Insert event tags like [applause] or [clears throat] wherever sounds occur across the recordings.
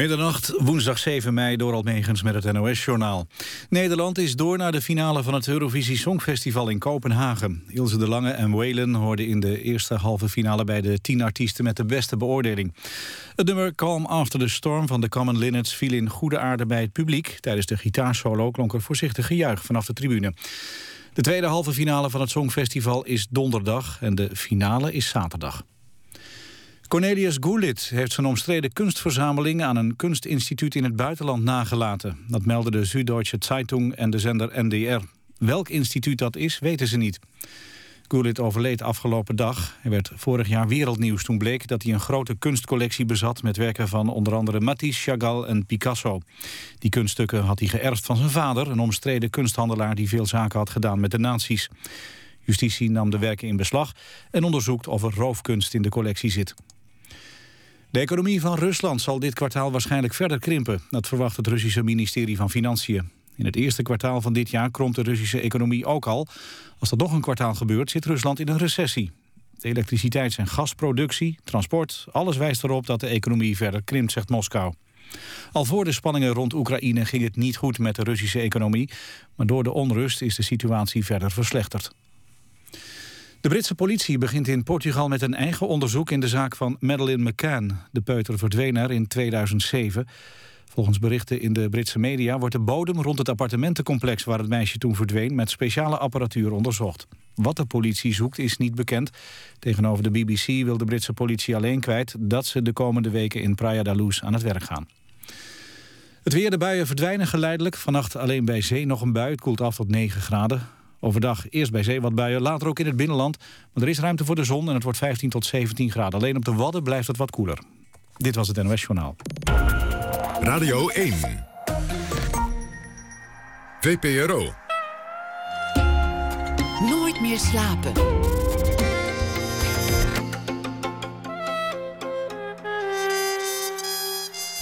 Middernacht, woensdag 7 mei, door Almegens met het NOS-journaal. Nederland is door naar de finale van het Eurovisie Songfestival in Kopenhagen. Ilse de Lange en Whalen hoorden in de eerste halve finale... bij de tien artiesten met de beste beoordeling. Het nummer Calm After the Storm van de Common Linnets... viel in goede aarde bij het publiek. Tijdens de gitaarsolo klonk er voorzichtig gejuich vanaf de tribune. De tweede halve finale van het Songfestival is donderdag... en de finale is zaterdag. Cornelius Goulit heeft zijn omstreden kunstverzameling aan een kunstinstituut in het buitenland nagelaten. Dat melden de Süddeutsche Zeitung en de zender NDR. Welk instituut dat is, weten ze niet. Goulit overleed afgelopen dag. Hij werd vorig jaar wereldnieuws toen bleek dat hij een grote kunstcollectie bezat... met werken van onder andere Matisse, Chagall en Picasso. Die kunststukken had hij geërfd van zijn vader... een omstreden kunsthandelaar die veel zaken had gedaan met de nazi's. Justitie nam de werken in beslag en onderzoekt of er roofkunst in de collectie zit. De economie van Rusland zal dit kwartaal waarschijnlijk verder krimpen. Dat verwacht het Russische ministerie van Financiën. In het eerste kwartaal van dit jaar kromt de Russische economie ook al. Als dat nog een kwartaal gebeurt, zit Rusland in een recessie. De elektriciteits- en gasproductie, transport, alles wijst erop dat de economie verder krimpt, zegt Moskou. Al voor de spanningen rond Oekraïne ging het niet goed met de Russische economie, maar door de onrust is de situatie verder verslechterd. De Britse politie begint in Portugal met een eigen onderzoek in de zaak van Madeleine McCann. De peuter verdween er in 2007. Volgens berichten in de Britse media wordt de bodem rond het appartementencomplex waar het meisje toen verdween met speciale apparatuur onderzocht. Wat de politie zoekt is niet bekend. Tegenover de BBC wil de Britse politie alleen kwijt dat ze de komende weken in Praia da Luz aan het werk gaan. Het weer, de buien verdwijnen geleidelijk. Vannacht alleen bij zee nog een bui. Het koelt af tot 9 graden. Overdag eerst bij zee wat buien, later ook in het binnenland. Maar er is ruimte voor de zon en het wordt 15 tot 17 graden. Alleen op de Wadden blijft het wat koeler. Dit was het NOS Journaal. Radio 1. VPRO. Nooit meer slapen.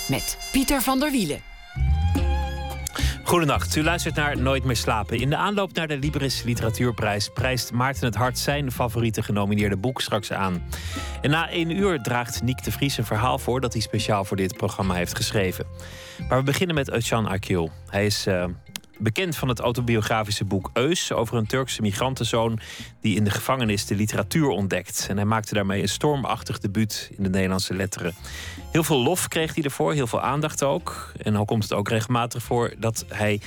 Met Pieter van der Wielen. Goedenacht, u luistert naar Nooit meer slapen. In de aanloop naar de Libris Literatuurprijs prijst Maarten het Hart zijn favoriete genomineerde boek straks aan. En na één uur draagt Niek de Vries een verhaal voor dat hij speciaal voor dit programma heeft geschreven. Maar we beginnen met Özcan Akil. Hij is uh, bekend van het autobiografische boek Eus over een Turkse migrantenzoon die in de gevangenis de literatuur ontdekt. En hij maakte daarmee een stormachtig debuut in de Nederlandse letteren. Heel veel lof kreeg hij ervoor, heel veel aandacht ook. En dan komt het ook regelmatig voor dat hij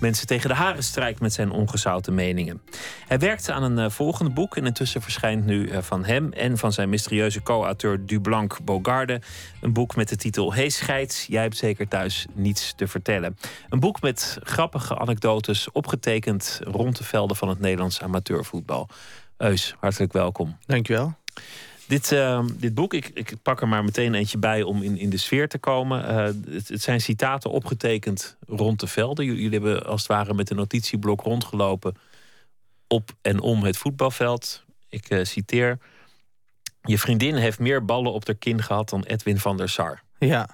mensen tegen de haren strijkt met zijn ongezouten meningen. Hij werkte aan een uh, volgende boek en intussen verschijnt nu uh, van hem en van zijn mysterieuze co-auteur Dublanc Bogarde een boek met de titel Hey scheids, jij hebt zeker thuis niets te vertellen. Een boek met grappige anekdotes opgetekend rond de velden van het Nederlands amateurvoetbal. Eus, hartelijk welkom. Dankjewel. Dit, uh, dit boek, ik, ik pak er maar meteen eentje bij om in, in de sfeer te komen. Uh, het, het, zijn citaten opgetekend rond de velden. Jullie hebben als het ware met een notitieblok rondgelopen op en om het voetbalveld. Ik uh, citeer. Je vriendin heeft meer ballen op haar kin gehad dan Edwin van der Sar. Ja,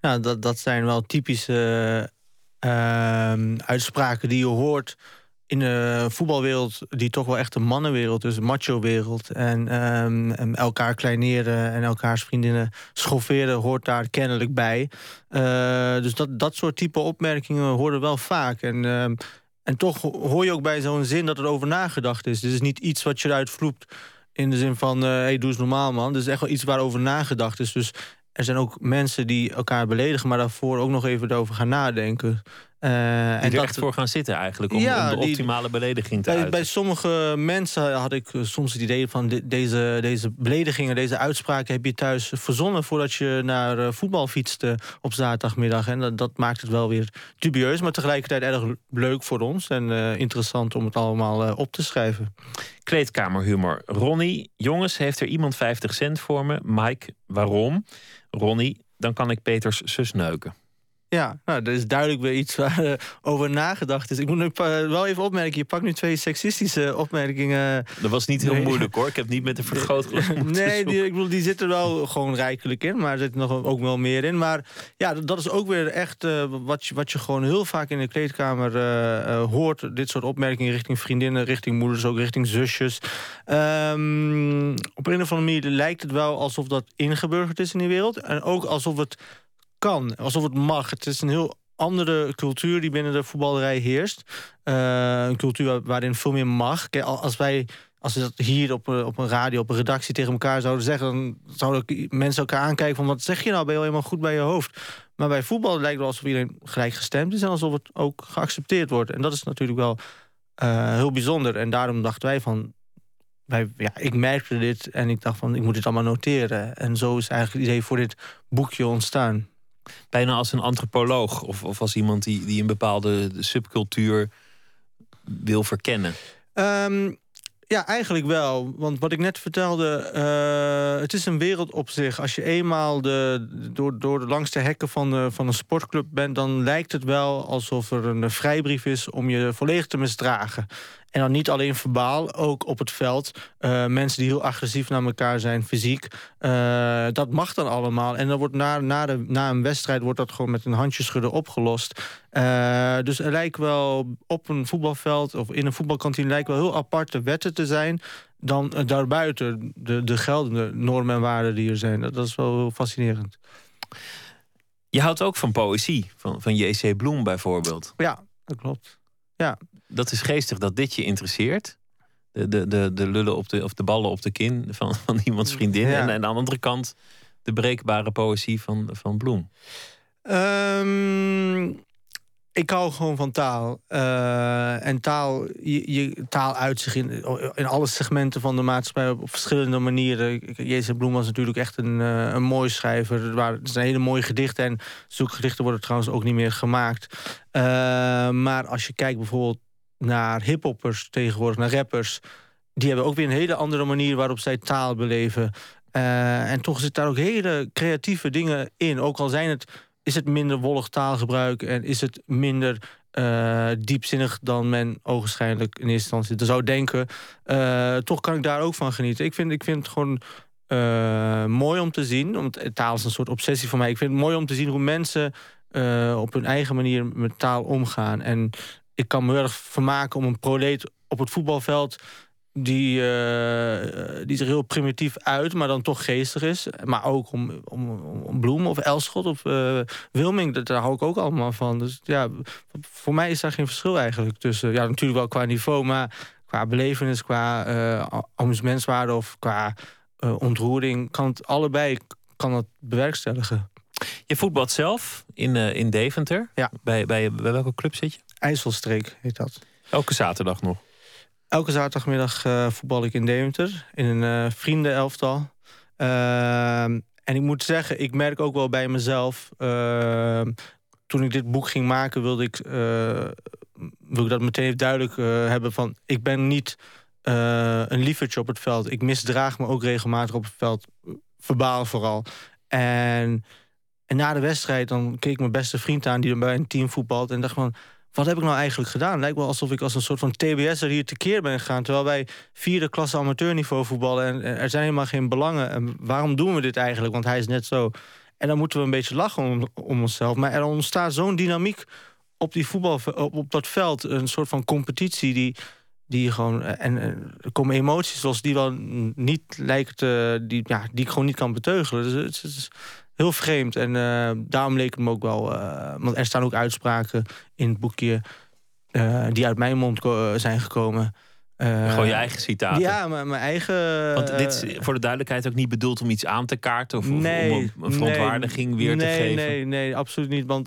nou, dat, dat zijn wel typische uh, uitspraken die je hoort in de voetbalwereld, die toch wel echt een mannenwereld is, een macho-wereld. En, en, elkaar kleineren en elkaars vriendinnen schofferen hoort daar kennelijk bij. Uh, dus dat, dat soort type opmerkingen horen wel vaak. En, um, en toch hoor je ook bij zo'n zin dat er over nagedacht is. Dit is niet iets wat je eruit vloept in de zin van, uh, hey, doe eens normaal man. Dit is echt wel iets waarover nagedacht is. Dus er zijn ook mensen die elkaar beledigen... maar daarvoor ook nog even erover gaan nadenken. Uh, en dat, echt voor gaan zitten eigenlijk, om, ja, om de optimale die, belediging te bij, uiten. Bij sommige mensen had ik soms het idee van... De, deze, deze beledigingen, deze uitspraken heb je thuis verzonnen... voordat je naar uh, voetbal fietste op zaterdagmiddag. En dat, dat, maakt het wel weer dubieus, maar tegelijkertijd erg leuk voor ons... en uh, interessant om het allemaal op te schrijven. Kleedkamerhumor. Ronnie, jongens, heeft er iemand 50 cent voor me? Mike, waarom? Ronnie, dan kan ik Peters zus neuken. Ja, nou, dat is duidelijk weer iets waar uh, over nagedacht is. Ik moet nu wel even opmerken, je pakt nu twee seksistische opmerkingen. Dat was niet heel nee. moeilijk hoor, ik heb niet met een vergrootglas Nee, die, ik bedoel, die zitten wel gewoon rijkelijk in, maar er zit nog ook wel meer in. Maar ja, dat is ook weer echt uh, wat, je, wat je gewoon heel vaak in de kleedkamer uh, hoort. Dit soort opmerkingen richting vriendinnen, richting moeders, ook richting zusjes. Um, op een of andere manier lijkt het wel alsof dat ingeburgerd is in die wereld. En ook alsof het kan, alsof het mag. Het is een heel andere cultuur die binnen de voetballerij heerst. Uh, een cultuur waarin veel meer mag. Kijk, als wij als we dat hier op, op een radio, op een redactie tegen elkaar zouden zeggen... dan zouden mensen elkaar aankijken van... wat zeg je nou, ben je helemaal goed bij je hoofd? Maar bij voetbal lijkt het wel alsof iedereen gelijk gestemd is... en alsof het ook geaccepteerd wordt. En dat is natuurlijk wel uh, heel bijzonder. En daarom dachten wij van... Wij, ja, ik merkte dit en ik dacht van, ik moet dit allemaal noteren. En zo is eigenlijk het idee voor dit boekje ontstaan. Bijna als een antropoloog of, of als iemand die, die een bepaalde subcultuur wil verkennen. Um, ja, eigenlijk wel. Want wat ik net vertelde, uh, het is een wereld op zich. Als je eenmaal de, door, door de langste hekken van, van een sportclub bent... dan lijkt het wel alsof er een vrijbrief is om je volledig te misdragen. En dan niet alleen verbaal, ook op het veld. Uh, mensen die heel agressief naar elkaar zijn, fysiek. Uh, dat mag dan allemaal. En dan wordt na, na, de, na een wedstrijd wordt dat gewoon met een handjeschudden opgelost. Uh, dus er lijkt wel op een voetbalveld of in een voetbalkantine... lijkt wel heel aparte wetten te zijn dan daarbuiten de, de geldende normen en waarden die er zijn. Dat, dat is wel heel fascinerend. Je houdt ook van poëzie, van, van J.C. Bloem bijvoorbeeld. Ja, dat klopt. Ja. Dat is geestig dat dit je interesseert. De, de, de, de lullen op de, of de ballen op de kin van, van iemands vriendin. En, aan de andere kant de breekbare poëzie van, van Bloem. Um, ik hou gewoon van taal. Uh, en taal, je, je, taal uit zich in, in alle segmenten van de maatschappij op, verschillende manieren. Jezus Bloem was natuurlijk echt een, uh, een mooi schrijver. Er, waren, zijn hele mooie gedichten. En zulke gedichten worden trouwens ook niet meer gemaakt. Uh, maar als je kijkt bijvoorbeeld naar hiphoppers tegenwoordig, naar rappers. Die hebben ook weer een hele andere manier waarop zij taal beleven. en toch zit daar ook hele creatieve dingen in. Ook al zijn het is het minder wollig taalgebruik en is het minder uh, diepzinnig dan men ogenschijnlijk in eerste instantie zou denken. Uh, toch kan ik daar ook van genieten. Ik vind, ik vind het gewoon mooi om te zien. Want taal is een soort obsessie van mij. Ik vind het mooi om te zien hoe mensen op hun eigen manier met taal omgaan. En ik kan me heel erg vermaken om een proleet op het voetbalveld die, uh, die zich heel primitief uit, maar dan toch geestig is. Maar ook om, om, om Bloem of Elschot of uh, Wilming, daar hou ik ook allemaal van. Dus ja, voor mij is daar geen verschil eigenlijk tussen. Ja, natuurlijk wel qua niveau, maar qua belevenis, qua uh, amusementswaarde of qua ontroering, kan het allebei kan het bewerkstelligen. Je voetbalt zelf in, in Deventer. Ja. Bij, bij, bij welke club zit je? IJsselstreek heet dat. Elke zaterdag nog? Elke zaterdagmiddag uh, voetbal ik in Deventer. In een uh, vriendenelftal. En ik moet zeggen, ik merk ook wel bij mezelf... Toen ik dit boek ging maken, wilde ik, eh, wilde ik dat meteen duidelijk hebben van... ik ben niet een liefertje op het veld. Ik misdraag me ook regelmatig op het veld. Verbaal vooral. En, en na de wedstrijd dan keek mijn beste vriend aan... die bij een team voetbalt en dacht van wat heb ik nou eigenlijk gedaan? lijkt wel alsof ik als een soort van TBS'er hier tekeer ben gegaan... terwijl wij vierde klasse amateurniveau voetballen... en er zijn helemaal geen belangen. En waarom doen we dit eigenlijk? Want hij is net zo. En dan moeten we een beetje lachen om, om onszelf. Maar er ontstaat zo'n dynamiek op, die voetbal, op, op dat veld. Een soort van competitie die, die gewoon... En, er komen emoties zoals die wel niet lijkt... die, ja, die ik gewoon niet kan beteugelen. Dus het is heel vreemd. En uh, daarom leek het me ook wel... Uh, want er staan ook uitspraken in het boekje... Uh, die uit mijn mond zijn gekomen. Gewoon je eigen citaten. Ja, mijn, mijn eigen... Want dit is voor de duidelijkheid ook niet bedoeld om iets aan te kaarten... of, nee, om een verontwaardiging nee, weer nee, te geven? Nee, nee, absoluut niet. Want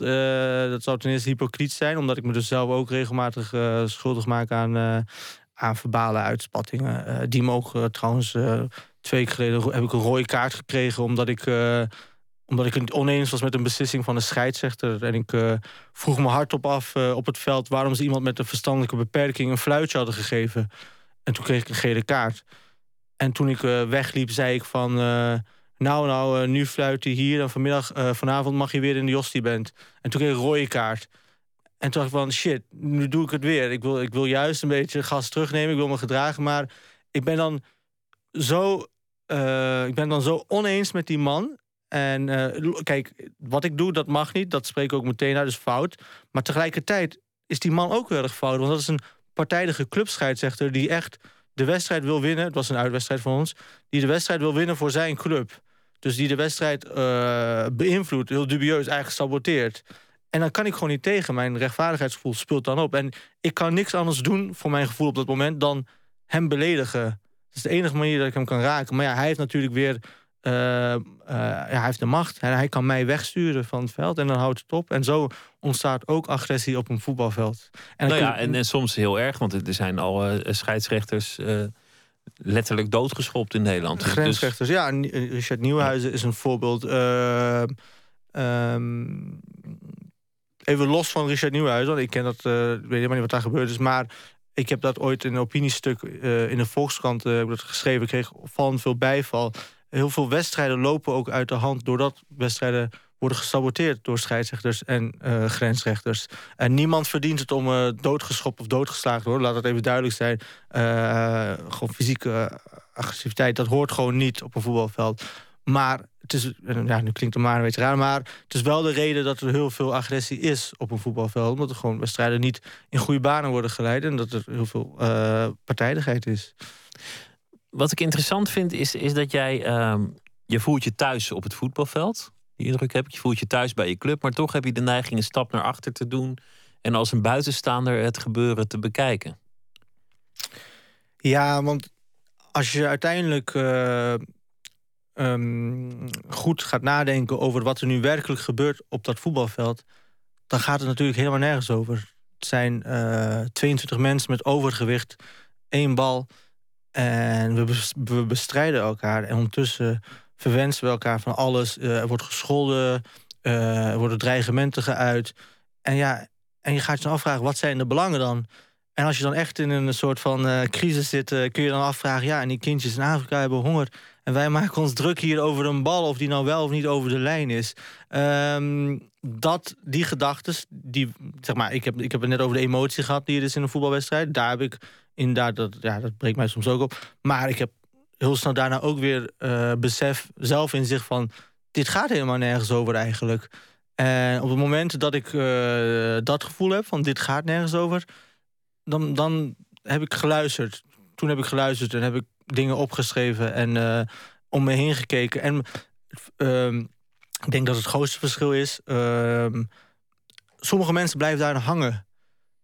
dat zou ten eerste hypocriet zijn... omdat ik me dus zelf ook regelmatig schuldig maak aan, aan verbale uitspattingen. die mogen trouwens... twee weken geleden heb ik een rode kaart gekregen... omdat ik omdat ik het oneens was met een beslissing van een scheidsrechter. En ik uh, vroeg me hardop af uh, op het veld... waarom ze iemand met een verstandelijke beperking een fluitje hadden gegeven. En toen kreeg ik een gele kaart. En toen ik uh, wegliep, zei ik van... nou, nou, nu fluit hij hier en vanmiddag, vanavond mag je weer in de Jostie bent. En toen kreeg ik een rode kaart. En toen dacht ik van, shit, nu doe ik het weer. Ik wil, ik wil juist een beetje gas terugnemen, ik wil me gedragen. Maar ik ben dan zo, ik ben dan zo oneens met die man... En uh, kijk, wat ik doe, dat mag niet. Dat spreek ik ook meteen uit, is fout. Maar tegelijkertijd is die man ook heel erg fout. Want dat is een partijdige clubscheidsrechter die echt de wedstrijd wil winnen. Het was een uitwedstrijd van ons. Die de wedstrijd wil winnen voor zijn club. Dus die de wedstrijd uh, beïnvloedt, heel dubieus, eigenlijk saboteert. En dan kan ik gewoon niet tegen. Mijn rechtvaardigheidsgevoel speelt dan op. En ik kan niks anders doen voor mijn gevoel op dat moment dan hem beledigen. Dat is de enige manier dat ik hem kan raken. Maar ja, hij heeft natuurlijk weer. Uh, uh, ja, hij heeft de macht. Hij, hij, kan mij wegsturen van het veld en dan houdt het op. En zo ontstaat ook agressie op een voetbalveld. En, nou ja, en, en, soms heel erg, want er zijn al uh, scheidsrechters letterlijk doodgeschopt in Nederland. Dus- Grensrechters, ja. Richard Nieuwenhuizen is een voorbeeld. Um, even los van Richard Nieuwenhuizen, want ik ken dat, weet helemaal niet wat daar gebeurd is, maar ik heb dat ooit in een opiniestuk in de Volkskrant heb dat geschreven. Ik kreeg opvallend veel bijval. Heel veel wedstrijden lopen ook uit de hand doordat wedstrijden worden gesaboteerd door scheidsrechters en uh, grensrechters. En niemand verdient het om uh, doodgeschopt of doodgeslagen te worden. Laat dat even duidelijk zijn. Uh, gewoon fysieke agressiviteit, dat hoort gewoon niet op een voetbalveld. Maar het is, ja, nu klinkt het maar een beetje raar, maar het is wel de reden dat er heel veel agressie is op een voetbalveld. Omdat er gewoon wedstrijden niet in goede banen worden geleid en dat er heel veel partijdigheid is. Wat ik interessant vind is, is dat jij, uh, je voelt je thuis op het voetbalveld. Die indruk heb ik, je voelt je thuis bij je club, maar toch heb je de neiging een stap naar achter te doen en als een buitenstaander het gebeuren te bekijken. Ja, want als je uiteindelijk uh, um, goed gaat nadenken over wat er nu werkelijk gebeurt op dat voetbalveld, dan gaat het natuurlijk helemaal nergens over. Het zijn uh, eh, 22 mensen met overgewicht, één bal. En we, bestrijden elkaar. En ondertussen verwensen we elkaar van alles. Uh, er wordt gescholden, uh, er worden dreigementen geuit. En ja, en je gaat je dan afvragen, wat zijn de belangen dan? En als je dan echt in een soort van uh, crisis zit, kun je dan afvragen... ja, en die kindjes in Afrika hebben honger... En wij maken ons druk hier over een bal, of die nou wel of niet over de lijn is. Um, dat, die gedachten, die, zeg maar, ik heb, ik heb het net over de emotie gehad die er is in een voetbalwedstrijd. Daar heb ik inderdaad, dat, ja, dat breekt mij soms ook op. Maar ik heb heel snel daarna ook weer uh, besef zelf in zich van... dit gaat helemaal nergens over eigenlijk. En op het moment dat ik uh, dat gevoel heb van dit gaat nergens over... Dan, dan heb ik geluisterd. Toen heb ik geluisterd en heb ik dingen opgeschreven en uh, om me heen gekeken. En uh, ik denk dat het grootste verschil is... Uh, sommige mensen blijven daar hangen.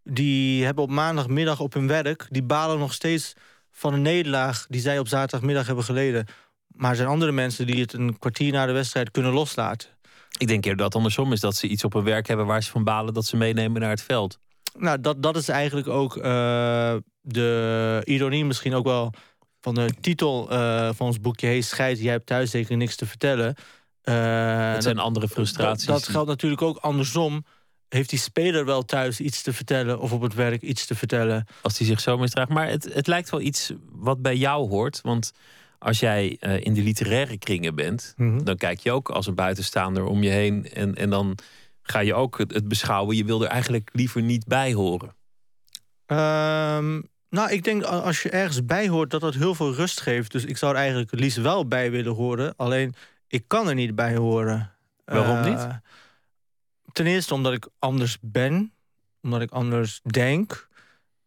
Die hebben op maandagmiddag op hun werk... die balen nog steeds van een nederlaag... die zij op zaterdagmiddag hebben geleden. Maar er zijn andere mensen die het een kwartier na de wedstrijd kunnen loslaten. Ik denk eerder dat het andersom is. Dat ze iets op hun werk hebben waar ze van balen... dat ze meenemen naar het veld. Nou, dat, dat is eigenlijk ook uh, de ironie misschien ook wel van de titel uh, van ons boekje Hey Scheid, jij hebt thuis zeker niks te vertellen. Uh, dat zijn andere frustraties. Dat, dat geldt natuurlijk ook andersom. Heeft die speler wel thuis iets te vertellen of op het werk iets te vertellen? Als hij zich zo misdraagt. Maar het, het lijkt wel iets wat bij jou hoort. Want als jij uh, in de literaire kringen bent, mm -hmm. dan kijk je ook als een buitenstaander om je heen. En, en dan ga je ook het, het beschouwen. Je wil er eigenlijk liever niet bij horen. Um, nou, ik denk als je ergens bij hoort dat dat heel veel rust geeft. Dus ik zou er eigenlijk het liefst wel bij willen horen. Alleen, ik kan er niet bij horen. Waarom uh, niet? Ten eerste omdat ik anders ben. Omdat ik anders denk.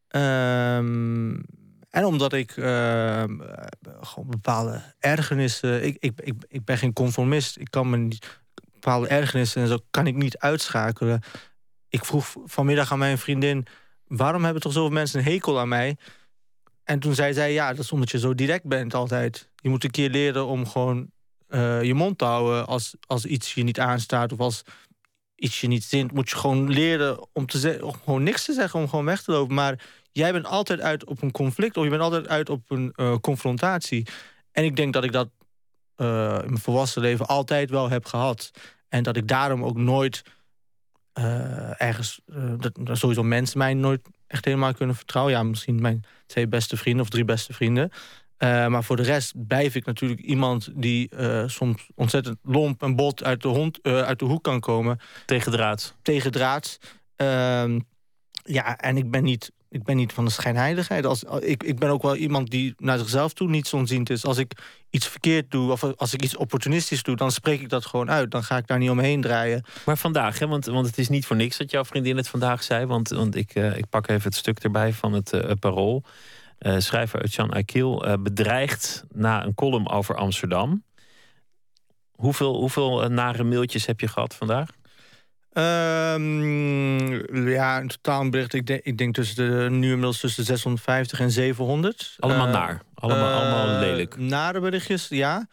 Um, en omdat ik uh, gewoon bepaalde ergernissen... Ik, ik, ik, ik ben geen conformist. Ik kan me niet... Bepaalde ergernissen en zo kan ik niet uitschakelen. Ik vroeg vanmiddag aan mijn vriendin waarom hebben toch zoveel mensen een hekel aan mij? En toen zei zij, ja, dat is omdat je zo direct bent altijd. Je moet een keer leren om gewoon uh, je mond te houden als, als iets je niet aanstaat of als iets je niet zint. Moet je gewoon leren om, te om gewoon niks te zeggen, om gewoon weg te lopen. Maar jij bent altijd uit op een conflict of je bent altijd uit op een uh, confrontatie. En ik denk dat ik dat uh, in mijn volwassen leven altijd wel heb gehad. En dat ik daarom ook nooit uh, ergens, dat, sowieso mensen mij nooit echt helemaal kunnen vertrouwen. Ja, misschien mijn twee beste vrienden of drie beste vrienden. Uh, maar voor de rest blijf ik natuurlijk iemand die soms ontzettend lomp en bot uit de, hond, uit de hoek kan komen. Tegen draad. Tegen draad. Ehm, ja, en ik ben niet ik ben niet van de schijnheiligheid. Als, ik, ik ben ook wel iemand die naar zichzelf toe niet zonziend is. Als ik iets verkeerd doe of als ik iets opportunistisch doe... dan spreek ik dat gewoon uit. Dan ga ik daar niet omheen draaien. Maar vandaag, hè, want, want het is niet voor niks dat jouw vriendin het vandaag zei. Want, want ik, ik pak even het stuk erbij van het parool. Uh, schrijver Jan Akil bedreigt na een column over Amsterdam... Hoeveel, hoeveel nare mailtjes heb je gehad vandaag? Um, ja, een totaal bericht. Ik denk, ik denk tussen de, nu inmiddels tussen de 650 en 700. Allemaal uh, naar? Allemaal, uh, allemaal lelijk? Nare berichtjes, ja.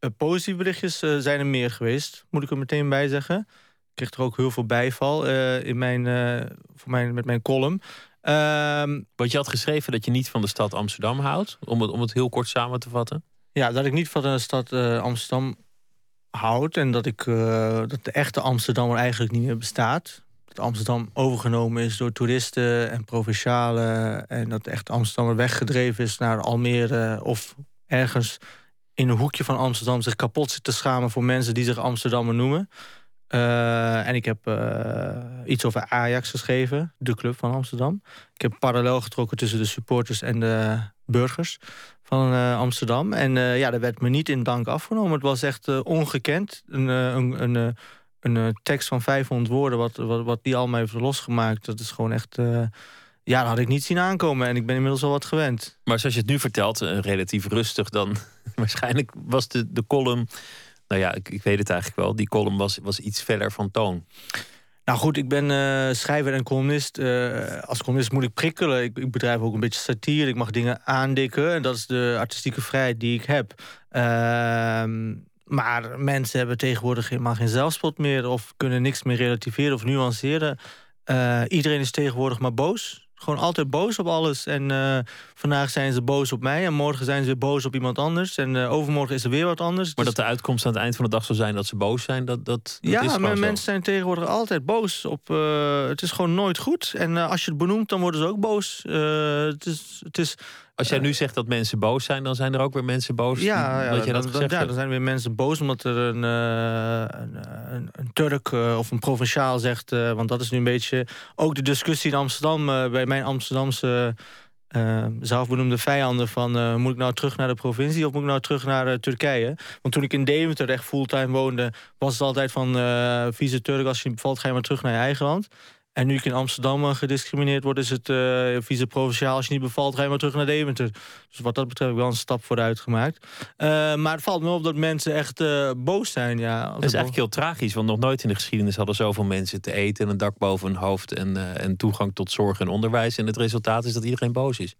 Uh, positieve berichtjes zijn er meer geweest. Moet ik er meteen bij zeggen. Ik kreeg er ook heel veel bijval in mijn, voor mijn, met mijn column. Um, Want je had geschreven dat je niet van de stad Amsterdam houdt. Om het, om het heel kort samen te vatten. Ja, dat ik niet van de stad Amsterdam houd. En dat, ik, uh, dat de echte Amsterdammer eigenlijk niet meer bestaat. Dat Amsterdam overgenomen is door toeristen en provincialen. En dat de echte Amsterdammer weggedreven is naar Almere of ergens in een hoekje van Amsterdam zich kapot zit te schamen voor mensen die zich Amsterdammer noemen. Uh, en ik heb uh, iets over Ajax geschreven, de club van Amsterdam. Ik heb parallel getrokken tussen de supporters en de burgers van uh, Amsterdam. En ja, dat werd me niet in dank afgenomen. Het was echt ongekend. Een, een, een, een, tekst van 500 woorden, wat, wat, wat die al mij heeft losgemaakt. Dat is gewoon echt... ja, dat had ik niet zien aankomen. En ik ben inmiddels al wat gewend. Maar zoals je het nu vertelt, relatief rustig... dan [laughs] waarschijnlijk was de, de column nou ja, ik, ik weet het eigenlijk wel. Die column was, was iets verder van toon. Nou goed, ik ben uh, schrijver en columnist. Uh, als columnist moet ik prikkelen. Ik, ik, bedrijf ook een beetje satire. Ik mag dingen aandikken. En dat is de artistieke vrijheid die ik heb. Uh, maar mensen hebben tegenwoordig helemaal geen zelfspot meer... of kunnen niks meer relativeren of nuanceren. Eh, iedereen is tegenwoordig maar boos gewoon altijd boos op alles. En uh, vandaag zijn ze boos op mij en morgen zijn ze weer boos op iemand anders. En uh, overmorgen is er weer wat anders. Maar dus... dat de uitkomst aan het eind van de dag zou zijn dat ze boos zijn, dat, dat, dat ja, is maar mensen zijn tegenwoordig altijd boos op. Uh, het is gewoon nooit goed. En als je het benoemt, dan worden ze ook boos. het is, het is, als jij nu zegt dat mensen boos zijn, dan zijn er ook weer mensen boos. Ja, ja, dat je dat dan, ja dan zijn weer mensen boos omdat er een, een, een, een Turk of een provinciaal zegt. want dat is nu een beetje ook de discussie in Amsterdam bij mijn Amsterdamse zelfbenoemde vijanden van... Moet ik nou terug naar de provincie of moet ik nou terug naar Turkije? Want toen ik in Deventer echt fulltime woonde... was het altijd van vieze Turk, als je bevalt ga je maar terug naar je eigen land. En nu ik in Amsterdam gediscrimineerd word, is het uh, vice-provinciaal. Als je niet bevalt, ga je maar terug naar Deventer. Dus wat dat betreft wel een stap vooruit gemaakt. Uh, maar het valt me op dat mensen echt uh, boos zijn. Ja, dat is eigenlijk heel tragisch, want nog nooit in de geschiedenis hadden zoveel mensen te eten en een dak boven hun hoofd en, en toegang tot zorg en onderwijs. En het resultaat is dat iedereen boos is.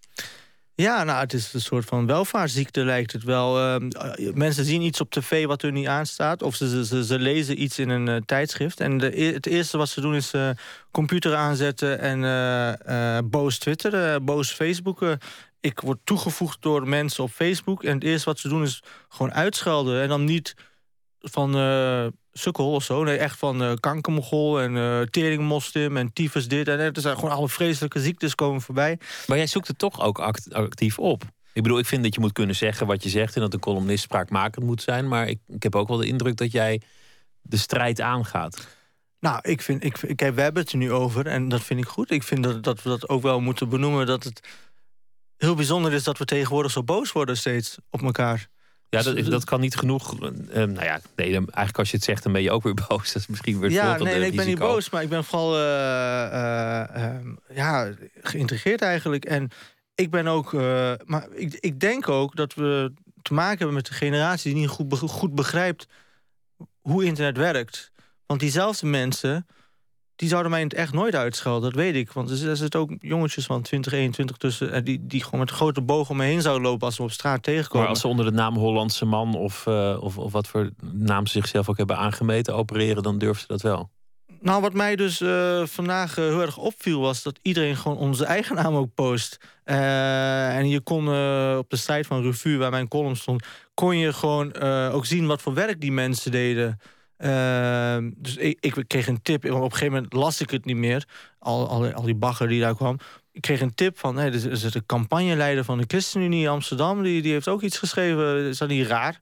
Ja, nou, het is een soort van welvaartsziekte lijkt het wel. Uh, mensen zien iets op tv wat hun niet aanstaat. Of ze, ze, ze lezen iets in een uh, tijdschrift. En de, e-, het eerste wat ze doen is uh, computer aanzetten en boos twitteren, boos facebooken. Ik word toegevoegd door mensen op Facebook. En het eerste wat ze doen is gewoon uitschelden. En dan niet van sukkel of zo. Nee, echt van uh, kankermogol en uh, teringmostim en tyfus dit. En er zijn gewoon alle vreselijke ziektes komen voorbij. Maar jij zoekt het toch ook actief op? Ik bedoel, ik vind dat je moet kunnen zeggen wat je zegt... en dat een columnist spraakmakend moet zijn. Maar ik, ik heb ook wel de indruk dat jij de strijd aangaat. Nou, ik vind, ik, kijk, we hebben het er nu over en dat vind ik goed. Ik vind dat, dat we dat ook wel moeten benoemen. Dat het heel bijzonder is dat we tegenwoordig zo boos worden steeds op elkaar. Ja, dat, dat kan niet genoeg. Uh, nou ja, nee, eigenlijk als je het zegt, dan ben je ook weer [laughs] boos. Dat is misschien weer Ja, nee, nee ik ben niet boos, maar ik ben vooral uh, ja, geïntegreerd eigenlijk. En ik ben ook. maar ik, ik denk ook dat we te maken hebben met een generatie die niet goed, goed begrijpt hoe internet werkt. Want diezelfde mensen die zouden mij het echt nooit uitschelden, dat weet ik. Want er zitten ook jongetjes van 20, 21 tussen... Eh, die, die gewoon met grote boog om me heen zouden lopen... als ze op straat tegenkomen. Maar als ze onder de naam Hollandse man... of, uh, of, of wat voor naam ze zichzelf ook hebben aangemeten opereren... dan durven ze dat wel. Nou, wat mij dus uh, vandaag heel erg opviel... was dat iedereen gewoon onze eigen naam ook post. en je kon op de site van Revue, waar mijn column stond... kon je gewoon ook zien wat voor werk die mensen deden... Ehm, dus ik, ik, kreeg een tip. Op een gegeven moment las ik het niet meer. Al, al, al die bagger die daar kwam. Ik kreeg een tip van... Hey, er is de campagneleider van de ChristenUnie Amsterdam. Die, die heeft ook iets geschreven. Is dat niet raar?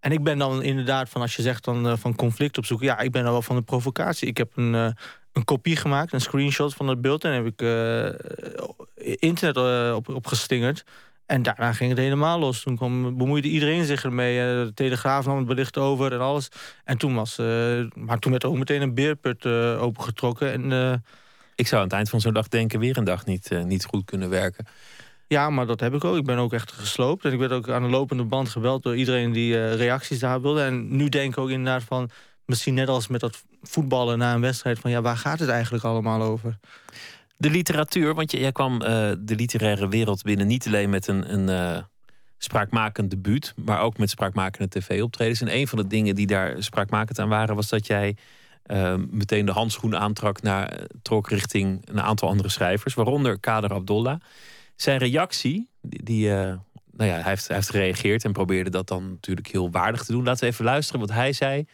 En ik ben dan inderdaad van... Als je zegt dan uh, van conflict opzoeken. Ja, ik ben dan wel van de provocatie. Ik heb een, uh, een kopie gemaakt. Een screenshot van het beeld. En heb ik uh, internet op, opgestingerd. En daarna ging het helemaal los. Toen kwam, bemoeide iedereen zich ermee. Eh, de Telegraaf nam het bericht over en alles. En toen was... Uh, maar toen werd ook meteen een beerput uh, opengetrokken. En, Ik zou aan het eind van zo'n dag denken... weer een dag niet, niet goed kunnen werken. Ja, maar dat heb ik ook. Ik ben ook echt gesloopt. En ik werd ook aan de lopende band gebeld door iedereen die reacties daar wilde. En nu denk ik ook inderdaad van... misschien net als met dat voetballen na een wedstrijd... van ja, waar gaat het eigenlijk allemaal over? De literatuur, want jij kwam uh, de literaire wereld binnen... niet alleen met een, een uh, spraakmakend debuut... maar ook met spraakmakende tv-optredens. En een van de dingen die daar spraakmakend aan waren... was dat jij meteen de handschoen aantrok... Naar, trok richting een aantal andere schrijvers... waaronder Kader Abdollah... Zijn reactie, die, nou ja, hij heeft, heeft gereageerd en probeerde dat dan natuurlijk heel waardig te doen. Laten we even luisteren wat hij zei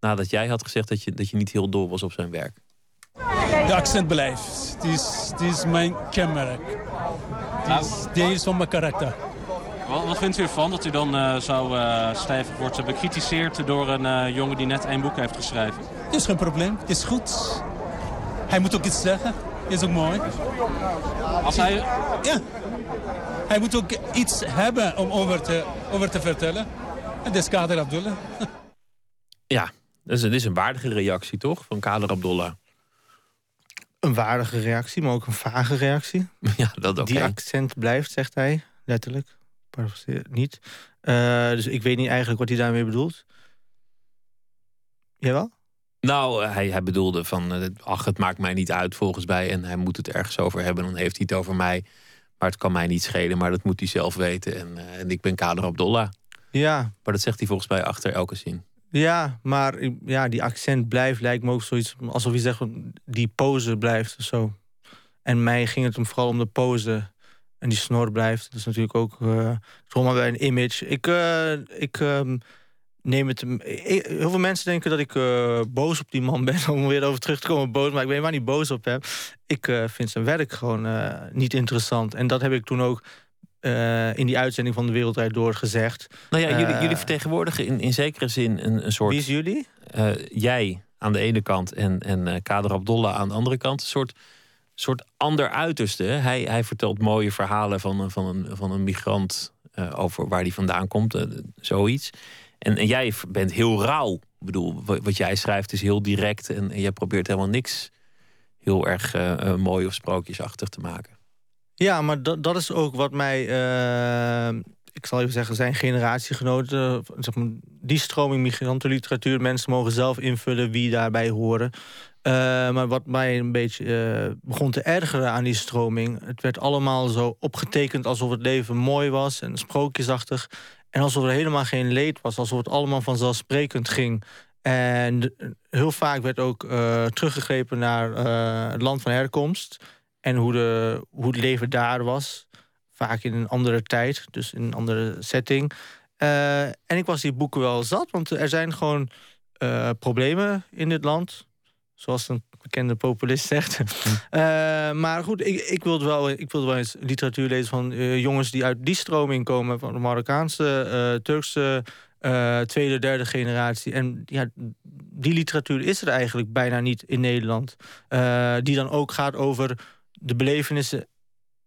nadat jij had gezegd dat je, dat je niet heel dol was op zijn werk. De accent blijft. Het is, het is mijn kenmerk. Het is deel van mijn karakter. Wat, wat vindt u ervan dat u dan uh, zo uh, stijf wordt bekritiseerd door een uh, jongen die net één boek heeft geschreven? Het is geen probleem. Het is goed. Hij moet ook iets zeggen. Is ook mooi. Als hij... Ja. Hij moet ook iets hebben om over te, over te vertellen. En dat is Kader Abdullah. [laughs] Ja, dat is, een, is een waardige reactie, toch? Van Kader Abdullah. Een waardige reactie, maar ook een vage reactie. [laughs] Ja, dat ook. Die accent blijft, zegt hij, letterlijk. Niet. Uh, dus ik weet niet eigenlijk wat hij daarmee bedoelt. Jawel? Nou, hij, hij bedoelde van, ach, het maakt mij niet uit volgens mij. En hij moet het ergens over hebben, dan heeft hij het over mij. Maar het kan mij niet schelen, maar dat moet hij zelf weten. En, uh, en ik ben Kader Abdollah. Ja. Maar dat zegt hij volgens mij achter elke zin. Ja, maar ja, die accent blijft, lijkt me ook zoiets alsof hij zegt, die pose blijft of zo. En mij ging het hem vooral om de pose. En die snor blijft. Dat is natuurlijk ook uh, maar bij een image. Ik, uh, ik uh, neem het. Heel veel mensen denken dat ik uh, boos op die man ben. [laughs] Om weer over terug te komen, boos. Maar ik ben waar niet boos op heb. Ik uh, vind zijn werk gewoon niet interessant. En dat heb ik toen ook in die uitzending van de Wereldrijd Door gezegd. Nou ja, jullie, jullie vertegenwoordigen in, in zekere zin een, een soort. Wie is jullie? jij aan de ene kant en, en Kader Abdollah aan de andere kant. Een soort soort ander uiterste. Hij, hij vertelt mooie verhalen van, van, een, van een migrant over waar hij vandaan komt, zoiets. En, en, jij bent heel rauw. Ik bedoel, wat jij schrijft is heel direct en, en jij probeert helemaal niks heel erg mooi of sprookjesachtig te maken. Ja, maar dat, is ook wat mij, ik zal even zeggen, zijn generatiegenoten, zeg maar, die stroming migrantenliteratuur, mensen mogen zelf invullen wie daarbij horen. Uh, maar wat mij een beetje begon te ergeren aan die stroming... het werd allemaal zo opgetekend alsof het leven mooi was en sprookjesachtig. En alsof er helemaal geen leed was, alsof het allemaal vanzelfsprekend ging. En heel vaak werd ook teruggegrepen naar het land van herkomst... en hoe, de, hoe het leven daar was. Vaak in een andere tijd, dus in een andere setting. en ik was die boeken wel zat, want er zijn gewoon problemen in dit land zoals een bekende populist zegt. uh, [laughs] maar goed, ik, ik wilde wel, ik wilde wel eens literatuur lezen van jongens die uit die stroming komen, van de Marokkaanse, Turkse, tweede, derde generatie. En ja, die literatuur is er eigenlijk bijna niet in Nederland. die dan ook gaat over de belevenissen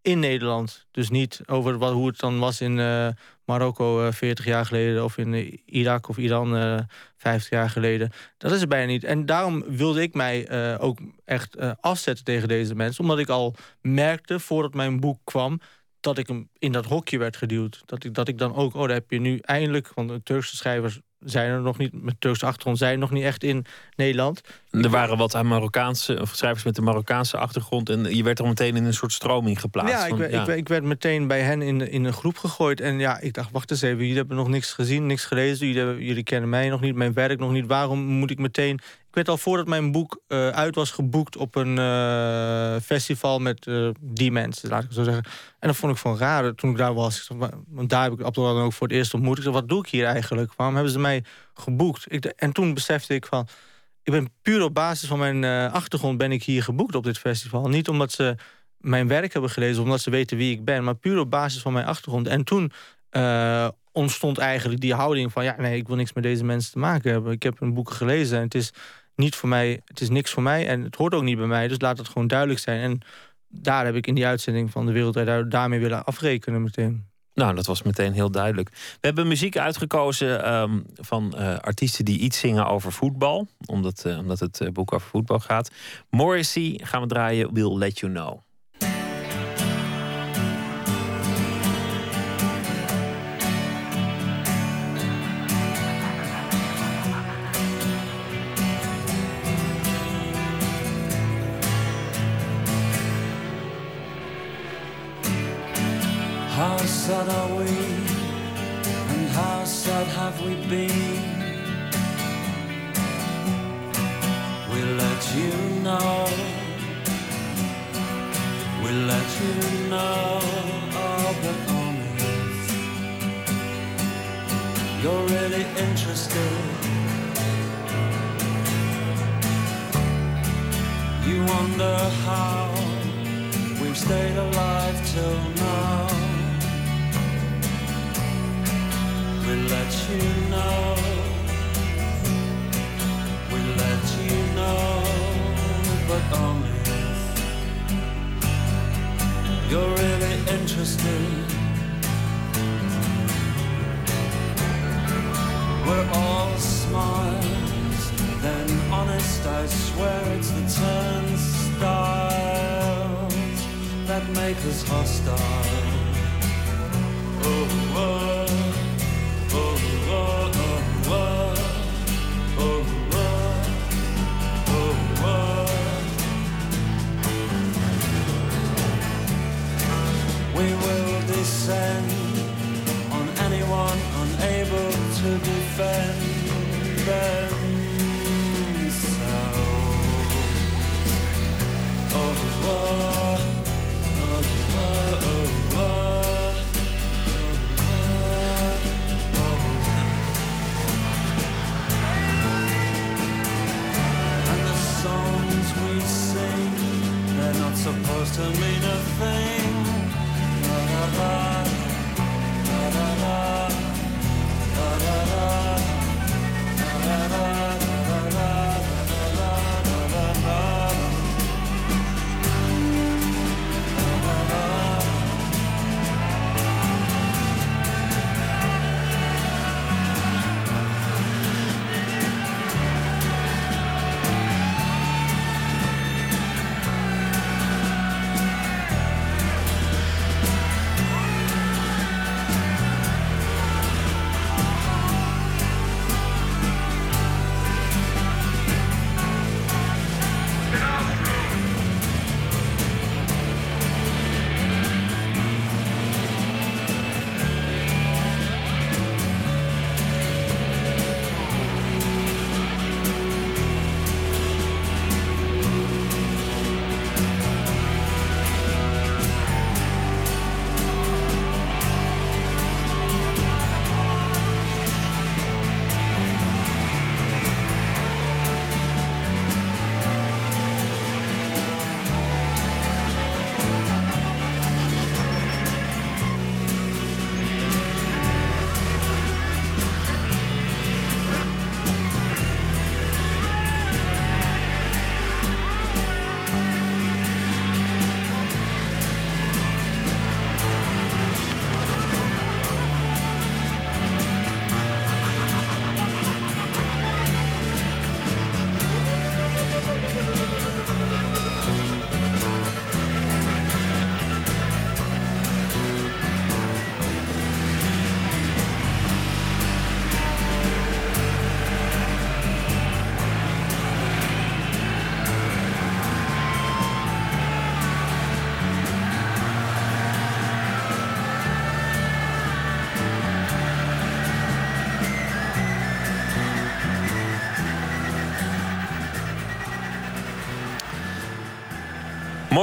in Nederland. Dus niet over wat, hoe het dan was in uh, Marokko uh, 40 jaar geleden... of in uh, Irak of Iran 50 jaar geleden. Dat is er bijna niet. En daarom wilde ik mij ook echt afzetten tegen deze mensen. Omdat ik al merkte, voordat mijn boek kwam... dat ik hem in dat hokje werd geduwd. Dat ik, dat ik dan ook, oh, daar heb je nu eindelijk... want de Turkse schrijvers zijn er nog niet, met Turkse achtergrond, zijn nog niet echt in Nederland. Er waren wat aan Marokkaanse, schrijvers met een Marokkaanse achtergrond. En je werd er meteen in een soort stroming geplaatst. Ja, ik, ja. Ik, ik, werd meteen bij hen in, in een groep gegooid. En ja, ik dacht, wacht eens even, jullie hebben nog niks gezien, niks gelezen. Jullie, hebben, jullie kennen mij nog niet, mijn werk nog niet. Waarom moet ik meteen... Ik werd al voordat mijn boek uh, uit was geboekt op een uh, festival met uh, die mensen, laat ik het zo zeggen. En dat vond ik van raar toen ik daar was. Want daar heb ik Abdullah dan ook voor het eerst ontmoet. Ik dacht, wat doe ik hier eigenlijk? Waarom hebben ze mij geboekt? Ik, en toen besefte ik van, ik ben puur op basis van mijn uh, achtergrond ben ik hier geboekt op dit festival. Niet omdat ze mijn werk hebben gelezen, omdat ze weten wie ik ben, maar puur op basis van mijn achtergrond. En toen uh, ontstond eigenlijk die houding van, ja, nee, ik wil niks met deze mensen te maken hebben. Ik heb hun boeken gelezen en het is niet voor mij, het is niks voor mij en het hoort ook niet bij mij. Dus laat het gewoon duidelijk zijn. En daar heb ik in die uitzending van de Wereldrijd daarmee willen afrekenen meteen. Nou, dat was meteen heel duidelijk. We hebben muziek uitgekozen um, van uh, artiesten die iets zingen over voetbal. Omdat, uh, omdat het uh, boek over voetbal gaat. Morrissey gaan we draaien, We'll Let You Know. Sad are we, and how sad have we been? We let you know, we let you know, oh, but only you're really interested. You wonder how we've stayed alive till now. We let you know. We let you know, but only you're really interested. We're all smiles, then honest, I swear it's the turnstiles that make us hostile. Oh, oh, descend on anyone unable to defend themselves.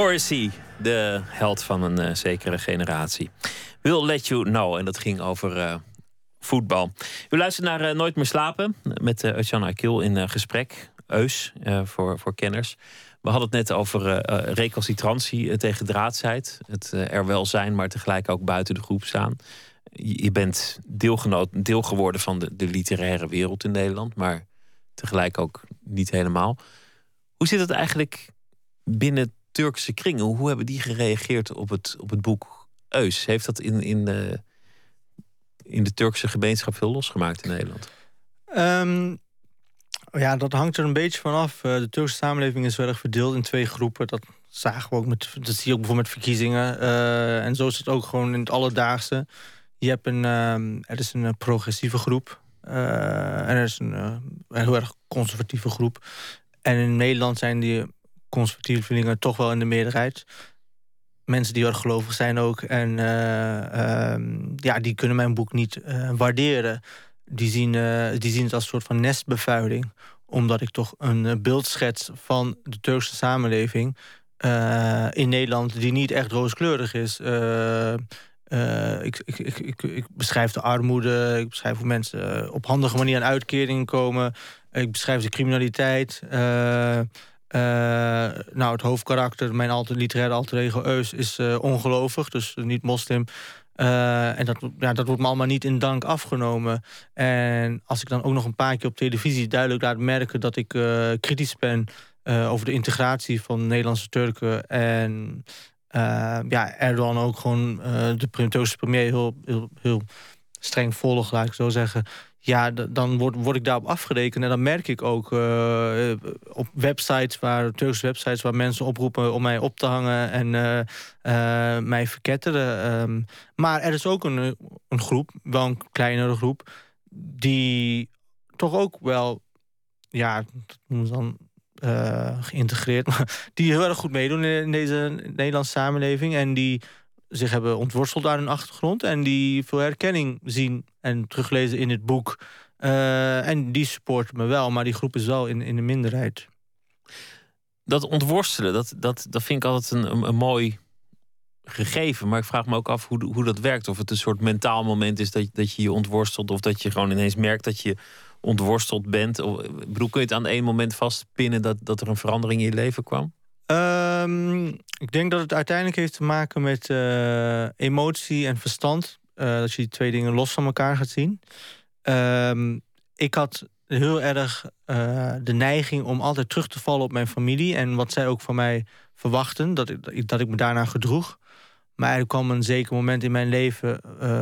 Morrissey, de held van een eh, zekere generatie. Will Let You Know. En dat ging over eh, voetbal. U luistert naar eh, Nooit meer slapen. Met uh, Akil in gesprek. Eus, voor, voor kenners. We hadden het net over recalcitrantie tegen draadsheid. Het er wel zijn, maar tegelijk ook buiten de groep staan. Je, je bent deelgenoot, deel geworden van de, de literaire wereld in Nederland. Maar tegelijk ook niet helemaal. Hoe zit het eigenlijk binnen Turkse kringen, hoe hebben die gereageerd op het, op het boek Eus? Heeft dat in, in, de, in de Turkse gemeenschap veel losgemaakt in Nederland? Ehm, ja, dat hangt er een beetje vanaf. Uh, de Turkse samenleving is wel erg verdeeld in twee groepen. Dat zagen we ook met, dat zie je ook bijvoorbeeld met verkiezingen. Uh, en zo is het ook gewoon in het alledaagse. Je hebt een, um, er is een progressieve groep. En er is een heel erg conservatieve groep. En in Nederland zijn die conservatievelingen toch wel in de meerderheid. mensen die erg gelovig zijn ook. En eh, ehm, ja, die kunnen mijn boek niet eh, waarderen. Die zien, eh, die zien het als een soort van nestbevuiling. Omdat ik toch een beeld schets van de Turkse samenleving in Nederland die niet echt rooskleurig is. Ik, ik, ik, ik, beschrijf de armoede, ik beschrijf hoe mensen op handige manier aan uitkeringen komen. Ik beschrijf de criminaliteit. Eh, nou, het hoofdkarakter, mijn alter, literaire alter ego is eh ongelovig, dus niet moslim. Eh, en dat, ja, dat wordt me allemaal niet in dank afgenomen. En als ik dan ook nog een paar keer op televisie duidelijk laat merken dat ik kritisch ben over de integratie van Nederlandse Turken. En ja, Erdogan ook gewoon de Turkse premier heel, heel, heel streng volgt, laat ik zo zeggen. Ja, dan word, word ik daarop afgerekend. En dan merk ik ook eh, op websites, waar, Turkse websites, waar mensen oproepen om mij op te hangen en eh, eh, mij verketteren. Ehm, maar er is ook een, een groep, wel een kleinere groep, die toch ook wel, ja, dat noemen ze dan geïntegreerd, maar [laughs] die heel erg goed meedoen in deze Nederlandse samenleving. En die zich hebben ontworsteld aan hun achtergrond. En die veel herkenning zien en teruglezen in het boek. Eh, en die supporten me wel, maar die groep is wel in, in de minderheid. Dat ontworstelen, dat, dat, dat vind ik altijd een, een, mooi gegeven. Maar ik vraag me ook af hoe, hoe dat werkt. Of het een soort mentaal moment is dat, dat je je ontworstelt. Of dat je gewoon ineens merkt dat je ontworsteld bent. Of, kun je het aan één moment vastpinnen dat, dat er een verandering in je leven kwam? Ehm, ik denk dat het uiteindelijk heeft te maken met eh, emotie en verstand. Eh, dat je die twee dingen los van elkaar gaat zien. Ehm, ik had heel erg eh, de neiging om altijd terug te vallen op mijn familie. En wat zij ook van mij verwachten, dat ik, dat ik me daarna gedroeg. Maar er kwam een zeker moment in mijn leven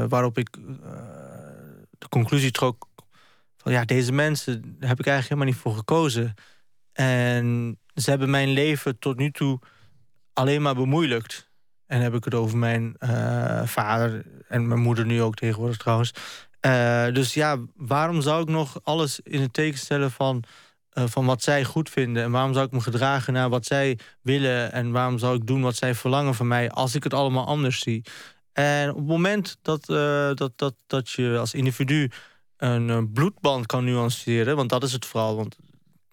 waarop ik de conclusie trok van ja, deze mensen heb ik eigenlijk helemaal niet voor gekozen. En ze hebben mijn leven tot nu toe alleen maar bemoeilijkt. En heb ik het over mijn eh, vader en mijn moeder nu ook tegenwoordig trouwens. Eh, dus ja, waarom zou ik nog alles in het teken stellen van, eh, van wat zij goed vinden? En waarom zou ik me gedragen naar wat zij willen? En waarom zou ik doen wat zij verlangen van mij als ik het allemaal anders zie? En op het moment dat, dat, dat, dat je als individu een bloedband kan nuanceren, want dat is het vooral. Want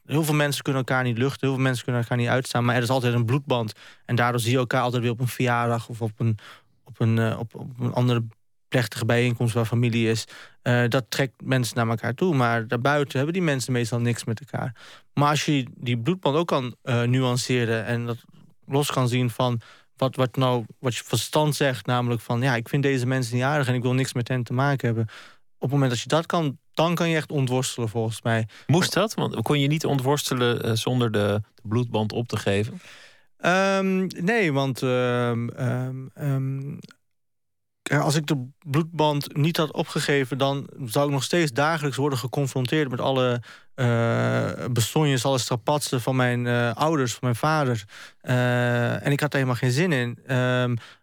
heel veel mensen kunnen elkaar niet luchten, heel veel mensen kunnen elkaar niet uitstaan, maar er is altijd een bloedband. En daardoor zie je elkaar altijd weer op een verjaardag of op een, op een, eh, op, op een andere plechtige bijeenkomst waar familie is. Eh, dat trekt mensen naar elkaar toe. Maar daarbuiten hebben die mensen meestal niks met elkaar. Maar als je die bloedband ook kan eh, nuanceren en dat los kan zien van wat, wat, nou, wat je verstand zegt, namelijk van ja, ik vind deze mensen niet aardig en ik wil niks met hen te maken hebben. Op het moment dat je dat kan, dan kan je echt ontworstelen volgens mij. Moest dat? Want kon je niet ontworstelen eh, zonder de, de bloedband op te geven? Ehm, nee, want ehm, ehm, kijk, als ik de bloedband niet had opgegeven, dan zou ik nog steeds dagelijks worden geconfronteerd met alle uh, bestonjes, alle strapatsen van mijn eh, ouders, van mijn vader. Eh, en ik had er helemaal geen zin in.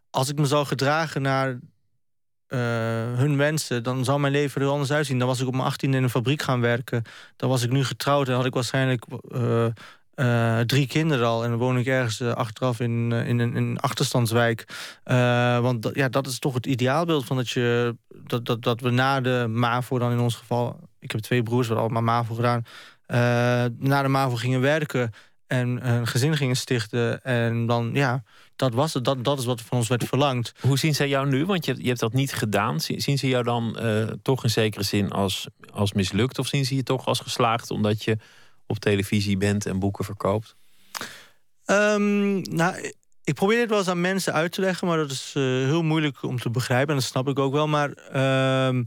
Als ik me zou gedragen naar eh, hun wensen, dan zou mijn leven er anders uitzien. Dan was ik op mijn 18 in een fabriek gaan werken. Dan was ik nu getrouwd en had ik waarschijnlijk eh, eh, drie kinderen al. En dan woon ik ergens achteraf in, in, een- achterstandswijk. Want ja, dat is toch het ideaalbeeld van dat, je, dat, dat, dat we na de MAVO dan in ons geval... Ik heb twee broers, we hebben allemaal MAVO gedaan. na de MAVO gingen werken en een gezin gingen stichten. En dan, ja, dat was het. Dat, dat is wat van ons werd verlangd. Hoe zien zij jou nu? Want je, hebt- je hebt dat niet gedaan. Zien, zien ze jou dan eh, toch in zekere zin als, als mislukt? Of zien ze je toch als geslaagd omdat je op televisie bent en boeken verkoopt? Ehm, nou, ik probeer dit wel eens aan mensen uit te leggen, maar dat is eh, heel moeilijk om te begrijpen. En dat snap ik ook wel. Maar ehm,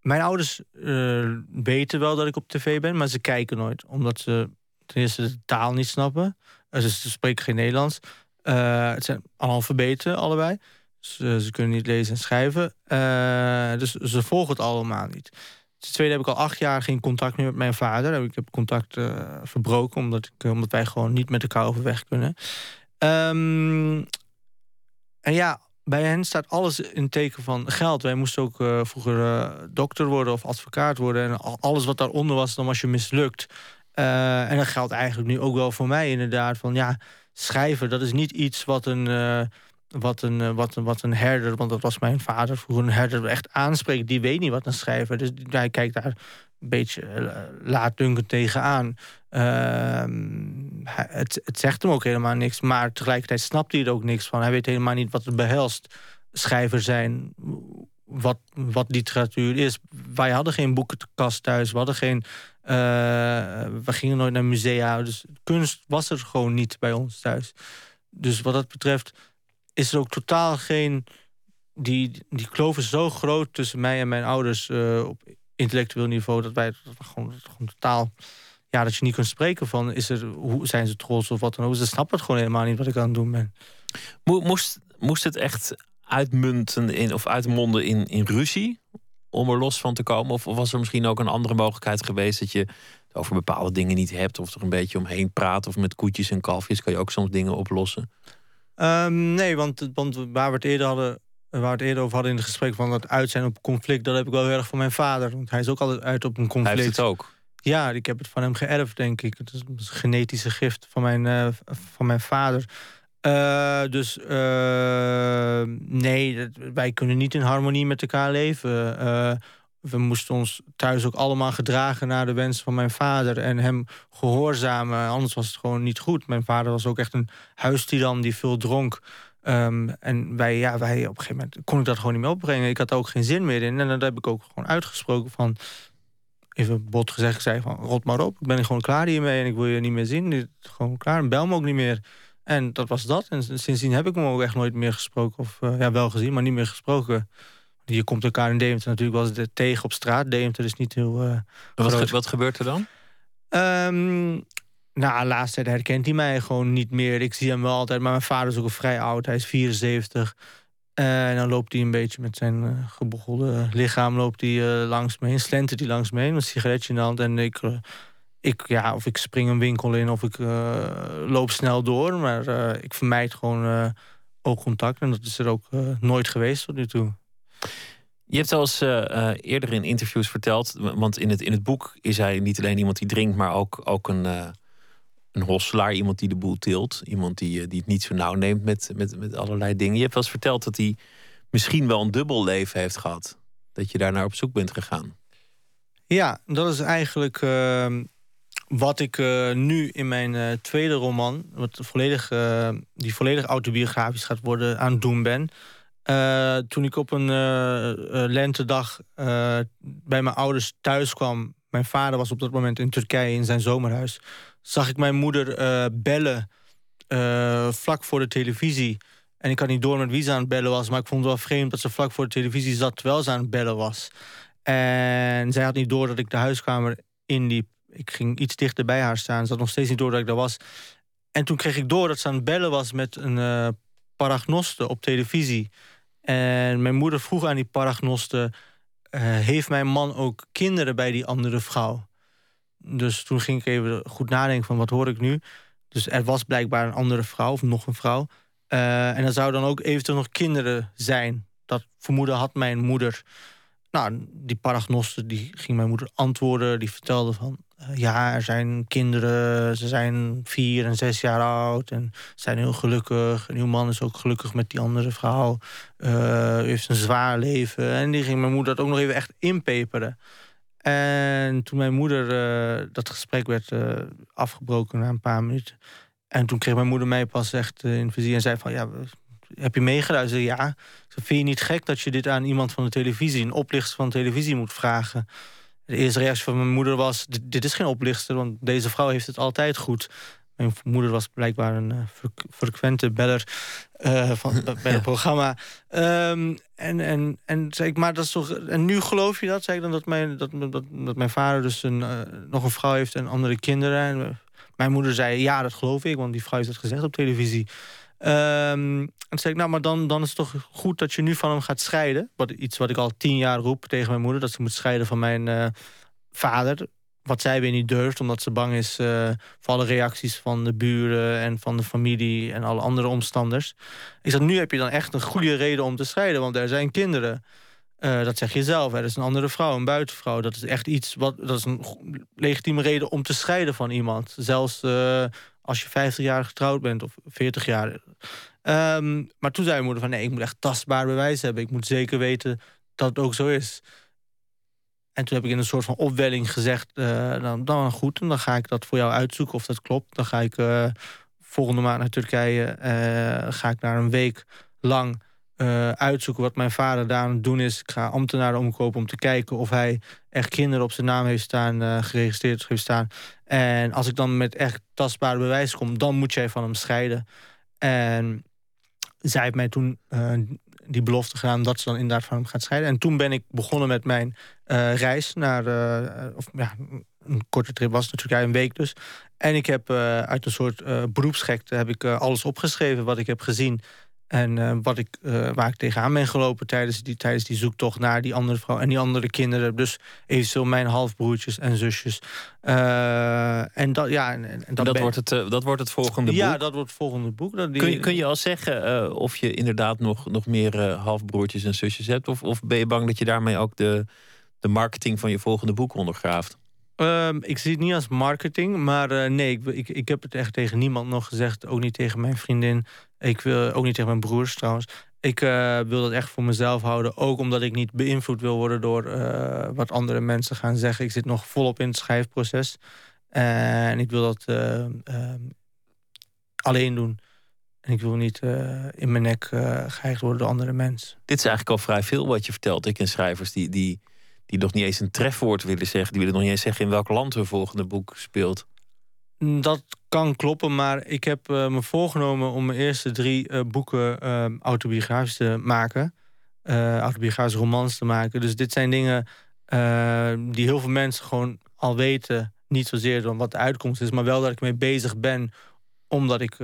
mijn ouders eh, weten wel dat ik op tv ben, maar ze kijken nooit. Omdat ze ten eerste de taal niet snappen. Uh, ze, spreken geen Nederlands. Eh, het zijn analfabeten, allebei. Ze, ze kunnen niet lezen en schrijven. Eh, dus ze volgen het allemaal niet. Ten tweede heb ik al acht jaar geen contact meer met mijn vader. Ik heb contact eh, verbroken omdat, ik, omdat wij gewoon niet met elkaar overweg kunnen. Ehm, en ja, bij hen staat alles in teken van geld. Wij moesten ook eh, vroeger eh, dokter worden of advocaat worden. En al- alles wat daaronder was, dan was je mislukt. Eh, en dat geldt eigenlijk nu ook wel voor mij inderdaad. Van ja, schrijven, dat is niet iets wat een, eh, wat een, eh, wat, een, wat een herder, want dat was mijn vader vroeger een herder, echt aanspreekt. Die weet niet wat een schrijver. Dus hij kijkt daar een beetje laatdunkend tegenaan. Ehm, het, het zegt hem ook helemaal niks, maar tegelijkertijd snapt hij er ook niks van. Hij weet helemaal niet wat het behelst. Schrijver zijn, wat, wat literatuur is. Wij hadden geen boekenkast thuis, we hadden geen. Eh, we gingen nooit naar musea, dus kunst was er gewoon niet bij ons thuis. Dus wat dat betreft is er ook totaal geen. Die, die kloof is zo groot tussen mij en mijn ouders eh, op intellectueel niveau dat wij gewoon, gewoon totaal. Ja, dat je niet kunt spreken van is er, hoe zijn ze trots of wat dan ook. Ze snappen het gewoon helemaal niet wat ik aan het doen ben. Mo- Moest, moest het echt uitmunten in, of uitmonden in, in ruzie om er los van te komen? Of was er misschien ook een andere mogelijkheid geweest dat je het over bepaalde dingen niet hebt, of er een beetje omheen praat, of met koetjes en kalfjes kan je ook soms dingen oplossen? Ehm, nee, want, want waar we het eerder hadden. Waar we het eerder over hadden in het gesprek van het uit zijn op conflict, dat heb ik wel heel erg van mijn vader. Want hij is ook altijd uit op een Hij conflict. heeft het ook. Ja, ik heb het van hem geërfd, denk ik. Het is een genetische gift van mijn, eh, van mijn vader. Eh, dus eh, nee, wij kunnen niet in harmonie met elkaar leven. Eh, we moesten ons thuis ook allemaal gedragen naar de wens van mijn vader en hem gehoorzamen. Anders was het gewoon niet goed. Mijn vader was ook echt een huistiran die veel dronk. Ehm, en wij, ja, wij op een gegeven moment kon ik dat gewoon niet meer opbrengen. Ik had er ook geen zin meer in. En dat heb ik ook gewoon uitgesproken van even bot gezegd, ik zei van rot maar op. Ik ben gewoon klaar hiermee en ik wil je niet meer zien. Gewoon klaar. Bel me ook niet meer. En dat was dat. En sindsdien heb ik hem ook echt nooit meer gesproken. Of eh, ja, wel gezien, maar niet meer gesproken. Je komt elkaar in Deventer natuurlijk wel eens tegen op straat. Deventer is niet heel. eh, Wat, groot. ge- wat gebeurt er dan? Ehm, nou, tijd herkent hij mij gewoon niet meer. Ik zie hem wel altijd, maar mijn vader is ook al vrij oud. Hij is 74. Eh, en dan loopt hij een beetje met zijn eh, gebochelde lichaam loopt hij, langs me heen. Slentert hij langs me heen met een sigaretje in de hand. En ik, ik, ja, of ik spring een winkel in of ik eh, loop snel door. Maar eh, ik vermijd gewoon eh, oogcontact. En dat is er ook nooit geweest tot nu toe. Je hebt al eens eh, eh, eerder in interviews verteld, want in het, in het boek is hij niet alleen iemand die drinkt, maar ook, ook een, eh, een hosselaar, iemand die de boel tilt, iemand die, die het niet zo nauw neemt met, met, met allerlei dingen. Je hebt wel eens verteld dat hij misschien wel een dubbel leven heeft gehad, dat je daar naar op zoek bent gegaan. Ja, dat is eigenlijk ehm, wat ik eh, nu in mijn eh, tweede roman, wat volledig, eh, die volledig autobiografisch gaat worden, aan het doen ben. Toen ik op een lentedag bij mijn ouders thuis kwam, mijn vader was op dat moment in Turkije in zijn zomerhuis, zag ik mijn moeder bellen vlak voor de televisie. En ik had niet door met wie ze aan het bellen was, maar ik vond het wel vreemd dat ze vlak voor de televisie zat terwijl ze aan het bellen was. En zij had niet door dat ik de huiskamer inliep. Ik ging iets dichter bij haar staan. Ze had nog steeds niet door dat ik daar was. En toen kreeg ik door dat ze aan het bellen was met een eh paragnoste op televisie. En mijn moeder vroeg aan die paragnoste... eh, heeft mijn man ook kinderen bij die andere vrouw? Dus toen ging ik even goed nadenken van wat hoor ik nu. Dus er was blijkbaar een andere vrouw of nog een vrouw. Eh, en er zouden dan ook eventueel nog kinderen zijn. Dat vermoeden had mijn moeder. Nou, die paragnoste die ging mijn moeder antwoorden. Die vertelde van, ja, er zijn kinderen. Ze zijn vier en zes jaar oud en zijn heel gelukkig. En uw man is ook gelukkig met die andere vrouw. Eh, u heeft een zwaar leven. En die ging mijn moeder dat ook nog even echt inpeperen. En toen mijn moeder, eh, dat gesprek werd eh, afgebroken na een paar minuten. En toen kreeg mijn moeder mij pas echt eh, in vizier en zei van... ja, heb je meegeluisterd? Ja. Vind je niet gek dat je dit aan iemand van de televisie... een oplichter van de televisie moet vragen? De eerste reactie van mijn moeder was... dit, is geen oplichter, want deze vrouw heeft het altijd goed. Mijn moeder was blijkbaar een eh, fre- frequente beller eh, van, [laughs] bij het programma. Ehm, en, en, en zei ik, maar dat is toch... En nu geloof je dat? Zei ik dan dat mijn, dat, dat, dat mijn vader dus een, eh, nog een vrouw heeft en andere kinderen. En mijn moeder zei, ja, dat geloof ik, want die vrouw heeft het gezegd op televisie. Ehm, en toen zei ik, nou, maar dan, dan is het toch goed dat je nu van hem gaat scheiden. Wat, iets wat ik al tien jaar roep tegen mijn moeder, dat ze moet scheiden van mijn eh, vader. Wat zij weer niet durft, omdat ze bang is eh, voor alle reacties van de buren en van de familie en alle andere omstanders. Ik zeg, nu heb je dan echt een goede reden om te scheiden, want er zijn kinderen. Eh, dat zeg je zelf. Er is een andere vrouw, een buitenvrouw. Dat is echt iets wat. Dat is een legitieme reden om te scheiden van iemand. Zelfs als je 50 jaar getrouwd bent of 40 jaar. Ehm, maar toen zei mijn moeder van nee, ik moet echt tastbaar bewijs hebben. Ik moet zeker weten dat het ook zo is. En toen heb ik in een soort van opwelling gezegd: eh, dan, dan goed, dan ga ik dat voor jou uitzoeken of dat klopt. Dan ga ik eh, volgende maand naar Turkije. eh, ga ik daar een week lang eh, uitzoeken wat mijn vader daar aan het doen is. Ik ga ambtenaren omkopen om te kijken of hij echt kinderen op zijn naam heeft staan, eh, geregistreerd heeft staan. En als ik dan met echt tastbare bewijs kom, dan moet jij van hem scheiden. En zij heeft mij toen eh, die belofte gedaan dat ze dan inderdaad van hem gaat scheiden. En toen ben ik begonnen met mijn reis naar, of ja, een korte trip was natuurlijk, ja, een week dus. En ik heb uit een soort beroepsgekte heb ik alles opgeschreven wat ik heb gezien. En eh, wat ik, eh, waar ik tegenaan ben gelopen tijdens die, tijdens die zoektocht naar die andere vrouw en die andere kinderen. Dus eventueel mijn halfbroertjes en zusjes. Eh, en dat, ja, en, dat, dat, ben- wordt het, dat wordt het volgende ja, boek. dat wordt het volgende boek. Dat die, Kun je, kun je al zeggen of je inderdaad nog, nog meer halfbroertjes en zusjes hebt? Of, of ben je bang dat je daarmee ook de, de marketing van je volgende boek ondergraaft? Ehm, ik zie het niet als marketing, maar nee, ik, ik, ik heb het echt tegen niemand nog gezegd. Ook niet tegen mijn vriendin. Ik wil ook niet tegen mijn broers trouwens. Ik eh, wil dat echt voor mezelf houden. Ook omdat ik niet beïnvloed wil worden door eh, wat andere mensen gaan zeggen. Ik zit nog volop in het schrijfproces. En ik wil dat eh, alleen doen. En ik wil niet in mijn nek eh geheigd worden door andere mensen. Dit is eigenlijk al vrij veel wat je vertelt. Ik ken schrijvers die, die, die nog niet eens een trefwoord willen zeggen. Die willen nog niet eens zeggen in welk land hun volgende boek speelt. Mm, Dat kan kloppen, maar ik heb eh, me voorgenomen om mijn eerste drie eh, boeken eh, autobiografisch te maken. Autobiografische romans te maken. Dus dit zijn dingen die heel veel mensen gewoon al weten. Niet zozeer dan wat de uitkomst is, maar wel dat ik mee bezig ben. Omdat ik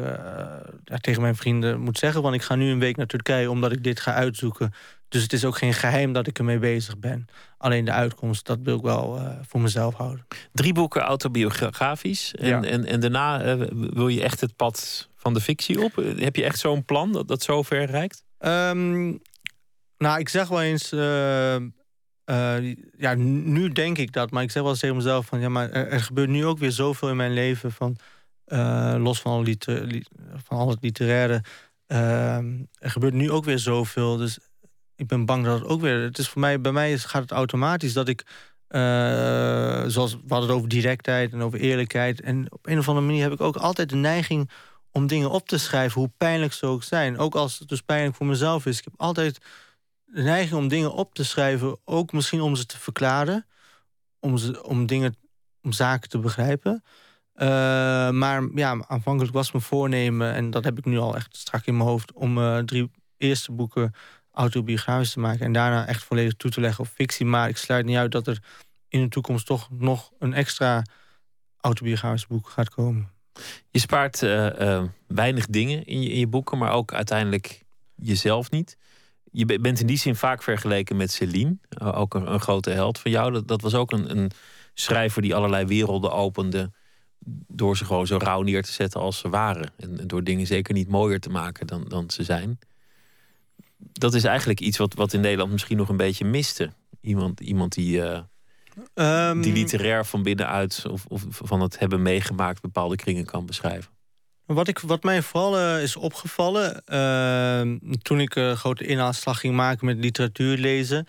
tegen mijn vrienden moet zeggen: want ik ga nu een week naar Turkije omdat ik dit ga uitzoeken. Dus het is ook geen geheim dat ik ermee bezig ben. Alleen de uitkomst, dat wil ik wel eh, voor mezelf houden. Drie boeken autobiografisch. En, Ja. en, en daarna eh, wil je echt het pad van de fictie op. Heb je echt zo'n plan dat dat zo ver reikt? Ehm, nou, ik zeg wel eens. eh, ja, nu denk ik dat, maar ik zeg wel eens tegen mezelf: van ja, maar er, er gebeurt nu ook weer zoveel in mijn leven. Van, los van al, van al het literaire. ehm, er gebeurt nu ook weer zoveel. Dus ik ben bang dat het ook weer. Het is voor mij, bij mij gaat het automatisch dat ik. eh, zoals we hadden het over directheid en over eerlijkheid. En op een of andere manier heb ik ook altijd de neiging om dingen op te schrijven, hoe pijnlijk ze ook zijn. Ook als het dus pijnlijk voor mezelf is. Ik heb altijd de neiging om dingen op te schrijven, ook misschien om ze te verklaren, om, ze, om dingen, om zaken te begrijpen. Eh, maar ja, aanvankelijk was mijn voornemen, en dat heb ik nu al echt strak in mijn hoofd, om eh, drie eerste boeken autobiografisch te maken en daarna echt volledig toe te leggen op fictie. Maar ik sluit niet uit dat er in de toekomst toch nog een extra autobiografisch boek gaat komen. Je spaart eh, eh, weinig dingen in je, in je boeken, maar ook uiteindelijk jezelf niet. Je be- bent in die zin vaak vergeleken met Celine, eh, ook een, een grote held van jou. Dat, dat was ook een, een schrijver die allerlei werelden opende door ze gewoon zo rauw neer te zetten als ze waren. En, en door dingen zeker niet mooier te maken dan, dan ze zijn. Dat is eigenlijk iets wat, wat in Nederland misschien nog een beetje miste. Iemand, iemand die, eh, Ehm, die literair van binnenuit of, of van het hebben meegemaakt bepaalde kringen kan beschrijven. Wat, ik, wat mij vooral eh, is opgevallen eh, toen ik een grote inhaalslag ging maken met literatuur lezen.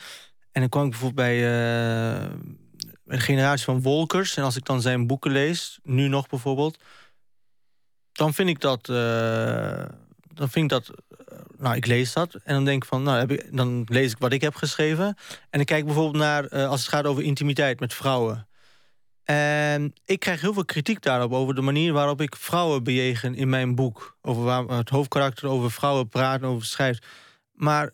En dan kwam ik bijvoorbeeld bij, eh, de generatie van Wolkers. En als ik dan zijn boeken lees, nu nog bijvoorbeeld, dan vind ik dat. eh, dan vind ik dat. Nou, ik lees dat en dan denk ik van, nou, heb ik, dan lees ik wat ik heb geschreven. En ik kijk bijvoorbeeld naar, eh, als het gaat over intimiteit met vrouwen. En ik krijg heel veel kritiek daarop over de manier waarop ik vrouwen bejegen in mijn boek. Over waar het hoofdkarakter over vrouwen praat en over schrijft. Maar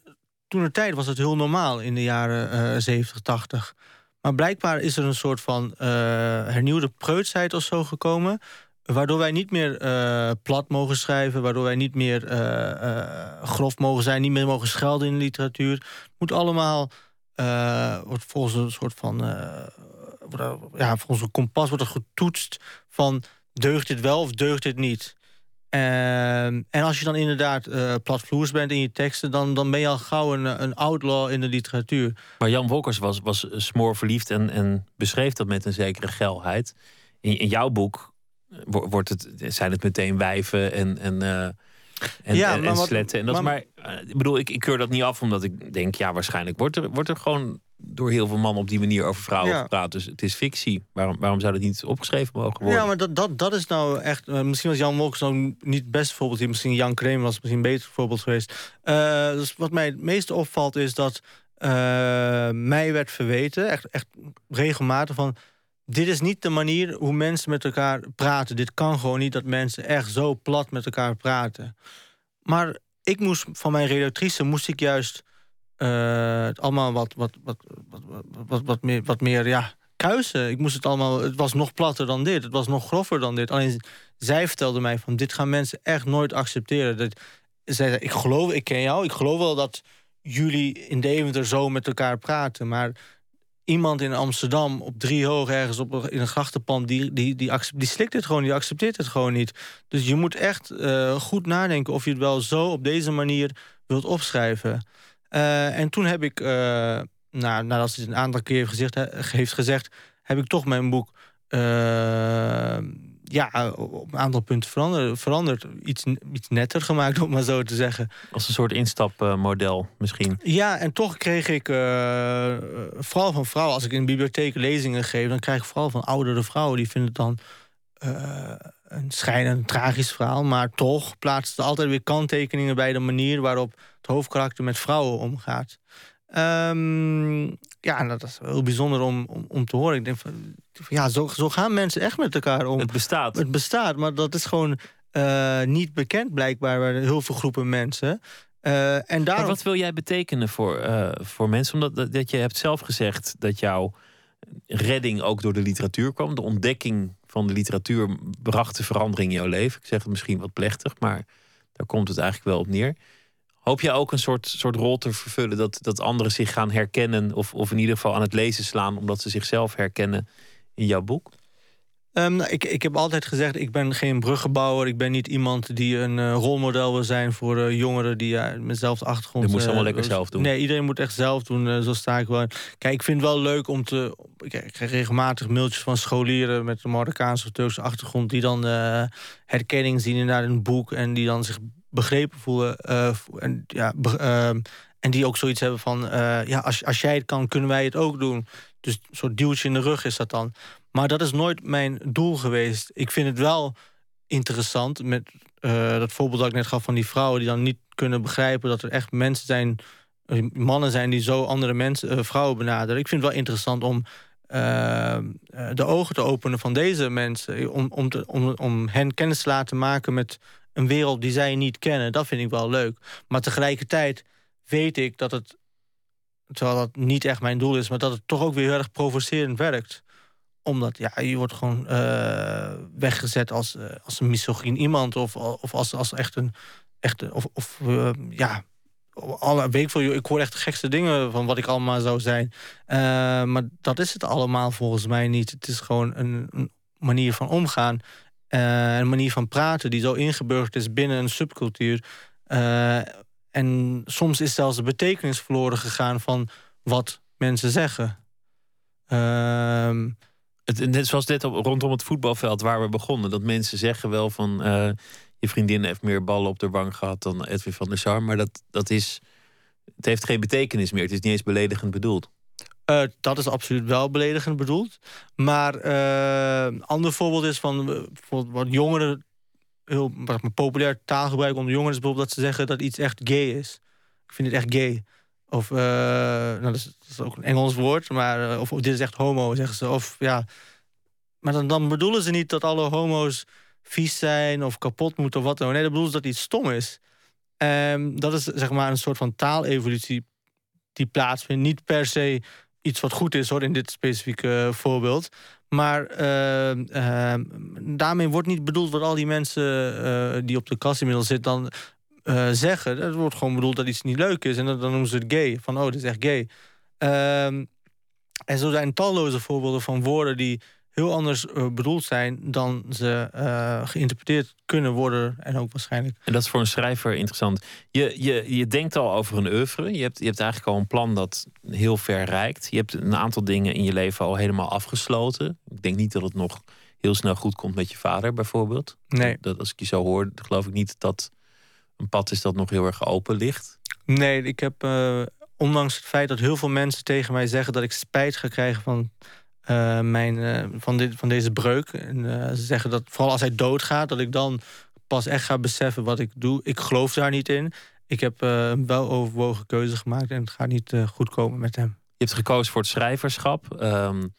toen de tijd was het heel normaal in de jaren eh 70, 80. Maar blijkbaar is er een soort van eh, hernieuwde preutsheid of zo gekomen. Waardoor wij niet meer eh, plat mogen schrijven. Waardoor wij niet meer eh, eh, grof mogen zijn. Niet meer mogen schelden in de literatuur. Het moet allemaal. wordt volgens een soort van. ja, volgens een kompas wordt er getoetst van deugt dit wel of deugt dit niet. Ehm, en als je dan inderdaad platvloers bent in je teksten, dan, dan ben je al gauw een, een outlaw in de literatuur. Maar Jan Wolkers was, was smoorverliefd en, en beschreef dat met een zekere geilheid. In, in jouw boek wordt het, zijn het meteen wijven en, en, eh, en, Ja, en, en wat- sletten. En dat, maar- maar eh, ik bedoel, ik, ik keur dat niet af omdat ik denk, ja, waarschijnlijk wordt er, wordt er gewoon door heel veel mannen op die manier over vrouwen Ja. gepraat. Dus het is fictie. Waarom, waarom zou dat niet opgeschreven mogen worden? Ja, maar dat, dat, dat is nou echt... eh, misschien was Jan Wolkers nou niet het beste voorbeeld. hier. Misschien Jan Kremer was misschien een beter voorbeeld geweest. Dus wat mij het meeste opvalt is dat mij werd verweten... Echt, echt regelmatig van... Dit is niet de manier hoe mensen met elkaar praten. Dit kan gewoon niet dat mensen echt zo plat met elkaar praten. Maar ik moest van mijn redactrice moest ik juist eh, het allemaal wat, wat, wat, wat, wat, wat, meer, wat meer ja, kuisen. Ik moest het allemaal. Het was nog platter dan dit. Het was nog grover dan dit. Alleen zij vertelde mij van dit gaan mensen echt nooit accepteren. Dat, zij zei, ik geloof, ik ken jou. Ik geloof wel dat jullie in Deventer zo met elkaar praten, maar iemand in Amsterdam op drie hoog ergens op, in een grachtenpand... Die, die, die, die slikt het gewoon, die accepteert het gewoon niet. Dus je moet echt eh, goed nadenken of je het wel zo op deze manier wilt opschrijven. Eh, en toen heb ik, eh, nou, nadat ze het een aantal keer heeft gezegd, heb ik toch mijn boek ja, op een aantal punten veranderd. veranderd. Iets, iets netter gemaakt, [laughs] om maar zo te zeggen. Als een soort instapmodel misschien. Ja, en toch kreeg ik, eh, eh, vooral van vrouwen, als ik in bibliotheek lezingen geef, dan krijg ik vooral van oudere vrouwen die vinden het dan eh, een schijnend tragisch verhaal. Maar toch plaatsen ze altijd weer kanttekeningen bij de manier waarop het hoofdkarakter met vrouwen omgaat. Ehm, ja, en dat is heel bijzonder om, om, om te horen. Ik denk van, ja, zo, zo gaan mensen echt met elkaar om. Het bestaat. Het bestaat, maar dat is gewoon eh, niet bekend blijkbaar bij heel veel groepen mensen. Eh, en Maar daarom... wat wil jij betekenen voor, eh, voor mensen? Omdat dat, dat je hebt zelf gezegd dat jouw redding ook door de literatuur kwam. De ontdekking van de literatuur bracht de verandering in jouw leven. Ik zeg het misschien wat plechtig, maar daar komt het eigenlijk wel op neer. Hoop jij ook een soort, soort rol te vervullen dat, dat anderen zich gaan herkennen, of, of in ieder geval aan het lezen slaan, omdat ze zichzelf herkennen in jouw boek? Ehm, nou, ik, ik heb altijd gezegd, ik ben geen bruggenbouwer. Ik ben niet iemand die een eh, rolmodel wil zijn voor eh, jongeren die uh, met dezelfde achtergrond... Dat moet ze allemaal lekker zelf doen. Nee, iedereen moet echt zelf doen. zo sta ik wel. Kijk, ik vind het wel leuk om te... Ik krijg regelmatig mailtjes van scholieren met een Marokkaanse of Turkse achtergrond... die dan herkenning zien in een boek en die dan zich begrepen voelen. eh, en, ja, ehm, en die ook zoiets hebben van... eh, ja, als, als jij het kan, kunnen wij het ook doen. Dus een soort duwtje in de rug is dat dan. Maar dat is nooit mijn doel geweest. Ik vind het wel interessant met eh, dat voorbeeld dat ik net gaf van die vrouwen die dan niet kunnen begrijpen dat er echt mensen zijn, mannen zijn die zo andere mensen, vrouwen benaderen. Ik vind het wel interessant om eh, eh, de ogen te openen van deze mensen, om, om, te, om, om hen kennis te laten maken met een wereld die zij niet kennen. Dat vind ik wel leuk. Maar tegelijkertijd weet ik dat het, terwijl dat niet echt mijn doel is, maar dat het toch ook weer heel erg provocerend werkt omdat ja, je wordt gewoon eh, weggezet als, eh, als een misogyn iemand. Of, of als, als echt een. Echt, of of eh, ja. Alle, ik, veel, joh, ik hoor echt de gekste dingen van wat ik allemaal zou zijn. Maar dat is het allemaal volgens mij niet. Het is gewoon een, een manier van omgaan. Eh, een manier van praten die zo ingeburgerd is binnen een subcultuur. Eh, en soms is zelfs de betekenis verloren gegaan van wat mensen zeggen. Ehm Het, net zoals dit op, rondom het voetbalveld waar we begonnen. Dat mensen zeggen wel van eh, je vriendin heeft meer ballen op de wang gehad dan Edwin van der Sar. Maar dat, dat is. Het heeft geen betekenis meer. Het is niet eens beledigend bedoeld. Eh, dat is absoluut wel beledigend bedoeld. Maar eh, een ander voorbeeld is van eh, bijvoorbeeld wat jongeren, heel populair taalgebruik onder jongeren is bijvoorbeeld dat ze zeggen dat iets echt gay is. Ik vind het echt gay. Of, nou, dat is, dat ook een Engels woord, maar of, dit is echt homo, zeggen ze. Of ja, maar dan, dan bedoelen ze niet dat alle homo's vies zijn of kapot moeten of wat dan ook. Nee, dan bedoelen dat iets stom is. Ehm, dat is zeg maar een soort van taalevolutie die plaatsvindt. Niet per se iets wat goed is hoor, in dit specifieke eh, voorbeeld. Maar ehm, ehm, daarmee wordt niet bedoeld wat al die mensen eh, die op de kast inmiddels zitten dan eh, zeggen. Het wordt gewoon bedoeld dat iets niet leuk is. En dan, dan noemen ze het gay. Van oh, dit is echt gay. Ehm, en zo zijn talloze voorbeelden van woorden die heel anders eh, bedoeld zijn dan ze eh, geïnterpreteerd kunnen worden. En ook waarschijnlijk. En dat is voor een schrijver interessant. Je, je, je denkt al over een oeuvre. Je hebt, je hebt eigenlijk al een plan dat heel ver reikt. Je hebt een aantal dingen in je leven al helemaal afgesloten. Ik denk niet dat het nog heel snel goed komt met je vader, bijvoorbeeld. Nee. Dat, als ik je zo hoor, geloof ik niet dat een pad is dat nog heel erg open ligt. Nee, ik heb, uh, ondanks het feit dat heel veel mensen tegen mij zeggen dat ik spijt ga krijgen van, uh, mijn, uh, van, dit, van deze breuk. En ze zeggen dat vooral als hij doodgaat, dat ik dan pas echt ga beseffen wat ik doe. Ik geloof daar niet in. Ik heb een wel overwogen keuze gemaakt en het gaat niet goed komen met hem. Je hebt gekozen voor het schrijverschap. Um,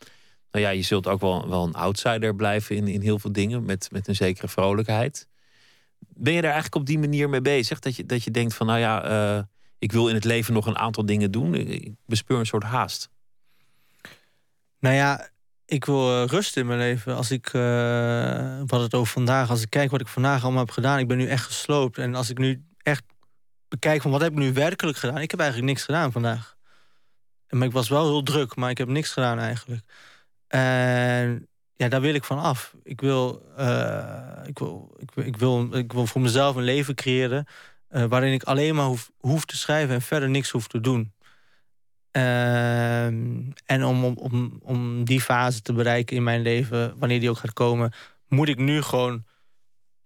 nou ja, je zult ook wel, wel een outsider blijven in, in heel veel dingen, met, met een zekere vrolijkheid. Ben je daar eigenlijk op die manier mee bezig? Dat je, dat je denkt van, nou ja, ik wil in het leven nog een aantal dingen doen. Ik bespeur een soort haast. Nou ja, ik wil uh, rust in mijn leven. Als ik, uh, wat het over vandaag, als ik kijk wat ik vandaag allemaal heb gedaan, ik ben nu echt gesloopt. En als ik nu echt bekijk van wat heb ik nu werkelijk gedaan, ik heb eigenlijk niks gedaan vandaag. Maar ik was wel heel druk, maar ik heb niks gedaan eigenlijk. En ja, daar wil ik van af. Ik wil, uh, ik wil, ik, wil, ik, wil, voor mezelf een leven creëren... Waarin ik alleen maar hoef, hoef, te schrijven en verder niks hoef te doen. Uh, en om, om, om, die fase te bereiken in mijn leven, wanneer die ook gaat komen... moet ik nu gewoon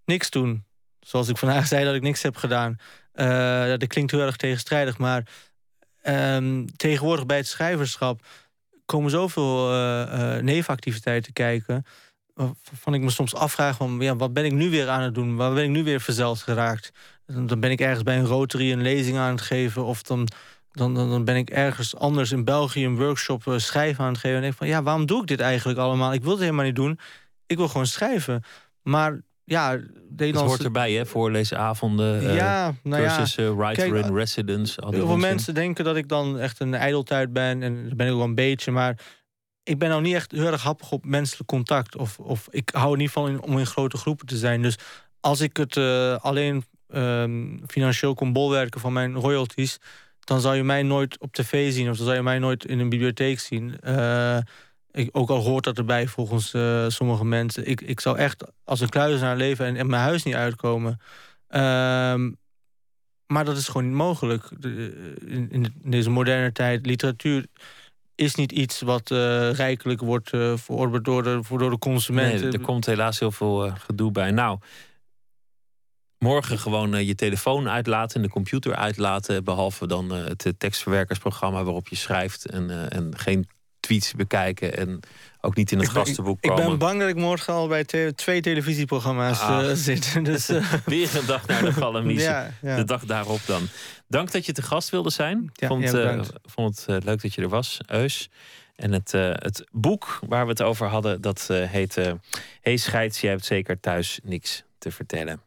niks doen. Zoals ik vandaag zei dat ik niks heb gedaan. Uh, dat klinkt heel erg tegenstrijdig, maar... Um, tegenwoordig bij het schrijverschap komen zoveel uh, nevenactiviteiten kijken. Waarvan ik me soms afvraag: van, ja, wat ben ik nu weer aan het doen? Waar ben ik nu weer verzeld geraakt? Dan ben ik ergens bij een Rotary een lezing aan het geven. Of dan, dan, dan ben ik ergens anders in België een workshop uh, schrijven aan het geven. En denk van ja, waarom doe ik dit eigenlijk allemaal? Ik wil het helemaal niet doen. Ik wil gewoon schrijven. Maar ja, Nederlandse... Het hoort erbij, hè? Voorlezenavonden, uh, ja, nou cursussen, ja. Kijk, in residence. Al Heel veel mensen denken dat ik dan echt een ijdeltuit ben. En dat ben ik wel een beetje. Maar ik ben nou niet echt heel erg happig op menselijk contact. Of, of ik hou er niet van in, om in grote groepen te zijn. Dus als ik het uh, alleen um, financieel kon bolwerken van mijn royalties... dan zou je mij nooit op tv zien. Of dan zou je mij nooit in een bibliotheek zien. Uh, ik, ook al hoort dat erbij volgens uh, sommige mensen. Ik, ik zou echt als een kluizenaar leven en, en mijn huis niet uitkomen. Um, maar dat is gewoon niet mogelijk. De, in, in, deze moderne tijd, literatuur is niet iets wat uh, rijkelijk wordt uh, verorberd door de, door de consumenten. Nee, er komt helaas heel veel gedoe bij. Nou, morgen gewoon je telefoon uitlaten en de computer uitlaten. Behalve dan het tekstverwerkersprogramma waarop je schrijft en, en geen tweets bekijken en ook niet in het ik ben, gastenboek ik, komen. Ik ben bang dat ik morgen al bij te, twee televisieprogramma's ah. uh, zit. [laughs] Dus, uh... [laughs] Weer een dag naar de Galamise. [laughs] ja, ja. De dag daarop dan. Dank dat je te gast wilde zijn. Ja, vond, uh, vond het leuk dat je er was, Eus. En het, het boek waar we het over hadden, dat heet Hey Scheids, jij hebt zeker thuis niks te vertellen.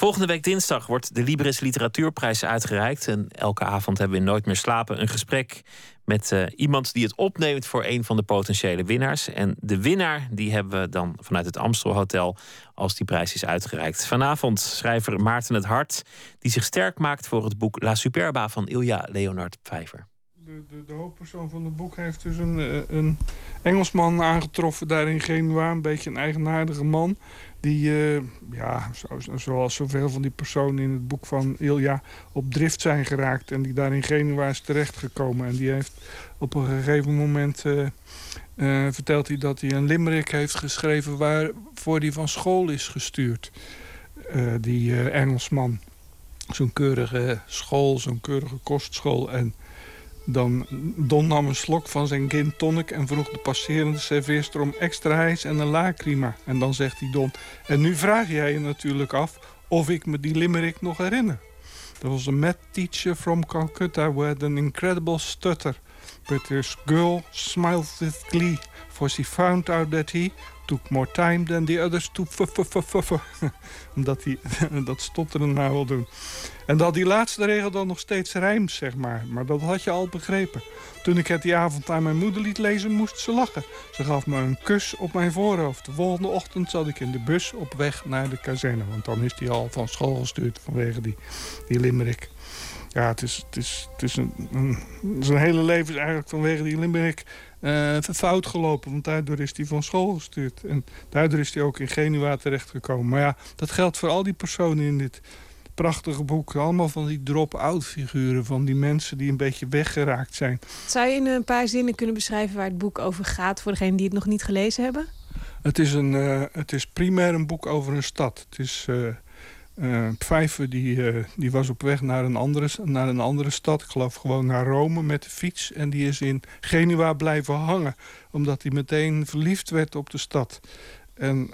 Volgende week dinsdag wordt de Libris Literatuurprijs uitgereikt. En elke avond hebben we in Nooit meer slapen een gesprek met uh, iemand die het opneemt voor een van de potentiële winnaars. En de winnaar die hebben we dan vanuit het Amstel Hotel als die prijs is uitgereikt. Vanavond schrijver Maarten het Hart, die zich sterk maakt voor het boek La Superba van Ilja Leonard Pfeiffer. De, de, de hoofdpersoon van het boek heeft dus een, een Engelsman aangetroffen daar in Genua. Een beetje een eigenaardige man. Die, uh, ja, zo, zoals zoveel van die personen in het boek van Ilja... op drift zijn geraakt en die daar in Genua is terechtgekomen. En die heeft op een gegeven moment... Uh, vertelt hij dat hij een limerick heeft geschreven... waarvoor hij van school is gestuurd. die Engelsman. Zo'n keurige school, zo'n keurige kostschool. En dan Don nam een slok van zijn gin tonic en vroeg de passerende serveerster om extra ijs en een lacrima. En dan zegt hij Don, en nu vraag jij je natuurlijk af of ik me die limerick nog herinner. There was a mad teacher from Calcutta who had an incredible stutter. But this girl smiled with glee, for she found out that he took more time than the others to [laughs] Omdat hij [laughs] dat stotteren nou wil doen. En dat die laatste regel dan nog steeds rijmt, zeg maar. Maar dat had je al begrepen. Toen ik het die avond aan mijn moeder liet lezen, moest ze lachen. Ze gaf me een kus op mijn voorhoofd. De volgende ochtend zat ik in de bus op weg naar de kazerne. Want dan is hij al van school gestuurd vanwege die, die limerick. Ja, het is, het is, het is een, een, zijn hele leven eigenlijk vanwege die limerick uh, fout gelopen. Want daardoor is hij van school gestuurd. En daardoor is hij ook in Genua terechtgekomen. Maar ja, dat geldt voor al die personen in dit prachtige boek. Allemaal van die drop-out figuren. Van die mensen die een beetje weggeraakt zijn. Zou je in een paar zinnen kunnen beschrijven waar het boek over gaat... voor degenen die het nog niet gelezen hebben? Het is, een, eh, het is primair een boek over een stad. Het is... eh eh, Pfeiffer die, eh, die was op weg naar een, andere, naar een andere stad. Ik geloof gewoon naar Rome met de fiets. En die is in Genua blijven hangen. Omdat hij meteen verliefd werd op de stad. En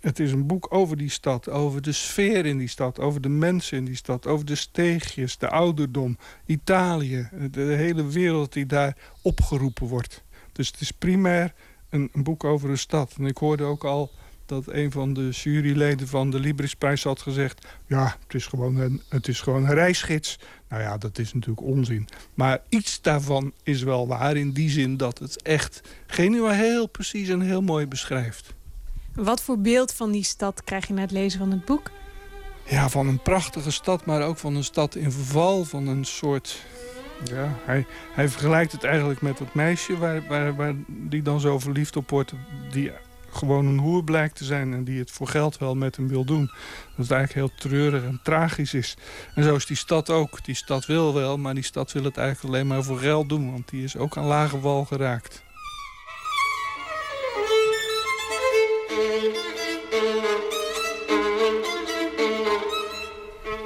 het is een boek over die stad. Over de sfeer in die stad. Over de mensen in die stad. Over de steegjes, de ouderdom. Italië. De, hele wereld die daar opgeroepen wordt. Dus het is primair een, een boek over een stad. En ik hoorde ook al dat een van de juryleden van de Librisprijs had gezegd... ja, het is, gewoon een, het is gewoon een reisgids. Nou ja, dat is natuurlijk onzin. Maar iets daarvan is wel waar in die zin dat het echt Genua heel precies en heel mooi beschrijft. Wat voor beeld van die stad krijg je na het lezen van het boek? Ja, van een prachtige stad, maar ook van een stad in verval. Van een soort... Ja, hij, hij vergelijkt het eigenlijk met dat meisje waar, waar, waar die dan zo verliefd op wordt. Die gewoon een hoer blijkt te zijn en die het voor geld wel met hem wil doen. Dat het eigenlijk heel treurig en tragisch is. En zo is die stad ook. Die stad wil wel, maar die stad wil het eigenlijk alleen maar voor geld doen. Want die is ook aan lage wal geraakt.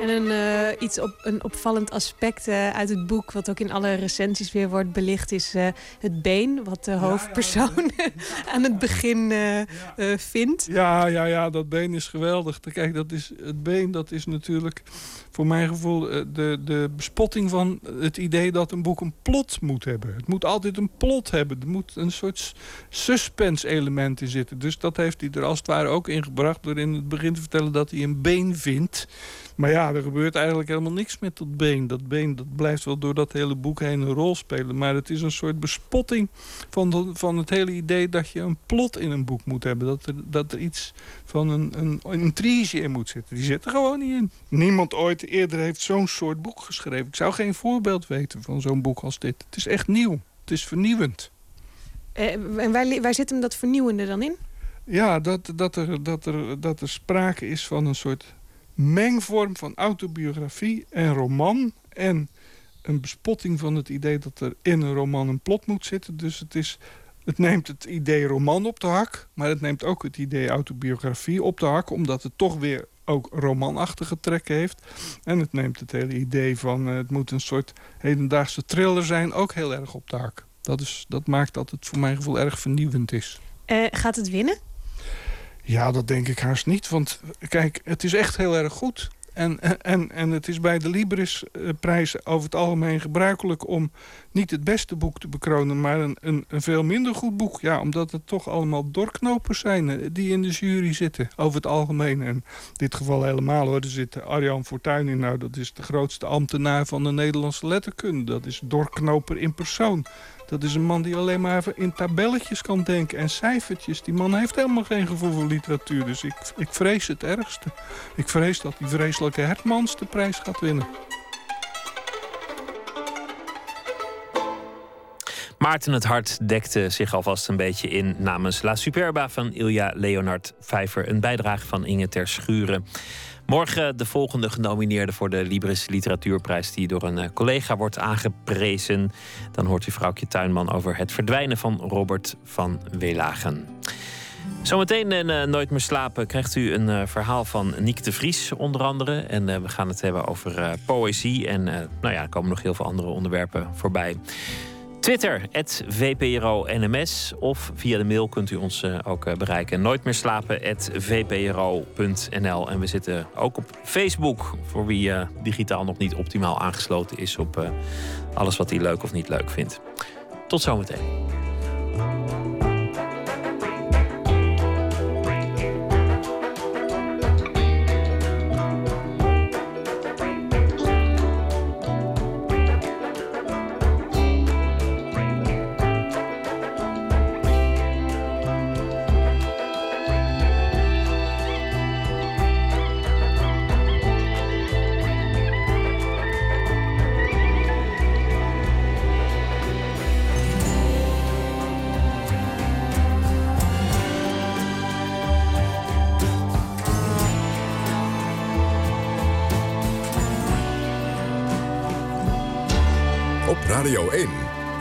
En een, eh, iets op, een opvallend aspect eh, uit het boek, wat ook in alle recensies weer wordt belicht, is eh, het been, wat de hoofdpersoon [laughs] aan het begin eh, eh, vindt. Ja, ja, ja, dat been is geweldig. Kijk, dat is, het been dat is natuurlijk voor mijn gevoel eh, de, de bespotting van het idee dat een boek een plot moet hebben. Het moet altijd een plot hebben. Er moet een soort suspense element in zitten. Dus dat heeft hij er als het ware ook in gebracht door in het begin te vertellen dat hij een been vindt. Maar ja, er gebeurt eigenlijk helemaal niks met dat been. Dat been dat blijft wel door dat hele boek heen een rol spelen. Maar het is een soort bespotting van, de- van het hele idee dat je een plot in een boek moet hebben. Dat er, dat er iets van een, een, een intrige in moet zitten. Die zit er gewoon niet in. Niemand ooit eerder heeft zo'n soort boek geschreven. Ik zou geen voorbeeld weten van zo'n boek als dit. Het is echt nieuw. Het is vernieuwend. Eh, en waar zit hem dat vernieuwende dan in? Ja, dat, dat, er, dat, er, dat er sprake is van een soort mengvorm van autobiografie en roman. En een bespotting van het idee dat er in een roman een plot moet zitten. Dus het, is, het neemt het idee roman op de hak. Maar het neemt ook het idee autobiografie op de hak. Omdat het toch weer ook romanachtige trekken heeft. En het neemt het hele idee van eh, het moet een soort hedendaagse thriller zijn ook heel erg op de hak. Dat, is, dat maakt dat het voor mijn gevoel erg vernieuwend is. Eh, gaat het winnen? Ja, dat denk ik haast niet. Want kijk, het is echt heel erg goed. En, en, en het is bij de Libris-prijs over het algemeen gebruikelijk... om niet het beste boek te bekronen, maar een, een, een veel minder goed boek. Ja, omdat het toch allemaal doorknopers zijn eh, die in de jury zitten, over het algemeen. En in dit geval helemaal hoor. Er zit Arjan Fortuyn in. Nou, dat is de grootste ambtenaar van de Nederlandse letterkunde. Dat is doorknoper in persoon. Dat is een man die alleen maar in tabelletjes kan denken en cijfertjes. Die man heeft helemaal geen gevoel voor literatuur. Dus ik, ik vrees het ergste. Ik vrees dat die vreselijke Hertmans de prijs gaat winnen. Maarten het Hart dekte zich alvast een beetje in namens La Superba van Ilja Leonard Vijver. Een bijdrage van Inge Ter Schuren. Morgen de volgende genomineerde voor de Libris Literatuurprijs, die door een eh, collega wordt aangeprezen. Dan hoort u vrouwtje Tuinman over het verdwijnen van Robert van Welagen. Zometeen in eh, Nooit meer slapen krijgt u een eh, verhaal van Niek de Vries onder andere. En we gaan het hebben over poëzie. En nou ja, er komen nog heel veel andere onderwerpen voorbij. Twitter, VPRO-NMS. Of via de mail kunt u ons eh, ook eh, bereiken. Nooit meer slapen, VPRO.nl. En we zitten ook op Facebook. Voor wie eh, digitaal nog niet optimaal aangesloten is op alles wat hij leuk of niet leuk vindt. Tot zometeen.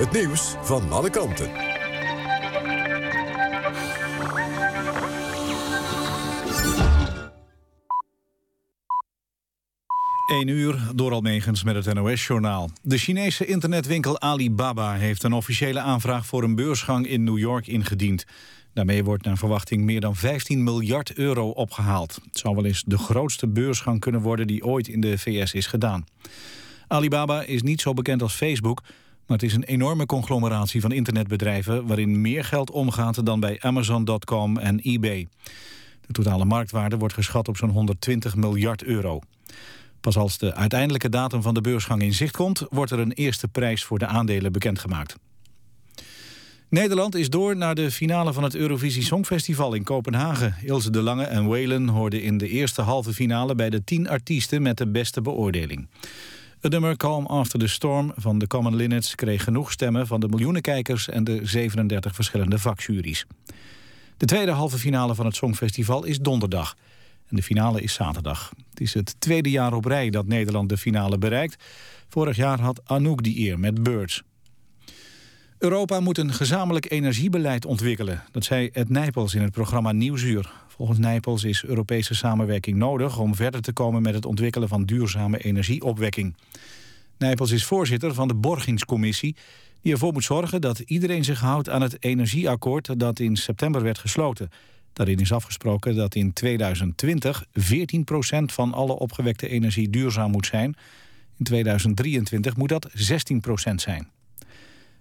Het nieuws van alle kanten. Eén uur door Almegens met het NOS-journaal. De Chinese internetwinkel Alibaba heeft een officiële aanvraag voor een beursgang in New York ingediend. Daarmee wordt naar verwachting meer dan 15 miljard euro opgehaald. Het zou wel eens de grootste beursgang kunnen worden die ooit in de VS is gedaan. Alibaba is niet zo bekend als Facebook, maar het is een enorme conglomeratie van internetbedrijven waarin meer geld omgaat dan bij Amazon.com en eBay. De totale marktwaarde wordt geschat op zo'n 120 miljard euro. Pas als de uiteindelijke datum van de beursgang in zicht komt... wordt er een eerste prijs voor de aandelen bekendgemaakt. Nederland is door naar de finale van het Eurovisie Songfestival in Kopenhagen. Ilse de Lange en Whalen hoorden in de eerste halve finale... bij de tien artiesten met de beste beoordeling. Het nummer Calm After the Storm van de Common Linnets... kreeg genoeg stemmen van de miljoenen kijkers... en de 37 verschillende vakjuries. De tweede halve finale van het Songfestival is donderdag... En de finale is zaterdag. Het is het tweede jaar op rij dat Nederland de finale bereikt. Vorig jaar had Anouk die eer met Birds. Europa moet een gezamenlijk energiebeleid ontwikkelen. Dat zei Ed Nijpels in het programma Nieuwsuur. Volgens Nijpels is Europese samenwerking nodig... om verder te komen met het ontwikkelen van duurzame energieopwekking. Nijpels is voorzitter van de Borgingscommissie... die ervoor moet zorgen dat iedereen zich houdt aan het energieakkoord... dat in september werd gesloten... Daarin is afgesproken dat in 2020 14% van alle opgewekte energie duurzaam moet zijn. In 2023 moet dat 16% zijn.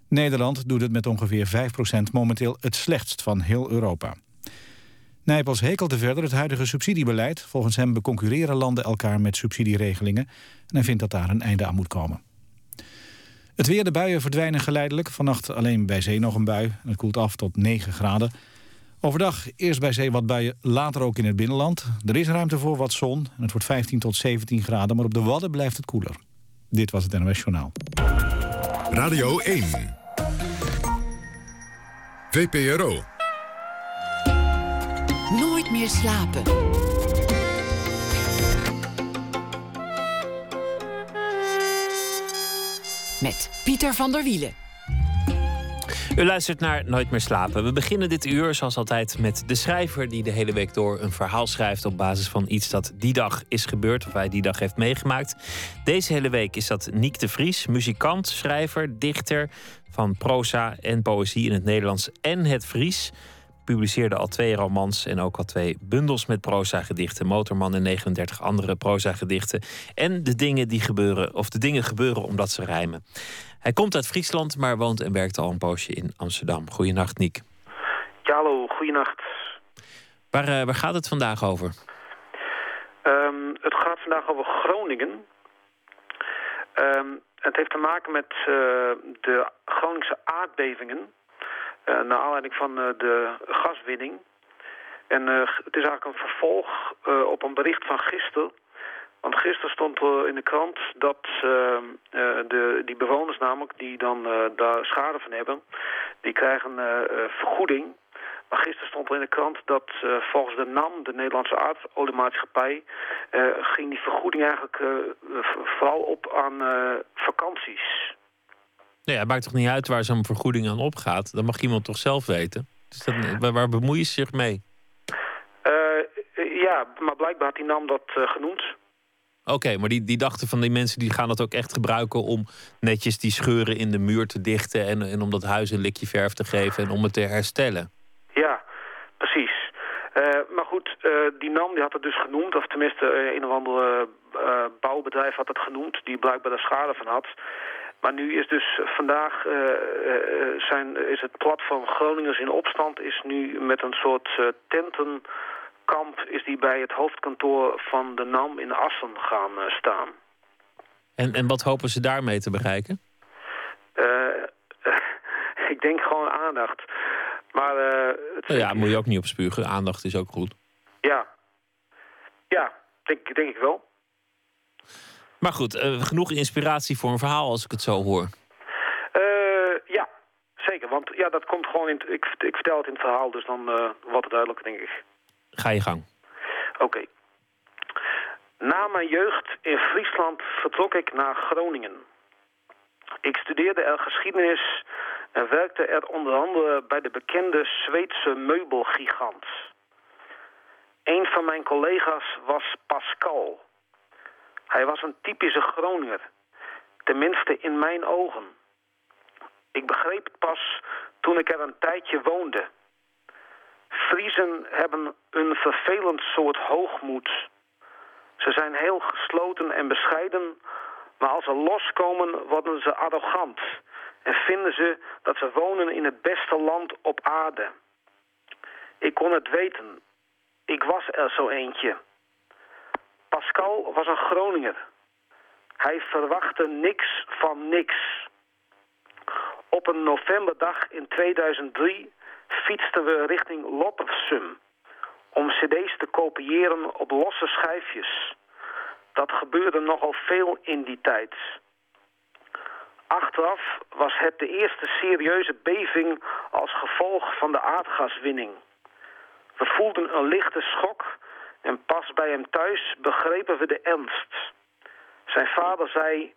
Nederland doet het met ongeveer 5% momenteel het slechtst van heel Europa. Nijpels hekelde verder het huidige subsidiebeleid. Volgens hem beconcurreren landen elkaar met subsidieregelingen... en hij vindt dat daar een einde aan moet komen. Het weer, de buien verdwijnen geleidelijk. Vannacht alleen bij zee nog een bui. Het koelt af tot 9 graden. Overdag eerst bij zee wat buien, later ook in het binnenland. Er is ruimte voor wat zon en het wordt 15 tot 17 graden... maar op de Wadden blijft het koeler. Dit was het NOS Journaal. Radio 1. VPRO. Nooit meer slapen. Met Pieter van der Wielen. U luistert naar Nooit meer slapen. We beginnen dit uur zoals altijd met de schrijver die de hele week door een verhaal schrijft op basis van iets dat die dag is gebeurd of hij die dag heeft meegemaakt. Deze hele week is dat Niek de Vries, muzikant, schrijver, dichter van proza en poëzie in het Nederlands en het Fries publiceerde al twee romans en ook al twee bundels met proza-gedichten. Motorman en 39 andere proza-gedichten. En de dingen die gebeuren, of de dingen gebeuren omdat ze rijmen. Hij komt uit Friesland, maar woont en werkt al een poosje in Amsterdam. Goedenacht, Niek. Ja, hallo, goedenacht. Waar, uh, waar gaat het vandaag over? Um, het gaat vandaag over Groningen. Um, het heeft te maken met uh, de Groningse aardbevingen. Uh, naar aanleiding van de gaswinning. En het is eigenlijk een vervolg op een bericht van gisteren want gisteren stond er in de krant dat uh, de, die bewoners namelijk, die dan uh, daar schade van hebben, die krijgen vergoeding. Maar gisteren stond er in de krant dat volgens de NAM, de Nederlandse aardoliemaatschappij, ging die vergoeding eigenlijk vooral op aan vakanties. Nee, het maakt toch niet uit waar zo'n vergoeding aan opgaat? Dat mag iemand toch zelf weten? Dus dat, waar bemoeien je zich mee? ja, maar blijkbaar had die NAM dat genoemd. Oké, maar die, die dachten van die mensen die gaan dat ook echt gebruiken om netjes die scheuren in de muur te dichten en, en om dat huis een likje verf te geven en om het te herstellen. Ja, precies. Uh, maar goed, uh, die NAM die had het dus genoemd, of tenminste uh, een of ander bouwbedrijf had het genoemd, die blijkbaar daar schade van had. Maar nu is dus vandaag zijn, is het platform Groningers in opstand is nu met een soort tenten kamp is die bij het hoofdkantoor van de NAM in Assen gaan uh, staan. En, en wat hopen ze daarmee te bereiken? [laughs] Ik denk gewoon aandacht. Maar, het nou ja, moet je ook niet opspugen. Aandacht is ook goed. Ja. Ja, denk, denk ik wel. Maar goed, genoeg inspiratie voor een verhaal als ik het zo hoor. ja, zeker. Want ja, dat komt gewoon in... Ik, ik vertel het in het verhaal, dus dan wordt het duidelijk, denk ik. Ga je gang. Oké. Okay. Na mijn jeugd in Friesland vertrok ik naar Groningen. Ik studeerde er geschiedenis en werkte er onder andere bij de bekende Zweedse meubelgigant. Een van mijn collega's was Pascal. Hij was een typische Groninger. Tenminste in mijn ogen. Ik begreep het pas toen ik er een tijdje woonde. Friezen hebben een vervelend soort hoogmoed. Ze zijn heel gesloten en bescheiden, maar als ze loskomen worden ze arrogant en vinden ze dat ze wonen in het beste land op aarde. Ik kon het weten. Ik was er zo eentje. Pascal was een Groninger. Hij verwachtte niks van niks. Op een novemberdag in 2003 fietsten we richting Loppersum om cd's te kopiëren op losse schijfjes. Dat gebeurde nogal veel in die tijd. Achteraf was het de eerste serieuze beving als gevolg van de aardgaswinning. We voelden een lichte schok en pas bij hem thuis begrepen we de ernst. Zijn vader zei,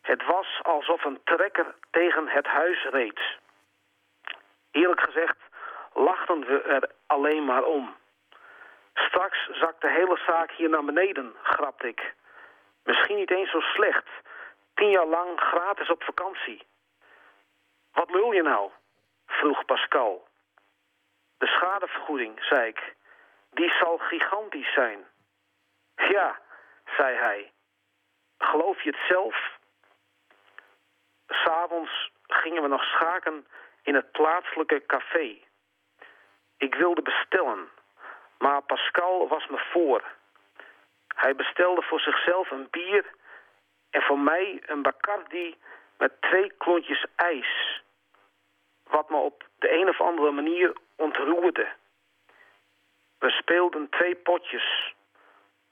het was alsof een trekker tegen het huis reed. Eerlijk gezegd lachten we er alleen maar om. Straks zakt de hele zaak hier naar beneden, grapte ik. Misschien niet eens zo slecht. Tien jaar lang gratis op vakantie. Wat lul je nou? vroeg Pascal. De schadevergoeding, zei ik. Die zal gigantisch zijn. Ja, zei hij. Geloof je het zelf? S'avonds gingen we nog schaken in het plaatselijke café. Ik wilde bestellen, maar Pascal was me voor. Hij bestelde voor zichzelf een bier en voor mij een Bacardi met twee klontjes ijs. Wat me op de een of andere manier ontroerde. We speelden twee potjes.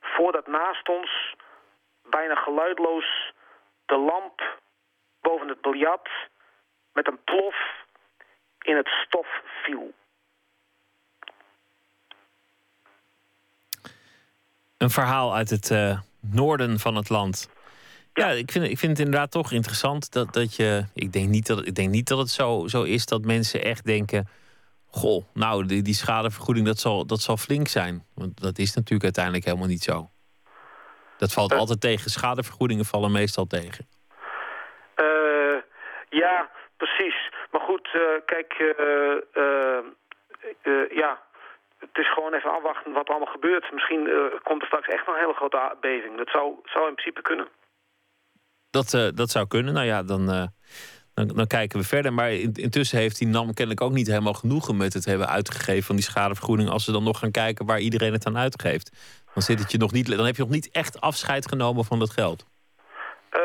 Voordat naast ons, bijna geluidloos, de lamp boven het biljart met een plof in het stof viel. Een verhaal uit het uh, noorden van het land. Ja, ik vind, ik vind het inderdaad toch interessant dat, dat je. Ik denk niet dat, ik denk niet dat het zo, zo is dat mensen echt denken. Goh, nou, die, die schadevergoeding dat zal, dat zal flink zijn. Want dat is natuurlijk uiteindelijk helemaal niet zo. Dat valt Uh. altijd tegen. Schadevergoedingen vallen meestal tegen. Eh, ja, precies. Maar goed, eh, kijk, eh, eh, eh, ja, het is gewoon even afwachten wat er allemaal gebeurt. Misschien eh, komt er straks echt een hele grote aardbeving. Dat zou, zou in principe kunnen. Dat, eh, dat zou kunnen. Nou ja, dan, eh, dan, dan kijken we verder. Maar in- intussen heeft die NAM kennelijk ook niet helemaal genoegen met het hebben uitgegeven van die schadevergoeding. Als ze dan nog gaan kijken waar iedereen het aan uitgeeft. Dan, zit het je nog niet, dan heb je nog niet echt afscheid genomen van dat geld. Eh,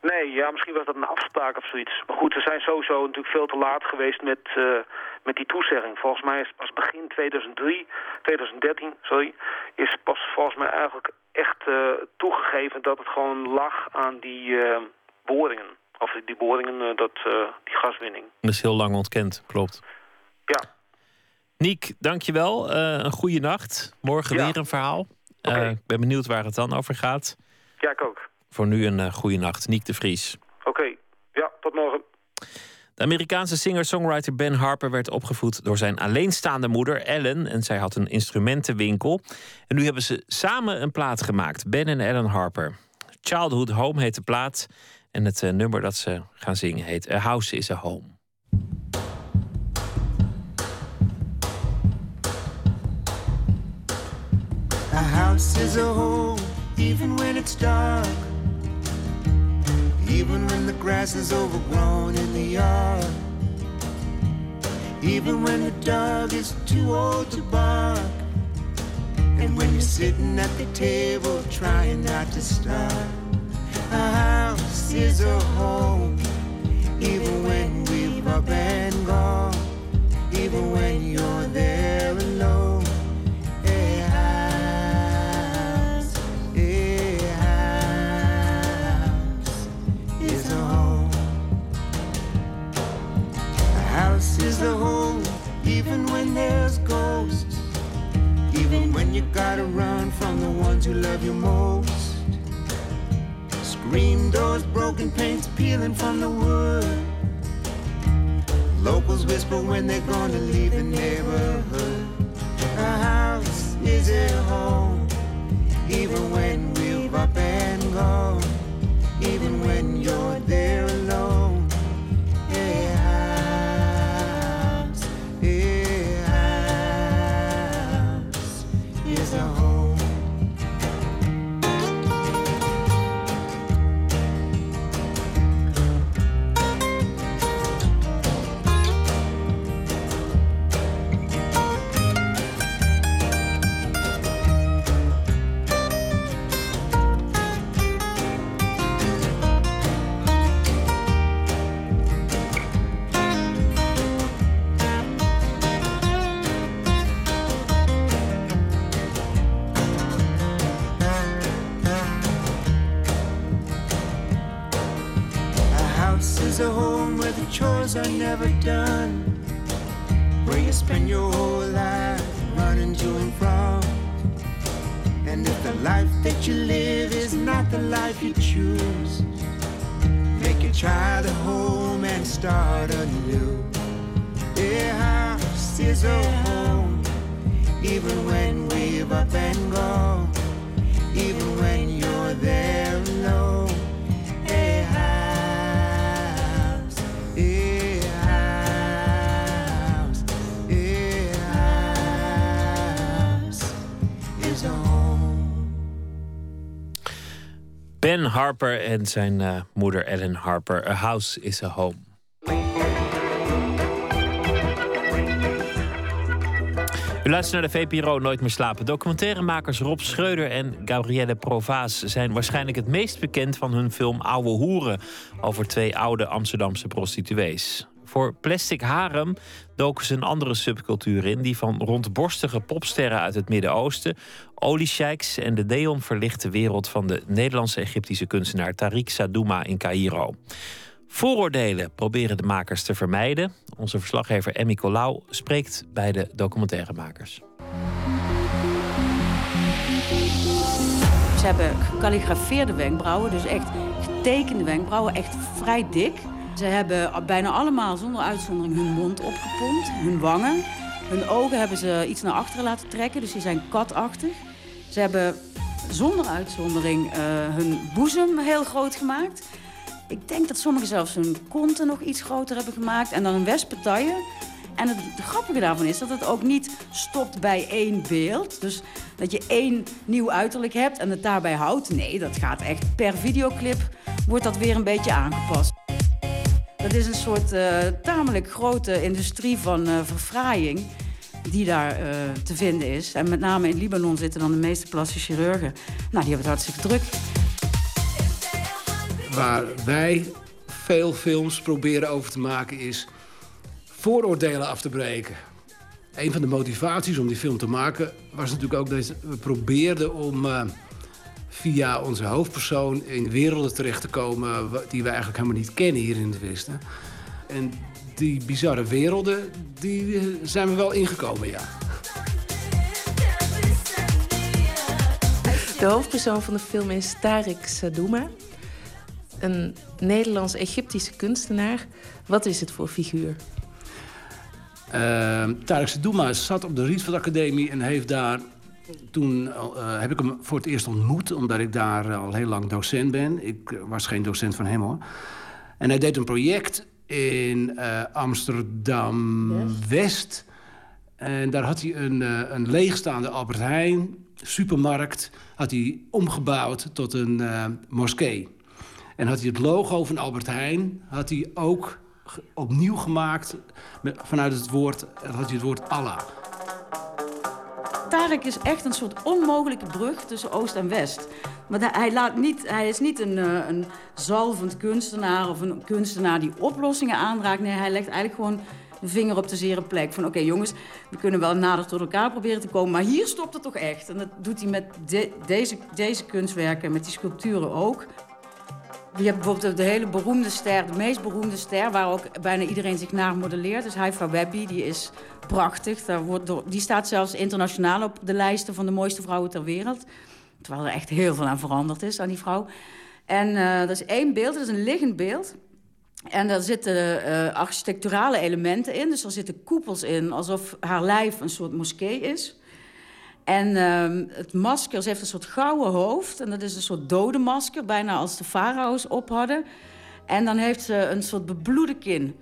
nee, ja, misschien was dat een afspraak of zoiets. Maar goed, we zijn sowieso natuurlijk veel te laat geweest met, eh, met die toezegging. Volgens mij is pas begin 2003, 2013, sorry, is pas volgens mij eigenlijk echt eh, toegegeven dat het gewoon lag aan die eh, boringen. Of die boringen, eh, dat, eh, die gaswinning. Dat is heel lang ontkend, klopt. Ja. Niek, dankjewel. Eh een goede nacht. Morgen Ja. weer een verhaal. Eh, ik ben benieuwd waar het dan over gaat. Ja, ik ook. Voor nu een goede nacht. Niek de Vries. Oké, ja, tot morgen. De Amerikaanse singer-songwriter Ben Harper werd opgevoed door zijn alleenstaande moeder Ellen. En zij had een instrumentenwinkel. En nu hebben ze samen een plaat gemaakt, Ben en Ellen Harper. Childhood Home heet de plaat. En het uh, nummer dat ze gaan zingen heet A House is a Home. A house is a home, even when it's dark. Even when the grass is overgrown in the yard. Even when the dog is too old to bark. And when you're sitting at the table trying not to starve. A house is a home, even when we've up and gone. Even when you're there alone. A house, a house is a home. A house is a home, even when there's ghosts. Even when you gotta run from the ones who love you most. Green doors, broken paints peeling from the wood. Locals whisper when they're gonna leave the neighborhood. A house is a home, even when we've up and gone, even when you're there. The are never done. Where you spend your whole life running to and from. And if the life that you live is not the life you choose, make you try the home and start anew. A house is a home, even when we've up and gone, even when you're Harper en zijn eh, moeder Ellen Harper. A House is a Home. U luistert naar de VPRO Nooit meer slapen. Documentairemakers Rob Schreuder en Gabrielle Provaas zijn waarschijnlijk het meest bekend van hun film Oude Hoeren over twee oude Amsterdamse prostituees. Voor Plastic Harem doken ze een andere subcultuur in, die van rondborstige popsterren uit het Midden-Oosten, oliesheiks en de neonverlichte wereld van de Nederlandse Egyptische kunstenaar Tariq Sadouma in Cairo. Vooroordelen proberen de makers te vermijden. Onze verslaggever Emmy Colau spreekt bij de documentairemakers. Ze hebben gekalligrafeerde wenkbrauwen, dus echt getekende wenkbrauwen, echt vrij dik. Ze hebben bijna allemaal zonder uitzondering hun mond opgepompt, hun wangen. Hun ogen hebben ze iets naar achteren laten trekken, dus die zijn katachtig. Ze hebben zonder uitzondering eh, hun boezem heel groot gemaakt. Ik denk dat sommigen zelfs hun konten nog iets groter hebben gemaakt. En dan een wespentaille. En het, het grappige daarvan is dat het ook niet stopt bij één beeld. Dus dat je één nieuw uiterlijk hebt en het daarbij houdt. Nee, dat gaat echt per videoclip wordt dat weer een beetje aangepast. Dat is een soort eh, tamelijk grote industrie van eh, verfraaiing die daar eh, te vinden is. En met name in Libanon zitten dan de meeste plastische chirurgen. Nou, die hebben het hartstikke druk. Waar wij veel films proberen over te maken is vooroordelen af te breken. Een van de motivaties om die film te maken was natuurlijk ook dat we probeerden om via onze hoofdpersoon in werelden terecht te komen die we eigenlijk helemaal niet kennen hier in het Westen. En die bizarre werelden, die eh, zijn we wel ingekomen, ja. De hoofdpersoon van de film is Tariq Sadouma. Een Nederlands-Egyptische kunstenaar. Wat is het voor figuur? Uh, Tarek Sadouma zat op de Rietveld Academie en heeft daar... Toen eh, heb ik hem voor het eerst ontmoet, omdat ik daar al heel lang docent ben. Ik eh, was geen docent van hem, hoor. En hij deed een project in eh, Amsterdam-West. En daar had hij een, eh, een leegstaande Albert Heijn, supermarkt... had hij omgebouwd tot een eh, moskee. En had hij het logo van Albert Heijn had hij ook opnieuw gemaakt... Met, vanuit het woord, had hij het woord Allah. Tarek is echt een soort onmogelijke brug tussen Oost en West. Maar hij, laat niet, hij is niet een, eh, een zalvend kunstenaar of een kunstenaar die oplossingen aanraakt. Nee, hij legt eigenlijk gewoon de vinger op de zere plek. Van oké jongens, we kunnen wel nader tot elkaar proberen te komen, maar hier stopt het toch echt. En dat doet hij met de- deze, deze kunstwerken, met die sculpturen ook. Je hebt bijvoorbeeld de hele beroemde ster, de meest beroemde ster, waar ook bijna iedereen zich naar modelleert. Dus Haifa Webby, die is prachtig. Daar wordt die staat zelfs internationaal op de lijsten van de mooiste vrouwen ter wereld. Terwijl er echt heel veel aan veranderd is aan die vrouw. En eh, dat is één beeld, dat is een liggend beeld. En daar zitten eh, architecturale elementen in. Dus er zitten koepels in, alsof haar lijf een soort moskee is. En ehm, het masker, ze heeft een soort gouden hoofd. En dat is een soort dode masker, bijna als de farao's op hadden. En dan heeft ze een soort bebloede kin.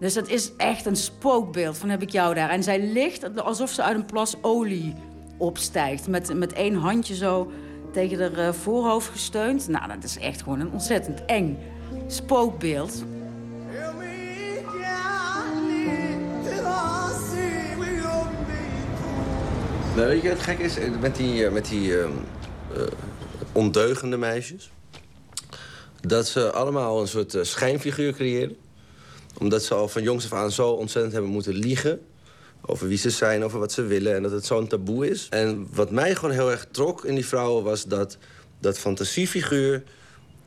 Dus dat is echt een spookbeeld van heb ik jou daar. En zij ligt alsof ze uit een plas olie opstijgt. Met, met één handje zo tegen haar eh, voorhoofd gesteund. Nou, dat is echt gewoon een ontzettend eng spookbeeld. Nou, weet je wat gek is? Met die, eh, met die ehm, eh, ondeugende meisjes. Dat ze allemaal een soort eh, schijnfiguur creëren. Omdat ze al van jongs af aan zo ontzettend hebben moeten liegen. Over wie ze zijn, over wat ze willen. En dat het zo'n taboe is. En wat mij gewoon heel erg trok in die vrouwen was dat dat fantasiefiguur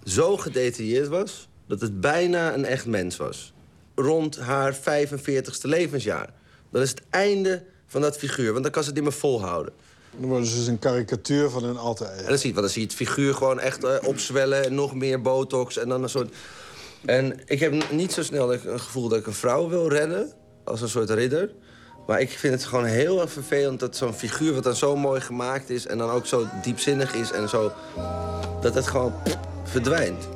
zo gedetailleerd was. dat het bijna een echt mens was. Rond haar 45ste levensjaar. Dat is het einde van dat figuur, want dan kan ze het niet meer volhouden. Dan worden ze dus een karikatuur van hun alter En dan zie, je, want dan zie je het figuur gewoon echt eh, opzwellen... en nog meer botox en dan een soort... En ik heb niet zo snel het gevoel dat ik een vrouw wil redden... als een soort ridder. Maar ik vind het gewoon heel erg vervelend dat zo'n figuur... wat dan zo mooi gemaakt is en dan ook zo diepzinnig is en zo... dat het gewoon verdwijnt.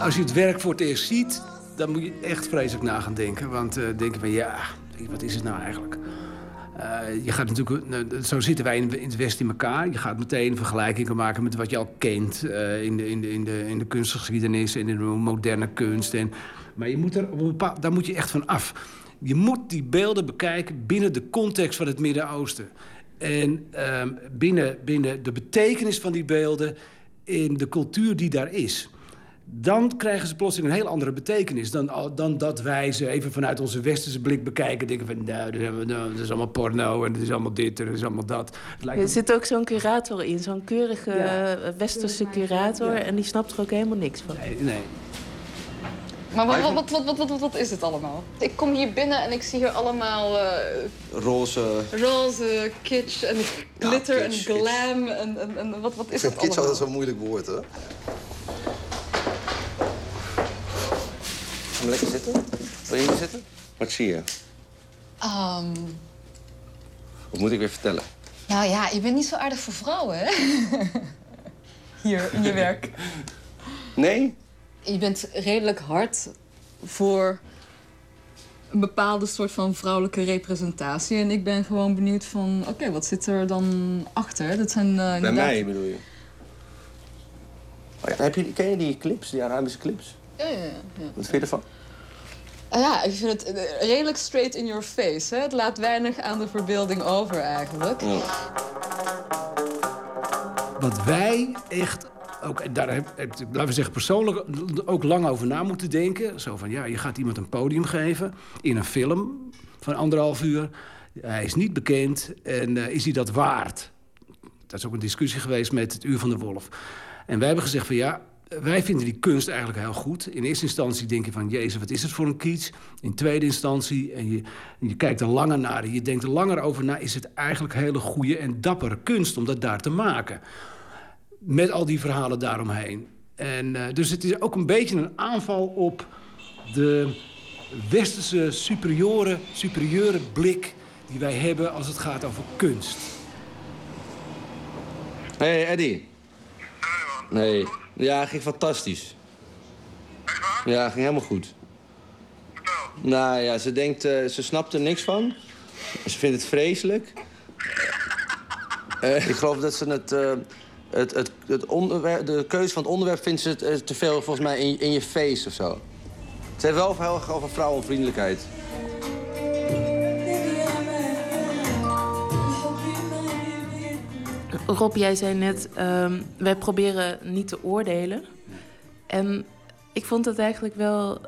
Als je het werk voor het eerst ziet, dan moet je echt vreselijk na gaan denken. Want uh, denken van ja, wat is het nou eigenlijk? Uh, je gaat natuurlijk, uh, zo zitten wij in, het Westen in elkaar. Je gaat meteen vergelijkingen maken met wat je al kent in, de, in, de, in, de, in de kunstgeschiedenis en in de moderne kunst. En, maar je moet er, daar moet je echt van af. Je moet die beelden bekijken binnen de context van het Midden-Oosten. En ehm, binnen, binnen de betekenis van die beelden in de cultuur die daar is dan krijgen ze plotseling een heel andere betekenis... dan, dan dat wij ze even vanuit onze westerse blik bekijken. Denken van, nou, dat is allemaal porno en dat is allemaal dit en dat is allemaal dat. Er zit ook zo'n curator in, zo'n keurige ja. westerse curator... en die snapt er ook helemaal niks van. Nee, nee. Maar wat, wat, wat, wat, wat, wat, is het allemaal? Ik kom hier binnen en ik zie hier allemaal... Uh, roze... Roze, kitsch en glitter ja, kitsch, en glam en, en, en, wat, wat is het allemaal? Kitsch is altijd zo'n moeilijk woord, hè? Ga maar lekker zitten. Wil je hier zitten? Wat zie je? Um... Wat moet ik weer vertellen? Nou ja, je bent niet zo aardig voor vrouwen, hè? [laughs] Hier, in je werk. Nee? Je bent redelijk hard voor een bepaalde soort van vrouwelijke representatie. En ik ben gewoon benieuwd van, oké, wat zit er dan achter? Dat zijn uh, Bij inderdaad... mij bedoel je? Oh ja, heb je, ken je die clips, die Arabische clips? Ja, ja, ja. Wat vind je ervan? Ah, ja, ik vind het eh, redelijk straight in your face. Hè? Het laat weinig aan de verbeelding over eigenlijk. Ja. Wat wij echt, ook, daar heb, heb, laten we zeggen persoonlijk, ook lang over na moeten denken. Zo van, ja, je gaat iemand een podium geven in een film van anderhalf uur. Hij is niet bekend en uh, is hij dat waard? Dat is ook een discussie geweest met het Uur van de Wolf. En wij hebben gezegd van ja, wij vinden die kunst eigenlijk heel goed. In eerste instantie denk je van, jezus, wat is het voor een kiets? In tweede instantie, en je, en je kijkt er langer naar... en je denkt er langer over na... is het eigenlijk hele goede en dappere kunst om dat daar te maken. Met al die verhalen daaromheen. En, uh, dus het is ook een beetje een aanval op de westerse superieure, superieure blik... die wij hebben als het gaat over kunst. Hé, hey, Eddie. Nee, ja, ging fantastisch. Ja, ging helemaal goed. Nou ja, ze denkt, uh, ze snapt er niks van. Ze vindt het vreselijk. Uh, ik geloof dat ze het, uh, het, het, het onderwerp, de keuze van het onderwerp vindt ze het, te veel volgens mij in, in je face of zo. Ze heeft wel heel over vrouwenvriendelijkheid. Rob, jij zei net, um, wij proberen niet te oordelen. En ik vond het eigenlijk wel,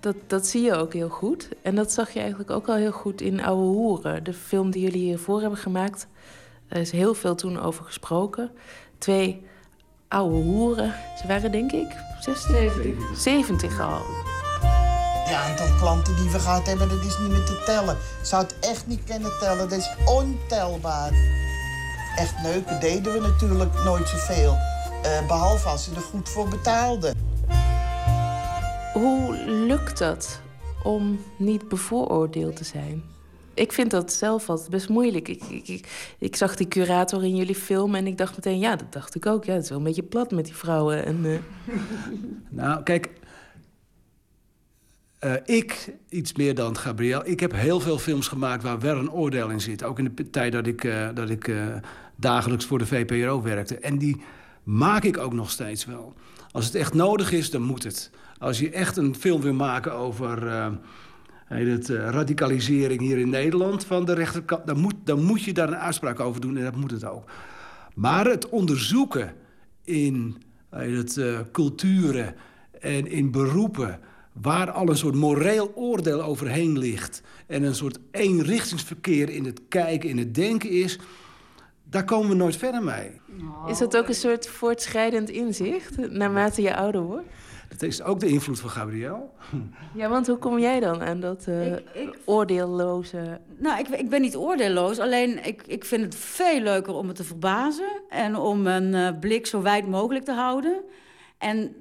dat, dat zie je ook heel goed. En dat zag je eigenlijk ook al heel goed in Oude Hoeren. De film die jullie hiervoor hebben gemaakt. Er is heel veel toen over gesproken. Twee oude hoeren. Ze waren denk ik 60? 70. 70 al. Het aantal klanten die we gehad hebben, dat is niet meer te tellen. Ik zou het echt niet kunnen tellen. Dat is ontelbaar echt neuken deden we natuurlijk nooit zoveel. Uh, behalve als ze er goed voor betaalden. Hoe lukt dat om niet bevooroordeeld te zijn? Ik vind dat zelf altijd best moeilijk. Ik, ik, ik, ik, zag die curator in jullie film en ik dacht meteen... ja, dat dacht ik ook. Ja, het is wel een beetje plat met die vrouwen. En, uh... [laughs] Nou, kijk... Uh, ik, iets meer dan Gabriel, ik heb heel veel films gemaakt waar wel een oordeel in zit. Ook in de tijd dat ik, uh, dat ik dagelijks voor de VPRO werkte. En die maak ik ook nog steeds wel. Als het echt nodig is, dan moet het. Als je echt een film wil maken over uh, het, uh, radicalisering hier in Nederland van de rechterkant, dan moet, dan moet je daar een uitspraak over doen en dat moet het ook. Maar het onderzoeken in het, uh, culturen en in beroepen waar al een soort moreel oordeel overheen ligt en een soort eenrichtingsverkeer in het kijken, in het denken is daar komen we nooit verder mee. Is dat ook een soort voortschrijdend inzicht naarmate je ouder wordt? Dat is ook de invloed van Gabriel. Ja, want hoe kom jij dan aan dat uh, oordeelloze... Nou, ik, ik ben niet oordeelloos. Alleen ik, ik vind het veel leuker om me te verbazen... en om een uh, blik zo wijd mogelijk te houden. En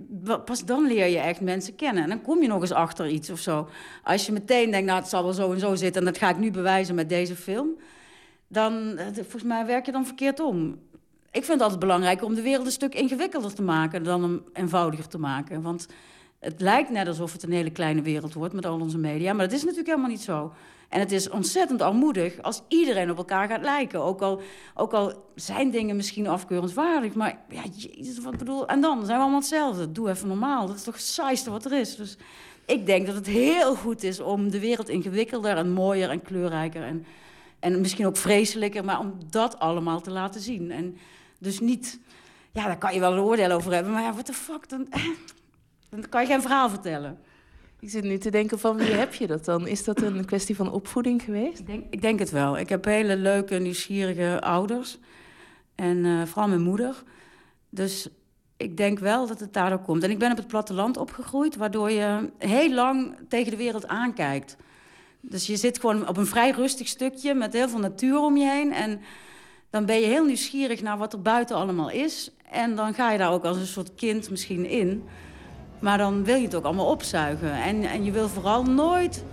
pas dan leer je echt mensen kennen. En dan kom je nog eens achter iets of zo. Als je meteen denkt, nou, het zal wel zo en zo zitten... en dat ga ik nu bewijzen met deze film... dan, uh, volgens mij, werk je dan verkeerd om ik vind het altijd belangrijk om de wereld een stuk ingewikkelder te maken dan hem eenvoudiger te maken. Want het lijkt net alsof het een hele kleine wereld wordt met al onze media, maar dat is natuurlijk helemaal niet zo. En het is ontzettend armoedig als iedereen op elkaar gaat lijken. Ook al, ook al zijn dingen misschien afkeurenswaardig, maar ja, jezus, wat bedoel... En dan zijn we allemaal hetzelfde. Doe even normaal. Dat is toch het saaiste wat er is. Dus ik denk dat het heel goed is om de wereld ingewikkelder en mooier en kleurrijker... en, en misschien ook vreselijker, maar om dat allemaal te laten zien. En dus niet, ja, daar kan je wel een oordeel over hebben, maar ja, what the fuck, dan, [laughs] dan kan je geen verhaal vertellen. Ik zit nu te denken van wie heb je dat dan? Is dat een kwestie van opvoeding geweest? Ik denk, ik denk het wel. Ik heb hele leuke, nieuwsgierige ouders. En uh, vooral mijn moeder. Dus ik denk wel dat het daardoor komt. En ik ben op het platteland opgegroeid, waardoor je heel lang tegen de wereld aankijkt. Dus je zit gewoon op een vrij rustig stukje met heel veel natuur om je heen. En dan ben je heel nieuwsgierig naar wat er buiten allemaal is. En dan ga je daar ook als een soort kind misschien in. Maar dan wil je het ook allemaal opzuigen. En, en je wil vooral nooit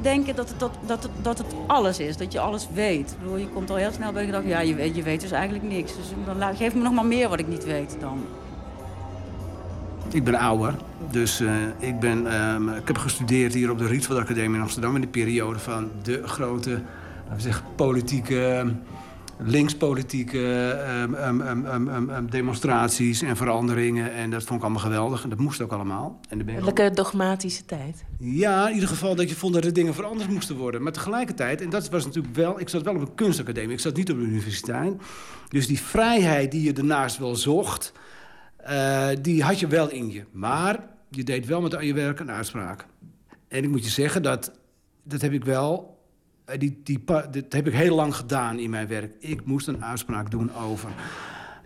denken dat het, dat, dat, het, dat alles is, dat je alles weet. Ik bedoel, je komt al heel snel bij de gedachte, ja, je weet, je weet dus eigenlijk niks. Dus dan geef me nog maar meer wat ik niet weet dan. Ik ben ouder, dus uh, ik, ben, uh, ik heb gestudeerd hier op de Rietveld Academie in Amsterdam... in de periode van de grote, laten we zeggen, politieke linkspolitieke um, um, um, demonstraties en veranderingen. En dat vond ik allemaal geweldig. En dat moest ook allemaal. En ben Lekker dogmatische tijd. Ja, in ieder geval dat je vond dat er dingen veranderd moesten worden. Maar tegelijkertijd, en dat was natuurlijk wel... Ik zat wel op een kunstacademie, ik zat niet op de universiteit. Dus die vrijheid die je daarnaast wel zocht... Uh, die had je wel in je. Maar je deed wel met aan je werk een uitspraak. En ik moet je zeggen dat... Dat heb ik wel eh, die, die, dat heb ik heel lang gedaan in mijn werk. Ik moest een uitspraak doen over.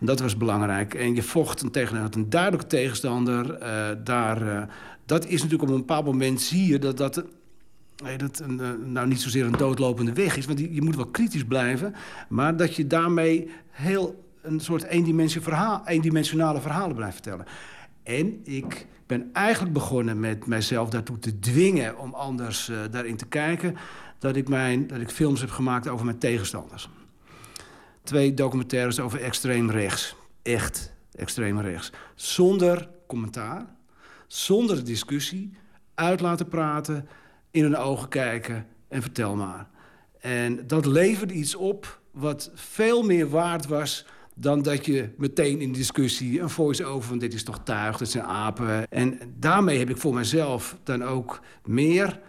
Dat was belangrijk. En je vocht tegen een duidelijke tegenstander. Uh, daar, dat is natuurlijk op een bepaald moment zie je dat dat... Nee, dat een, nou niet zozeer een doodlopende weg is, want je moet wel kritisch blijven. Maar dat je daarmee heel een soort eendimensionale verhaal, verhalen blijft vertellen. En ik ben eigenlijk begonnen met mijzelf daartoe te dwingen om anders uh, daarin te kijken dat ik, mijn, dat ik films heb gemaakt over mijn tegenstanders. Twee documentaires over extreem rechts. Echt extreem rechts. Zonder commentaar, zonder discussie, uit laten praten, in hun ogen kijken en vertel maar. En dat leverde iets op wat veel meer waard was dan dat je meteen in discussie een voice-over van dit is toch tuig, dat zijn apen. En daarmee heb ik voor mezelf dan ook meer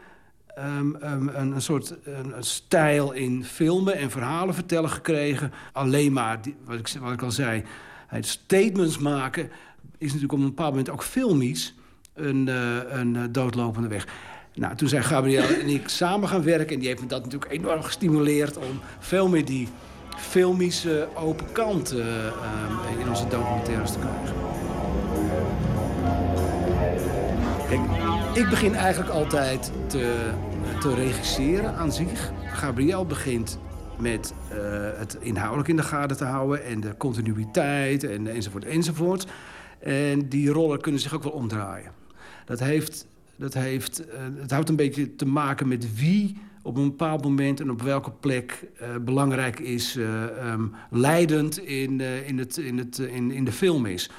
um, um, een, een, soort een, stijl in filmen en verhalen vertellen gekregen. Alleen maar, wat, ik, wat ik al zei, het statements maken... is natuurlijk op een bepaald moment ook filmisch een, uh, een uh, doodlopende weg. Nou, toen zijn Gabriel en ik samen gaan werken... en die heeft me dat natuurlijk enorm gestimuleerd... om veel meer die filmische open kant uh, in onze documentaires te krijgen. Ik begin eigenlijk altijd te, te regisseren aan zich. Gabriel begint met het inhoudelijk in de gaten te houden... en de continuïteit en, enzovoort enzovoort. En die rollen kunnen zich ook wel omdraaien. Dat heeft, dat heeft, uh, het houdt een beetje te maken met wie op een bepaald moment en op welke plek uh, belangrijk is, um, leidend in, in, het, in, het, in, in de film is.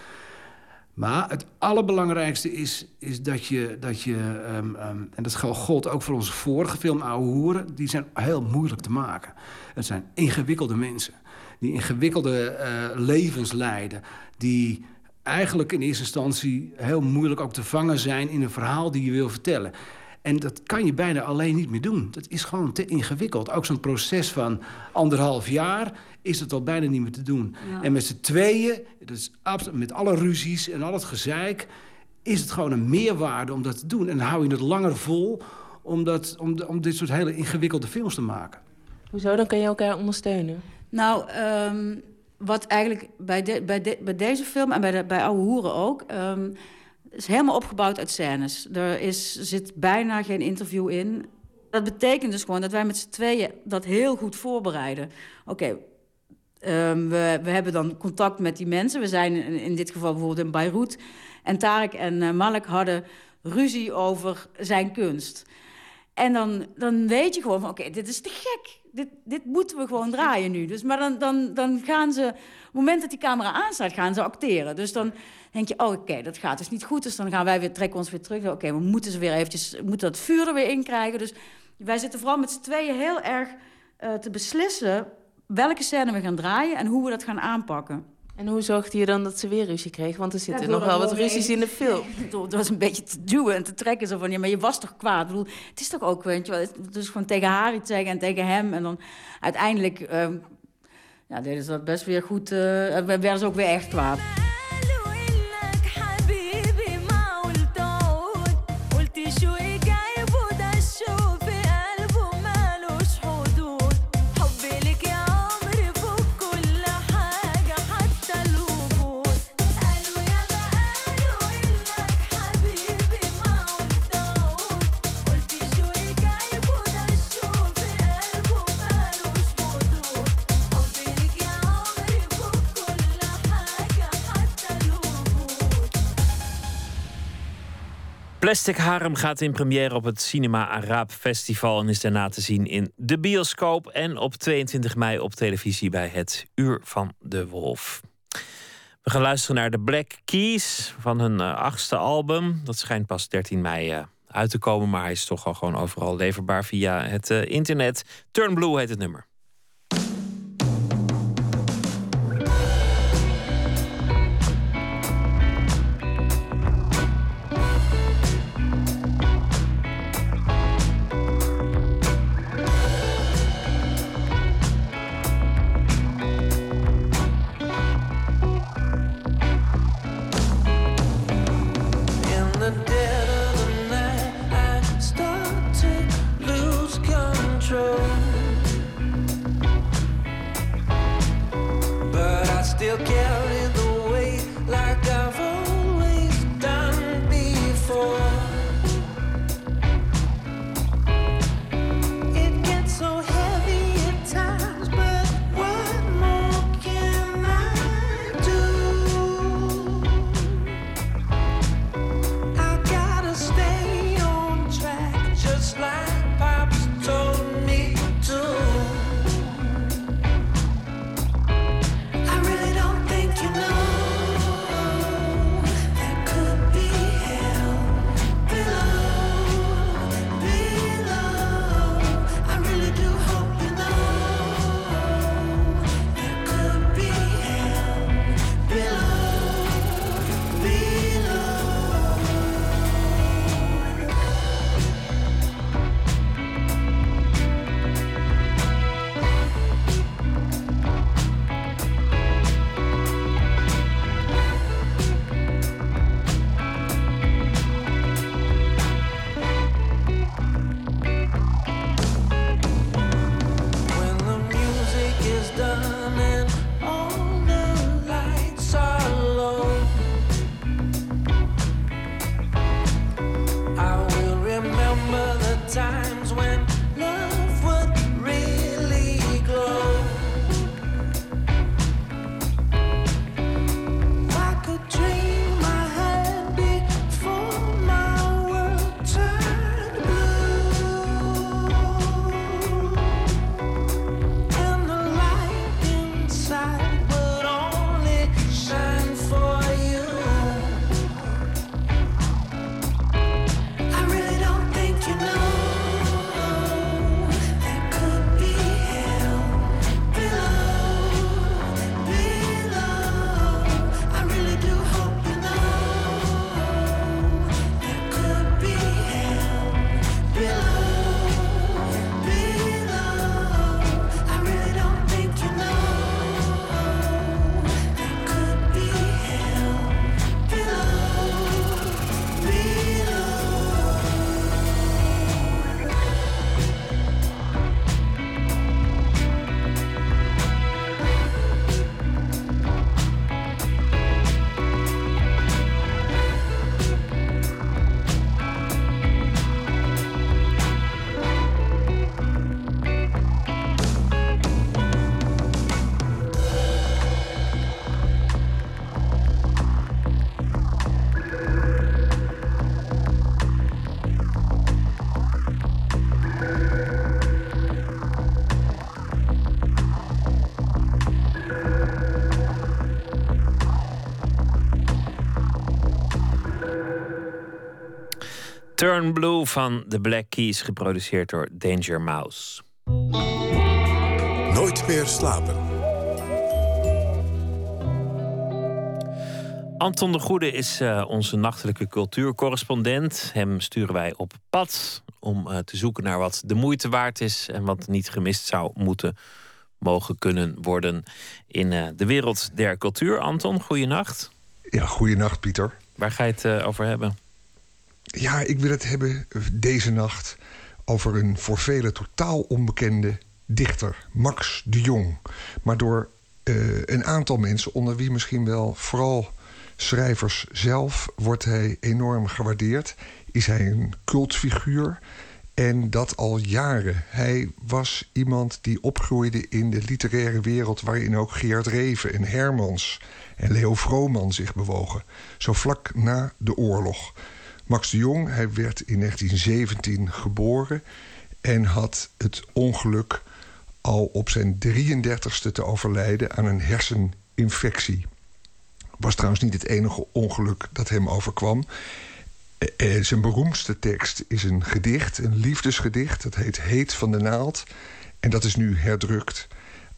Maar het allerbelangrijkste is, is dat je... Dat je um, um, en dat geldt ook voor onze vorige film, Oude Hoeren... die zijn heel moeilijk te maken. Het zijn ingewikkelde mensen. Die ingewikkelde levens leiden. Die eigenlijk in eerste instantie heel moeilijk ook te vangen zijn... in een verhaal die je wil vertellen. En dat kan je bijna alleen niet meer doen. Dat is gewoon te ingewikkeld. Ook zo'n proces van anderhalf jaar is het al bijna niet meer te doen. Ja. En met z'n tweeën, dus met alle ruzies en al het gezeik... is het gewoon een meerwaarde om dat te doen. En dan hou je het langer vol om, dat, om, om dit soort hele ingewikkelde films te maken. Hoezo? Dan kan je elkaar ondersteunen. Nou, ehm, wat eigenlijk bij, de, bij, de, bij deze film en bij, de, bij Oude Hoeren ook... ehm, is helemaal opgebouwd uit scènes. Er is, zit bijna geen interview in. Dat betekent dus gewoon dat wij met z'n tweeën dat heel goed voorbereiden. Oké, ehm, we, we hebben dan contact met die mensen. We zijn in, in dit geval bijvoorbeeld in Beirut. En Tarek en eh, Malek hadden ruzie over zijn kunst. En dan, dan weet je gewoon van, oké, dit is te gek. Dit, dit moeten we gewoon draaien nu. Dus, maar dan, dan, dan gaan ze, moment dat die camera aanstaat, gaan ze acteren. Dus dan denk je, oh, oké, dat gaat dus niet goed. Dus dan gaan wij weer, trekken ons weer terug. Oké, we moeten ze weer eventjes, moeten dat vuur er weer in krijgen. Dus wij zitten vooral met z'n tweeën heel erg eh, te beslissen welke scène we gaan draaien en hoe we dat gaan aanpakken. En hoe zorgde je dan dat ze weer ruzie kregen? Want er zitten Ja, nog wel wat ruzies in de film. [laughs] Het was een beetje te duwen en te trekken. Zo van, ja, maar je was toch kwaad? Ik bedoel, het is toch ook, weet je wel... Dus gewoon tegen haar iets zeggen en tegen hem. En dan uiteindelijk... ehm, ja, deden ze dat best weer goed. eh werden ze ook weer echt kwaad. Plastic Harem gaat in première op het Cinema Araab Festival en is daarna te zien in de bioscoop en op 22 mei op televisie bij het Uur van de Wolf. We gaan luisteren naar de Black Keys van hun eh, achtste album. Dat schijnt pas 13 mei eh, uit te komen, maar hij is toch al gewoon overal leverbaar via het eh, internet. Turn Blue heet het nummer. Turn Blue van The Black Keys, geproduceerd door Danger Mouse. Nooit meer slapen. Anton de Goede is uh, onze nachtelijke cultuurcorrespondent. Hem sturen wij op pad om uh, te zoeken naar wat de moeite waard is en wat niet gemist zou moeten mogen kunnen worden in uh, de wereld der cultuur. Anton, goeienacht. Ja, goeienacht Pieter. Waar ga je het over hebben? Ja, ik wil het hebben deze nacht over een voor velen totaal onbekende dichter, Max de Jong. Maar door een aantal mensen, onder wie misschien wel vooral schrijvers zelf wordt hij enorm gewaardeerd. Is hij een cultfiguur. En dat al jaren. Hij was iemand die opgroeide in de literaire wereld... waarin ook Geert Reven en Hermans en Leo Vrooman zich bewogen. Zo vlak na de oorlog. Max de Jong, hij werd in 1917 geboren... en had het ongeluk al op zijn 33ste te overlijden aan een herseninfectie was trouwens niet het enige ongeluk dat hem overkwam. Eh, eh, zijn beroemdste tekst is een gedicht, een liefdesgedicht. Dat heet Heet van de Naald. En dat is nu herdrukt.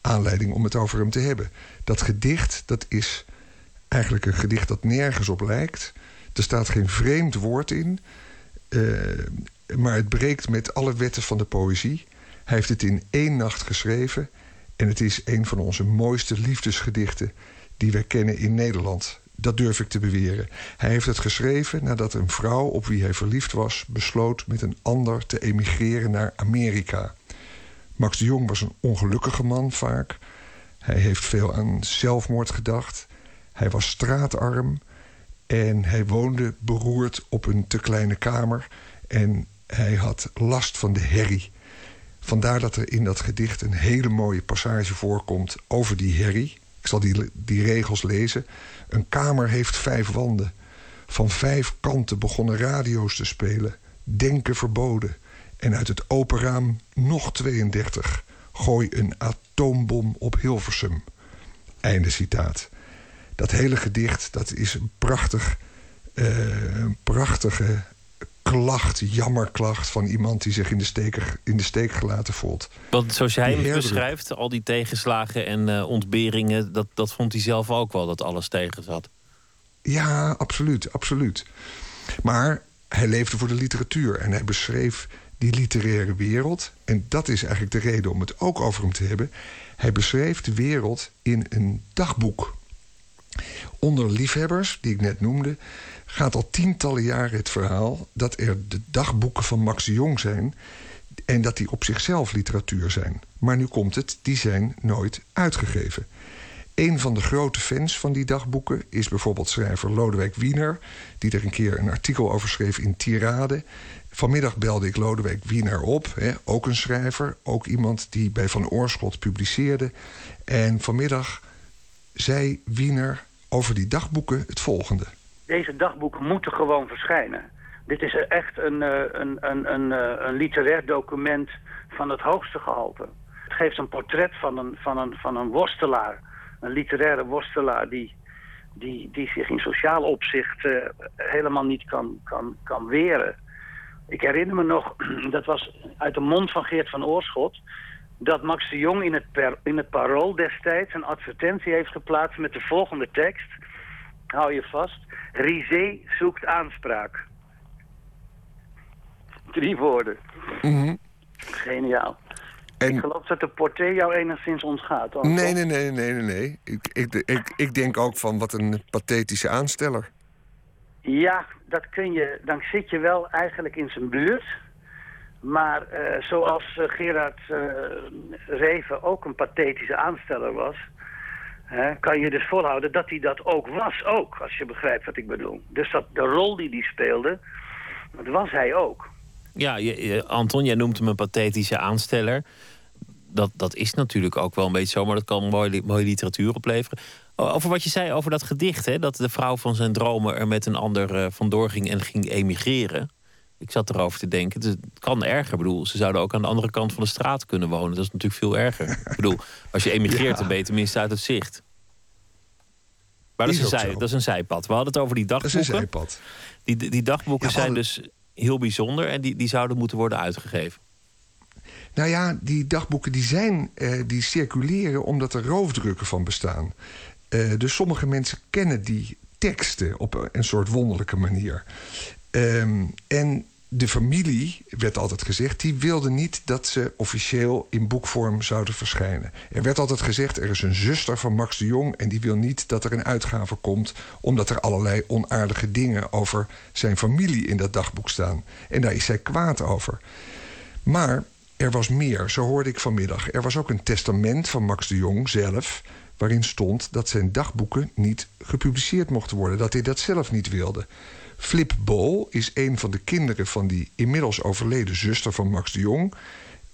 Aanleiding om het over hem te hebben. Dat gedicht, dat is eigenlijk een gedicht dat nergens op lijkt. Er staat geen vreemd woord in. Uh, maar het breekt met alle wetten van de poëzie. Hij heeft het in één nacht geschreven. En het is een van onze mooiste liefdesgedichten die wij kennen in Nederland. Dat durf ik te beweren. Hij heeft het geschreven nadat een vrouw op wie hij verliefd was... besloot met een ander te emigreren naar Amerika. Max de Jong was een ongelukkige man vaak. Hij heeft veel aan zelfmoord gedacht. Hij was straatarm. En hij woonde beroerd op een te kleine kamer. En hij had last van de herrie. Vandaar dat er in dat gedicht een hele mooie passage voorkomt over die herrie. Ik zal die, die regels lezen. Een kamer heeft vijf wanden. Van vijf kanten begonnen radio's te spelen. Denken verboden. En uit het open raam nog 32. Gooi een atoombom op Hilversum. Einde citaat. Dat hele gedicht dat is een prachtig, uh, een prachtige klacht, jammerklacht van iemand die zich in de, steek, in de steek gelaten voelt. Want zoals jij hem beschrijft, al die tegenslagen en uh, ontberingen, dat, dat vond hij zelf ook wel dat alles tegen zat. Ja, absoluut, absoluut. Maar hij leefde voor de literatuur en hij beschreef die literaire wereld. En dat is eigenlijk de reden om het ook over hem te hebben. Hij beschreef de wereld in een dagboek. Onder liefhebbers, die ik net noemde, gaat al tientallen jaren het verhaal dat er de dagboeken van Max Jong zijn en dat die op zichzelf literatuur zijn. Maar nu komt het, die zijn nooit uitgegeven. Een van de grote fans van die dagboeken is bijvoorbeeld schrijver Lodewijk Wiener, die er een keer een artikel over schreef in Tirade. Vanmiddag belde ik Lodewijk Wiener op, hè, ook een schrijver, ook iemand die bij Van Oorschot publiceerde. En vanmiddag zei Wiener over die dagboeken het volgende deze dagboeken moeten gewoon verschijnen. Dit is echt een, eh, een, een, een, eh, een literair document van het hoogste gehalte. Het geeft een portret van een, van een, van een worstelaar. Een literaire worstelaar die, die, die zich in sociaal opzicht uh, helemaal niet kan, kan, kan weren. Ik herinner me nog, [clears throat] dat was uit de mond van Geert van Oorschot... dat Max de Jong in het, per, in het Parool destijds een advertentie heeft geplaatst met de volgende tekst hou je vast. Rizé zoekt aanspraak. Drie woorden. Mhm. Geniaal. En... Ik geloof dat de portée jou enigszins ontgaat. Nee, nee, nee, nee, nee. nee. Ik, ik, ik, ik denk ook van wat een pathetische aansteller. Ja, dat kun je. Dan zit je wel eigenlijk in zijn buurt. Maar uh, zoals uh, Gerard uh, Reven ook een pathetische aansteller was kan je dus volhouden dat hij dat ook was, ook, als je begrijpt wat ik bedoel. Dus dat de rol die hij speelde, dat was hij ook. Ja, je, Anton, jij noemt hem een pathetische aansteller. Dat, dat is natuurlijk ook wel een beetje zo, maar dat kan mooie, literatuur opleveren. Over wat je zei over dat gedicht, hè, dat de vrouw van zijn dromen er met een ander vandoor ging en ging emigreren. Ik zat erover te denken, het kan erger. Ik bedoel, ze zouden ook aan de andere kant van de straat kunnen wonen. Dat is natuurlijk veel erger. Ik bedoel, als je emigreert, dan ben je tenminste uit het zicht. Maar dat is, een zij, dat is, een zijpad. We hadden het over die dagboeken. Dat is een zijpad. Die, die dagboeken ja, zijn dus heel bijzonder en die, die zouden moeten worden uitgegeven. Nou ja, die dagboeken die zijn, eh, die circuleren omdat er roofdrukken van bestaan. Eh, dus sommige mensen kennen die teksten op een soort wonderlijke manier. Ehm, en de familie, werd altijd gezegd, die wilde niet dat ze officieel in boekvorm zouden verschijnen. Er werd altijd gezegd, er is een zuster van Max de Jong en die wil niet dat er een uitgave komt, omdat er allerlei onaardige dingen over zijn familie in dat dagboek staan. En daar is zij kwaad over. Maar er was meer, zo hoorde ik vanmiddag. Er was ook een testament van Max de Jong zelf, waarin stond dat zijn dagboeken niet gepubliceerd mochten worden, dat hij dat zelf niet wilde. Flip Bol is een van de kinderen van die inmiddels overleden zuster van Max de Jong.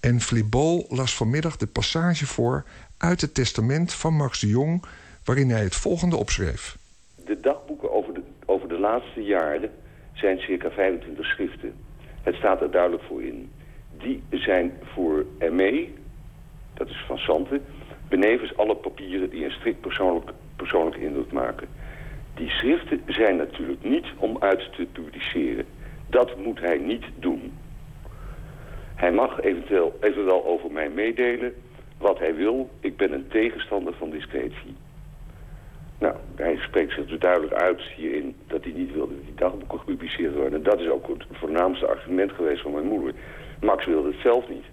En Flip Bol las vanmiddag de passage voor uit het testament van Max de Jong, waarin hij het volgende opschreef. De dagboeken over de, over de laatste jaren zijn circa 25 schriften. Het staat er duidelijk voor in. Die zijn voor ME, dat is van Santen, benevens alle papieren die een strikt persoonlijk, persoonlijke indruk maken. Die schriften zijn natuurlijk niet om uit te publiceren. Dat moet hij niet doen. Hij mag eventueel, eventueel over mij meedelen wat hij wil. Ik ben een tegenstander van discretie. Nou, hij spreekt zich dus duidelijk uit hierin dat hij niet wil dat die dagboeken gepubliceerd worden. En dat is ook het voornaamste argument geweest van mijn moeder. Max wilde het zelf niet.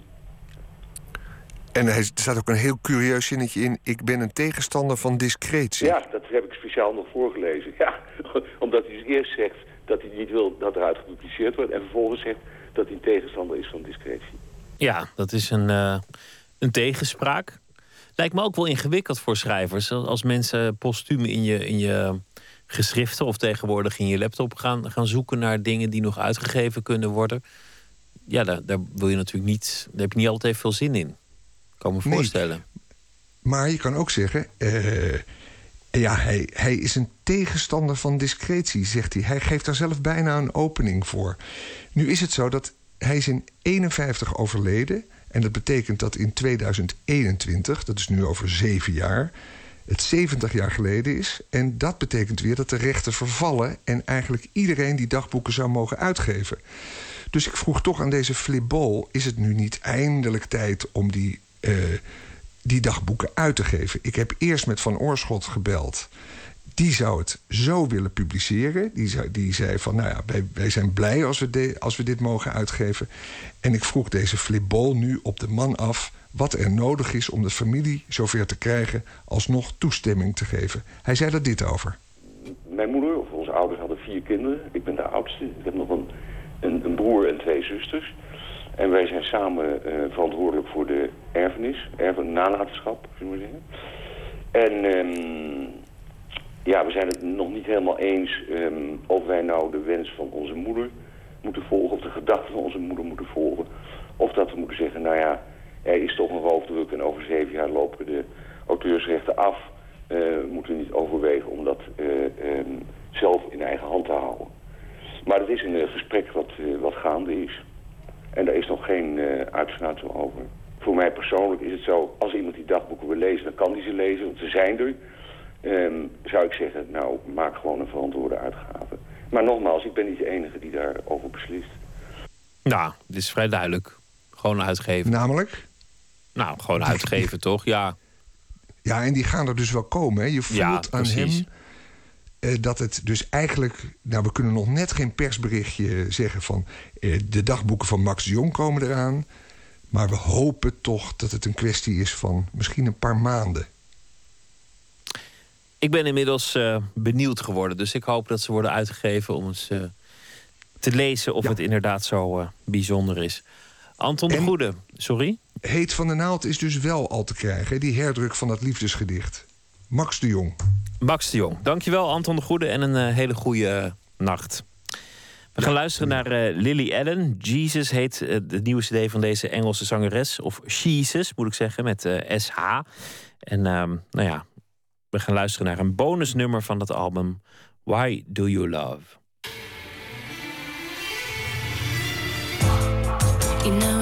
En er staat ook een heel curieus zinnetje in... ik ben een tegenstander van discretie. Ja, dat heb ik speciaal nog voorgelezen. Ja, [laughs] omdat hij dus eerst zegt dat hij niet wil dat eruit gepubliceerd wordt... en vervolgens zegt dat hij een tegenstander is van discretie. Ja, dat is een, eh, een tegenspraak. Lijkt me ook wel ingewikkeld voor schrijvers. Als mensen postuum in je, in je geschriften of tegenwoordig in je laptop gaan, gaan zoeken naar dingen die nog uitgegeven kunnen worden. Ja, daar, daar wil je natuurlijk niet. Daar heb je niet altijd veel zin in. Kan me Nee. voorstellen. Maar je kan ook zeggen... eh, ja, hij, hij is een tegenstander van discretie, zegt hij. Hij geeft daar zelf bijna een opening voor. Nu is het zo dat hij is in 51 overleden... en dat betekent dat in 2021, dat is nu over zeven jaar... het 70 jaar geleden is. En dat betekent weer dat de rechten vervallen... en eigenlijk iedereen die dagboeken zou mogen uitgeven. Dus ik vroeg toch aan deze Flip Bol... is het nu niet eindelijk tijd om die, eh, die dagboeken uit te geven? Ik heb eerst met Van Oorschot gebeld. Die zou het zo willen publiceren. Die, die zei van, nou ja, wij, wij zijn blij als we, de- als we dit mogen uitgeven. En ik vroeg deze Flip Bol nu op de man af... wat er nodig is om de familie zover te krijgen... alsnog toestemming te geven. Hij zei er dit over. Mijn moeder, of onze ouders, hadden vier kinderen. Ik ben de oudste. Ik heb nog een, een, een broer en twee zusters. En wij zijn samen eh, verantwoordelijk voor de erfenis, erfen, nalatenschap, zullen we zeggen. En ehm, ja, we zijn het nog niet helemaal eens ehm, of wij nou de wens van onze moeder moeten volgen, of de gedachten van onze moeder moeten volgen. Of dat we moeten zeggen, nou ja, er is toch een roofdruk en over zeven jaar lopen de auteursrechten af. Eh, moeten we niet overwegen om dat eh, ehm, zelf in eigen hand te houden. Maar het is een gesprek wat, wat gaande is. En daar is nog geen eh uitsluiting over. Voor mij persoonlijk is het zo, als iemand die dagboeken wil lezen, dan kan hij ze lezen, want ze zijn er. Ehm, zou ik zeggen, nou, maak gewoon een verantwoorde uitgave. Maar nogmaals, ik ben niet de enige die daarover beslist. Nou, dit is vrij duidelijk. Gewoon uitgeven. Namelijk? Nou, gewoon uitgeven toch? Ja. Ja, en die gaan er dus wel komen. Hè? Je voelt Ja, aan precies. hem eh, dat het dus eigenlijk... Nou, we kunnen nog net geen persberichtje zeggen van... eh, de dagboeken van Max Jong komen eraan. Maar we hopen toch dat het een kwestie is van misschien een paar maanden. Ik ben inmiddels eh, benieuwd geworden. Dus ik hoop dat ze worden uitgegeven om eens te lezen of het inderdaad zo bijzonder is. Anton de Goede, sorry? Heet van de Naald is dus wel al te krijgen, die herdruk van dat liefdesgedicht. Max de Jong. Max de Jong. Dankjewel Anton de Goede en een eh, hele goede eh, nacht. We gaan luisteren naar eh, Lily Allen. Jesus heet de nieuwe cd van deze Engelse zangeres. Of Jesus, moet ik zeggen, met SH. En ehm, nou ja, we gaan luisteren naar een bonusnummer van dat album. Why Do You Love? You know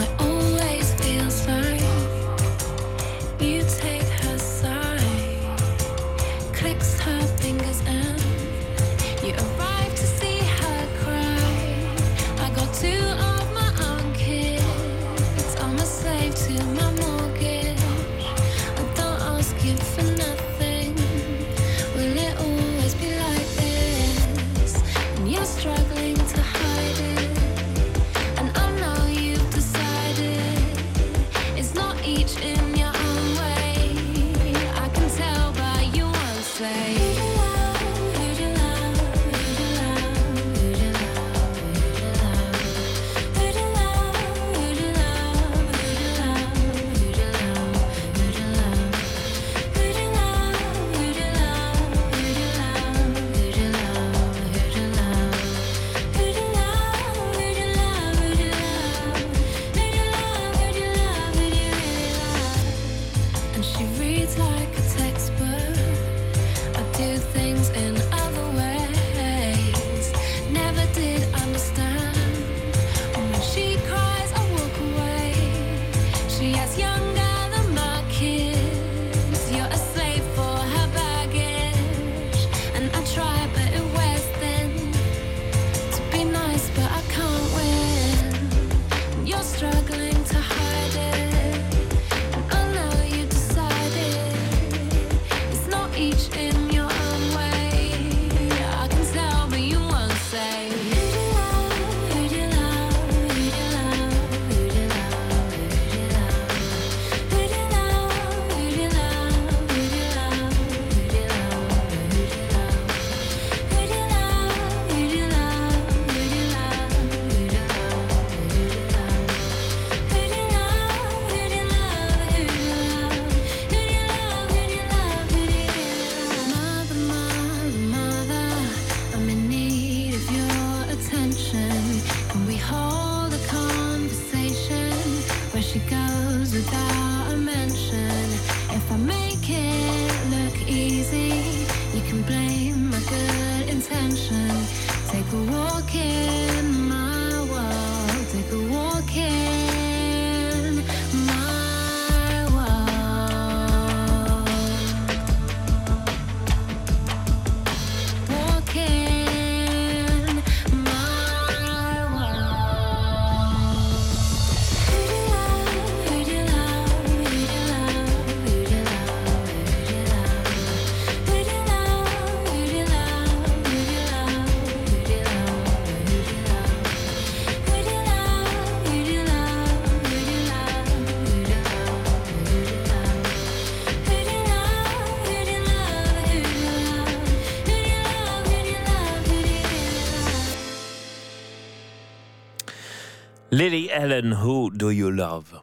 Lily Allen, Who Do You Love?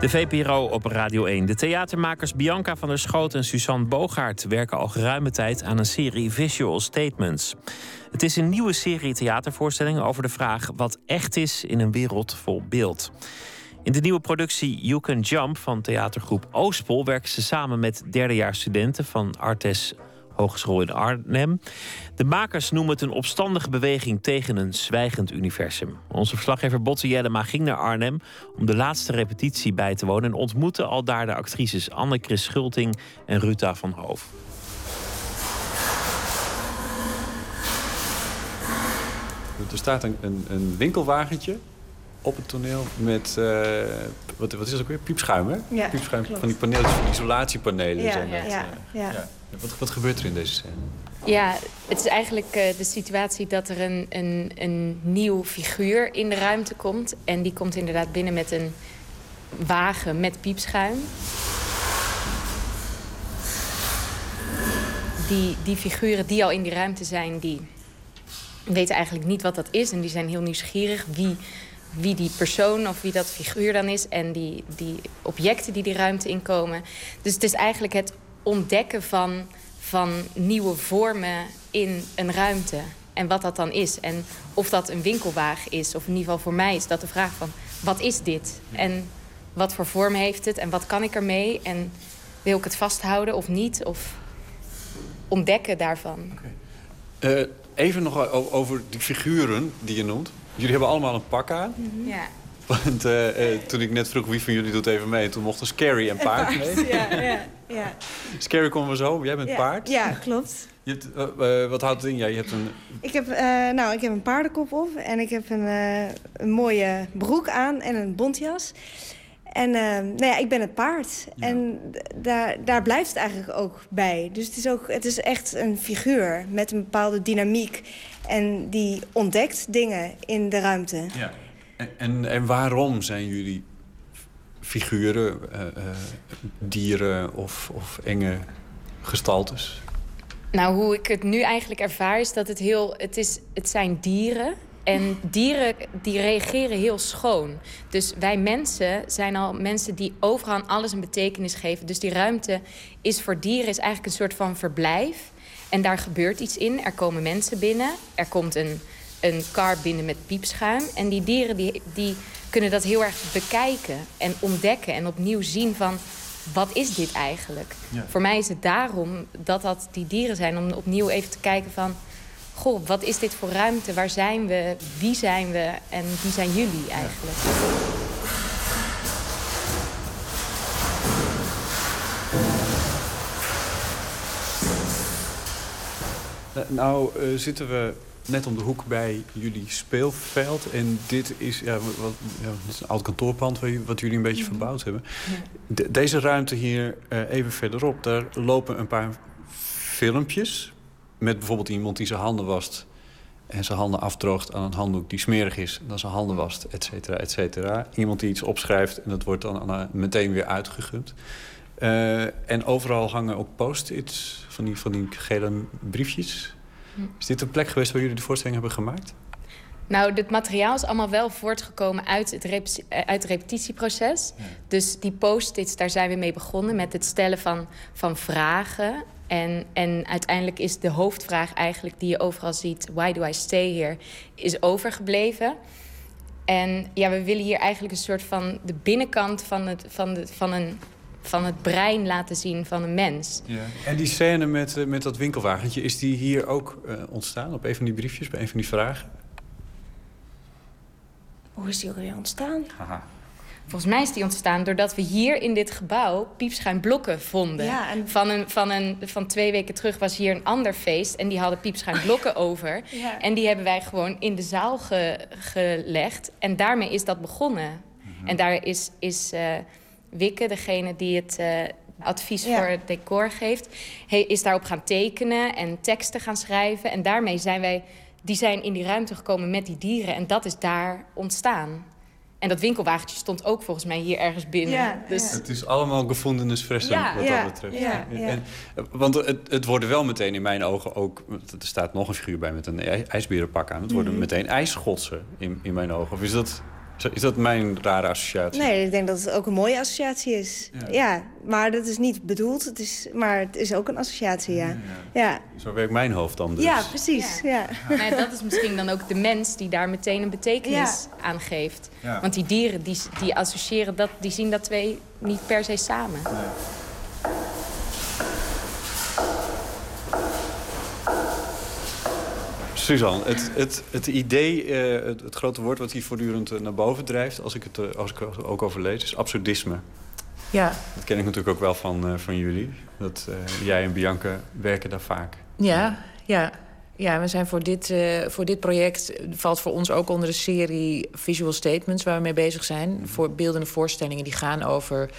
De VPRO op Radio 1. De theatermakers Bianca van der Schoot en Suzanne Bogaert werken al geruime tijd aan een serie Visual Statements. Het is een nieuwe serie theatervoorstellingen over de vraag wat echt is in een wereld vol beeld. In de nieuwe productie You Can Jump van theatergroep Oostpol werken ze samen met derdejaarsstudenten van Artes Hogeschool in Arnhem. De makers noemen het een opstandige beweging tegen een zwijgend universum. Onze verslaggever Botte Jellema ging naar Arnhem om de laatste repetitie bij te wonen en ontmoette al daar de actrices Anne-Chris Schulting en Ruta van Hoof. Er staat een, een, een winkelwagentje op het toneel met, eh, wat, wat is dat ook weer? Piepschuim, hè? Ja, Piepschuim klopt. van die paneeltjes, van isolatiepanelen Ja, zijn dat. ja, eh. ja. Wat, wat gebeurt er in deze scène? Ja, het is eigenlijk eh, de situatie dat er een, een, een nieuw figuur in de ruimte komt. En die komt inderdaad binnen met een wagen met piepschuim. Die, die figuren die al in die ruimte zijn, die weten eigenlijk niet wat dat is. En die zijn heel nieuwsgierig wie, wie die persoon of wie dat figuur dan is. En die, die objecten die die ruimte inkomen. Dus het is eigenlijk het ontdekken van, van nieuwe vormen in een ruimte. En wat dat dan is. En of dat een winkelwagen is, of in ieder geval voor mij is dat de vraag van... wat is dit? En wat voor vorm heeft het? En wat kan ik ermee? En wil ik het vasthouden of niet? Of ontdekken daarvan. Eh, even nog over die figuren die je noemt. Jullie hebben allemaal een pak aan. Ja. Want eh, eh, toen ik net vroeg wie van jullie doet even mee... toen mochten Scary en Paard mee. Ja, ja, ja. Scary komen we zo, jij bent ja, paard. Ja, klopt. Je hebt, eh, wat houdt het in? Ja, je hebt een... Ik heb, eh, nou, ik heb een paardenkop op en ik heb een, eh, een mooie broek aan en een bontjas. En eh, nou ja, ik ben het paard. En daar, daar blijft het eigenlijk ook bij. Dus het is, ook, het is echt een figuur met een bepaalde dynamiek. En die ontdekt dingen in de ruimte. Ja. En, en, en waarom zijn jullie figuren, eh, eh, dieren of, of enge gestaltes? Nou, hoe ik het nu eigenlijk ervaar is dat het heel... Het, is, het zijn dieren. En dieren die reageren heel schoon. Dus wij mensen zijn al mensen die overal aan alles een betekenis geven. Dus die ruimte is voor dieren is eigenlijk een soort van verblijf. En daar gebeurt iets in. Er komen mensen binnen. Er komt een, een kar binnen met piepschuim. En die dieren die, die kunnen dat heel erg bekijken en ontdekken. En opnieuw zien van, wat is dit eigenlijk? Ja. Voor mij is het daarom dat dat die dieren zijn. Om opnieuw even te kijken van... Goh, wat is dit voor ruimte? Waar zijn we? Wie zijn we? En wie zijn jullie eigenlijk? Eh, Nou, eh, zitten we net om de hoek bij jullie speelveld. En dit is, ja, wat, ja, dit is een oud kantoorpand wat jullie een beetje verbouwd hebben. De- deze ruimte hier eh, even verderop, daar lopen een paar filmpjes... met bijvoorbeeld iemand die zijn handen wast... en zijn handen afdroogt aan een handdoek die smerig is... en dan zijn handen wast, et cetera, et cetera. Iemand die iets opschrijft en dat wordt dan eh, meteen weer uitgegund. Eh, en overal hangen ook post-its van die, van die gele briefjes. Hm. Is dit een plek geweest waar jullie de voorstelling hebben gemaakt? Nou, dit materiaal is allemaal wel voortgekomen uit het, eh, uit het repetitieproces. Dus die post-its, daar zijn we mee begonnen met het stellen van, van vragen. En, en uiteindelijk is de hoofdvraag eigenlijk die je overal ziet... why do I stay here, is overgebleven. En ja, we willen hier eigenlijk een soort van de binnenkant van, het, van, de, van een van het brein laten zien van een mens. Ja. En die scène met, eh, met dat winkelwagentje, is die hier ook eh, ontstaan? Op een van die briefjes, bij een van die vragen? Hoe is die ook weer ontstaan? Haha. Volgens mij is die ontstaan doordat we hier in dit gebouw piepschuimblokken vonden. Ja, en- van, een, van, een, van twee weken terug was hier een ander feest en die hadden piepschuimblokken [laughs] over. Ja. En die hebben wij gewoon in de zaal ge- gelegd. En daarmee is dat begonnen. En daar is, is eh, Wikke, degene die het eh, advies Ja. voor het decor geeft... is daarop gaan tekenen en teksten gaan schrijven. En daarmee zijn wij... Die zijn in die ruimte gekomen met die dieren. En dat is daar ontstaan. En dat winkelwagentje stond ook volgens mij hier ergens binnen. Ja, dus Het is allemaal gefundenes fressen Ja. wat Ja, dat betreft. ja, ja. En, want het, het worden wel meteen in mijn ogen ook... Er staat nog een figuur bij met een ij- ijsberenpak aan. Het worden Mhm. meteen ijsschotsen in, in mijn ogen. Of is dat, is dat mijn rare associatie? Nee, ik denk dat het ook een mooie associatie is. Ja. Ja, maar dat is niet bedoeld. Het is, maar het is ook een associatie, ja. Ja, Zo werkt mijn hoofd dan dus. ja precies. Ja. Maar dat is misschien dan ook de mens die daar meteen een betekenis aan geeft. Ja. Want die dieren die, die associëren dat, die zien dat twee niet per se samen. Suzanne, het, het, het idee, eh, het, het grote woord wat hier voortdurend eh, naar boven drijft... als ik het eh, als ik er ook over lees, is absurdisme. Ja, Dat ken ik natuurlijk ook wel van, van jullie. Dat jij en Bianca werken daar vaak. ja, ja. Ja, we zijn voor dit, voor dit project... valt voor ons ook onder de serie Visual Statements... waar we mee bezig zijn. Voor beeldende voorstellingen die gaan over...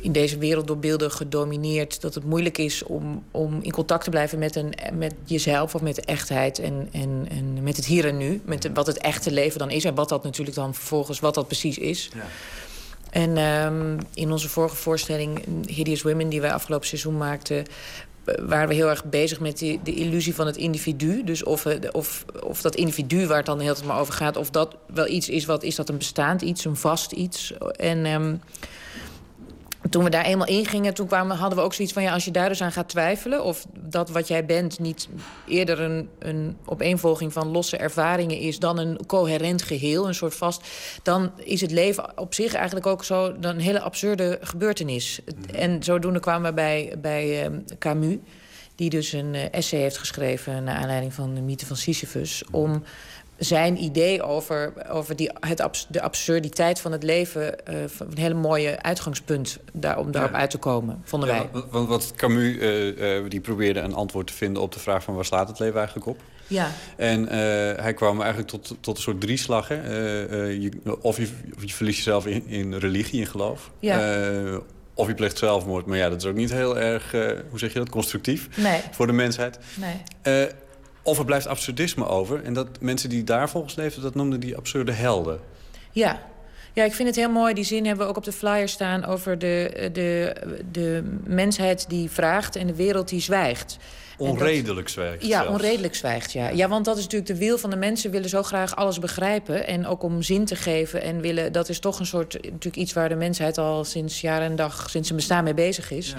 in deze wereld door beelden gedomineerd... dat het moeilijk is om, om in contact te blijven met, een, met jezelf... of met de echtheid en, en, en met het hier en nu. Met de- wat het echte leven dan is... en wat dat natuurlijk dan vervolgens wat dat precies is. En ehm, in onze vorige voorstelling, Hideous Women, die wij afgelopen seizoen maakten, waren we heel erg bezig met die, de illusie van het individu. Dus of, eh, of, of dat individu waar het dan de hele tijd maar over gaat, of dat wel iets is, wat is dat een bestaand iets, een vast iets. En ehm, toen we daar eenmaal in gingen, toen kwamen, hadden we ook zoiets van... ja, als je daar dus aan gaat twijfelen... of dat wat jij bent niet eerder een, een opeenvolging van losse ervaringen is... dan een coherent geheel, een soort vast... dan is het leven op zich eigenlijk ook zo een hele absurde gebeurtenis. En zodoende kwamen we bij, bij ehm, Camus... die dus een eh, essay heeft geschreven... naar aanleiding van de mythe van Sisyphus... om zijn idee over, over die, het abs- de absurditeit van het leven... eh, een hele mooie uitgangspunt daar, om daarop Ja. uit te komen, vonden wij. Ja, want- want wat Camus eh, eh, die probeerde een antwoord te vinden op de vraag van waar slaat het leven eigenlijk op? Ja. En hij kwam eigenlijk tot, tot een soort drieslag. Hè? Je, of, je, of je verliest jezelf in, in religie, in geloof. Ja. Of je pleegt zelfmoord. Maar ja, dat is ook niet heel erg, hoe zeg je dat, constructief Nee. voor de mensheid. Nee. Of er blijft absurdisme over. En dat mensen die daar volgens leefden, dat noemden die absurde helden. Ja. Ja, ik vind het heel mooi. Die zin hebben we ook op de flyer staan over de, de, de mensheid die vraagt en de wereld die zwijgt. Dat- Onredelijk zwijgt Ja, zelfs. onredelijk zwijgt, ja. Ja, want dat is natuurlijk de wil van de mensen. willen zo graag alles begrijpen en ook om zin te geven. En willen, dat is toch een soort, natuurlijk iets waar de mensheid al sinds jaar en dag, sinds zijn bestaan mee bezig is.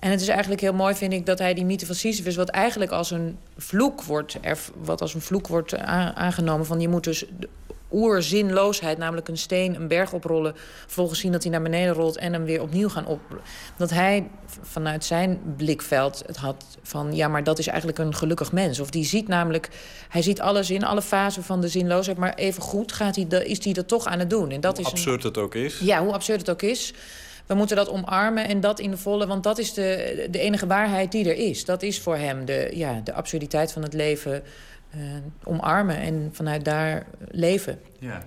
En het is eigenlijk heel mooi, vind ik, dat hij die mythe van Sisyphus... wat eigenlijk als een vloek wordt, erf- wat als een vloek wordt a- aangenomen... van je moet dus de oerzinloosheid, namelijk een steen, een berg oprollen... volgens zien dat hij naar beneden rolt en hem weer opnieuw gaan op... dat hij vanuit zijn blikveld het had van... ja, maar dat is eigenlijk een gelukkig mens. Of die ziet namelijk, hij ziet alles in, alle fasen van de zinloosheid... maar even goed gaat hij is hij dat toch aan het doen. En dat Hoe is een- absurd het ook is. ja, hoe absurd het ook is. We moeten dat omarmen en dat in de volle... want dat is de, de enige waarheid die er is. Dat is voor hem de, ja, de absurditeit van het leven eh, omarmen... en vanuit daar leven. Ja.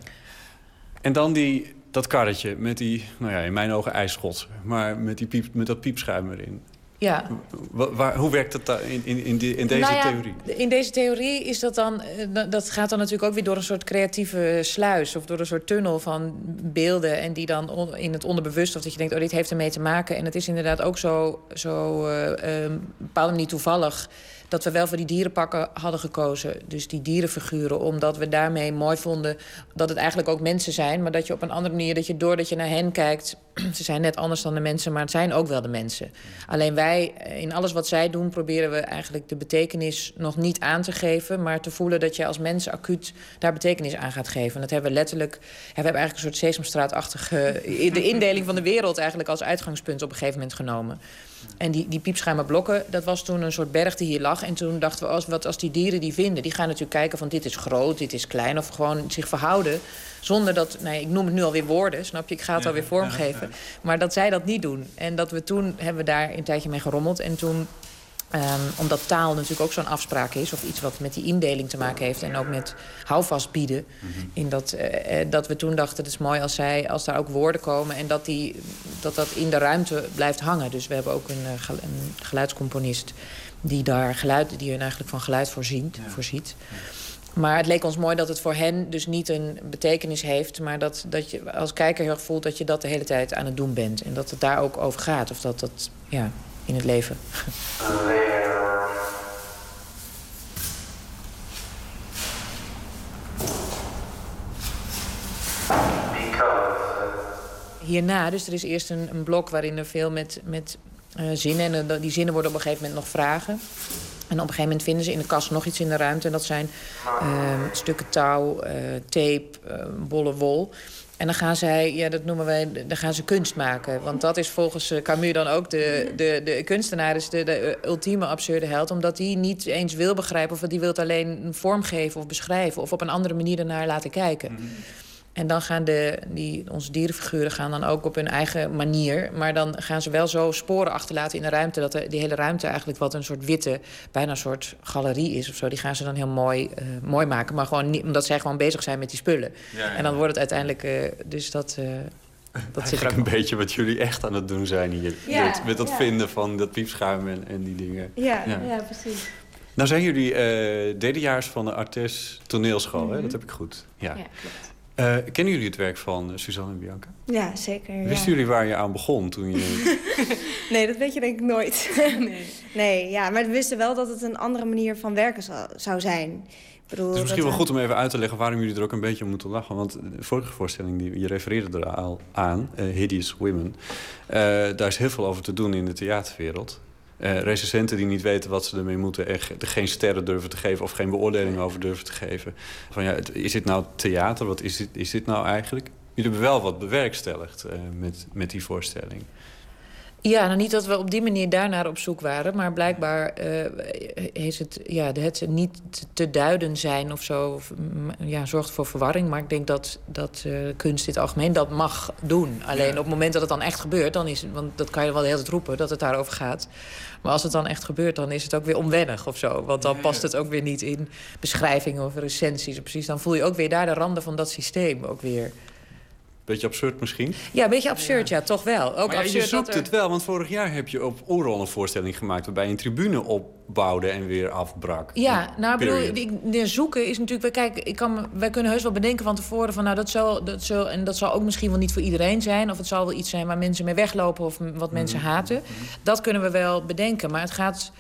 En dan die, dat karretje met die, nou ja, in mijn ogen ijsschot. Maar met, die piep, met dat piepschuim erin. Ja. Wa- waar, hoe werkt dat in, in, in, die- in deze Nou ja, theorie? In deze theorie is dat dan... eh, dat- gaat dan natuurlijk ook weer door een soort creatieve sluis... of door een soort tunnel van beelden... en die dan on- in het onderbewust... of dat je denkt, oh, dit heeft ermee te maken. En het is inderdaad ook zo, zo op een bepaalde manier toevallig... dat we wel voor die dierenpakken hadden gekozen. Dus die dierenfiguren, omdat we daarmee mooi vonden... dat het eigenlijk ook mensen zijn... maar dat je op een andere manier, dat je doordat je naar hen kijkt [clears throat] ze zijn net anders dan de mensen, maar het zijn ook wel de mensen. Alleen wij, eh, in alles wat zij doen, proberen we eigenlijk de betekenis nog niet aan te geven, maar te voelen dat je als mens acuut daar betekenis aan gaat geven. En dat hebben we letterlijk, we hebben eigenlijk een soort Sesamstraatachtige de indeling van de wereld eigenlijk als uitgangspunt op een gegeven moment genomen. En die, die piepschuime blokken, dat was toen een soort berg die hier lag. En toen dachten we, als, wat als die dieren die vinden... die gaan natuurlijk kijken van dit is groot, dit is klein... of gewoon zich verhouden zonder dat... Nee, ik noem het nu alweer woorden, snap je? Ik ga het alweer vormgeven. Maar dat zij dat niet doen. En dat we toen hebben we daar een tijdje mee gerommeld. En toen Ehm, omdat taal natuurlijk ook zo'n afspraak is, of iets wat met die indeling te maken heeft en ook met houvast bieden. in dat, eh, eh, dat we toen dachten: het is mooi als, zij, als daar ook woorden komen en dat, die, dat dat in de ruimte blijft hangen. Dus we hebben ook een, eh, een geluidscomponist die daar geluid, die hun eigenlijk van geluid voorziet. voorziet. Maar het leek ons mooi dat het voor hen dus niet een betekenis heeft... maar dat, dat je als kijker heel erg voelt dat je dat de hele tijd aan het doen bent. En dat het daar ook over gaat. Of dat dat, ja, in het leven. Hierna, dus er is eerst een, een blok waarin er veel met, met eh, zinnen... en eh, die zinnen worden op een gegeven moment nog vragen... En op een gegeven moment vinden ze in de kast nog iets in de ruimte. En dat zijn eh, stukken touw, eh, tape, bolle wol. En dan gaan zij, ja, dat noemen wij, dan gaan ze kunst maken. Want dat is volgens eh, Camus dan ook de, de, de kunstenaar, is de, de eh, ultieme absurde held. Omdat die niet eens wil begrijpen of die wil alleen een vorm geven of beschrijven. Of op een andere manier ernaar laten kijken. En dan gaan de, die, onze dierenfiguren gaan dan ook op hun eigen manier. Maar dan gaan ze wel zo sporen achterlaten in de ruimte... dat de, die hele ruimte eigenlijk wat een soort witte... bijna een soort galerie is of zo. Die gaan ze dan heel mooi, eh, mooi maken. Maar gewoon niet, omdat zij gewoon bezig zijn met die spullen. Ja, ja. En dan wordt het uiteindelijk... eh, dus dat, eh, dat zit Eigenlijk ook een beetje wat jullie echt aan het doen zijn hier. Ja, met, met dat ja. vinden van dat piepschuim en, en die dingen. Ja, ja. precies. Nou zijn jullie eh derdejaars van de Artes toneelschool, hè? Mhm. dat heb ik goed. Ja. Ja, Eh, kennen jullie het werk van eh, Suzanne en Bianca? Ja, zeker. ja. Wisten jullie waar je aan begon toen je... [laughs] Nee, dat weet je denk ik nooit. [laughs] Nee. [laughs] nee, ja, maar we wisten wel dat het een andere manier van werken zou, zou zijn. Ik bedoel, Het is misschien dat wel we- goed om even uit te leggen waarom jullie er ook een beetje om moeten lachen. Want de vorige voorstelling, die, je refereerde er al aan, eh, Hideous Women. eh, daar is heel veel over te doen in de theaterwereld. Eh recensenten die niet weten wat ze ermee moeten... er geen sterren durven te geven of geen beoordeling over durven te geven. Van ja, is dit nou theater? Wat is dit, is dit nou eigenlijk? Jullie hebben wel wat bewerkstelligd eh, met, met die voorstelling. Ja, nou niet dat we op die manier daarnaar op zoek waren, maar blijkbaar eh, is het, ja, het niet te duiden zijn of zo, of, mm, ja, zorgt voor verwarring. Maar ik denk dat, dat eh, kunst in het algemeen dat mag doen. Alleen op het moment dat het dan echt gebeurt, dan is het, want dat kan je wel de hele tijd roepen dat het daarover gaat. Maar als het dan echt gebeurt, dan is het ook weer onwennig of zo. Want dan past het ook weer niet in beschrijvingen of recensies. Precies, dan voel je ook weer daar de randen van dat systeem ook weer. Beetje absurd misschien. Ja, een beetje absurd, ja, toch wel. Ook maar ja, je zoekt dat er- het wel, want vorig jaar heb je op Oerol een voorstelling gemaakt... waarbij je een tribune opbouwde en weer afbrak. Ja, nou, ik bedoel, ik- zoeken is natuurlijk... Kijk, ik kan, wij kunnen heus wel bedenken van tevoren... Van, nou, dat zal, dat zal, en dat zal ook misschien wel niet voor iedereen zijn... of het zal wel iets zijn waar mensen mee weglopen... of wat mensen Mhm. haten. Dat kunnen we wel bedenken, maar het gaat...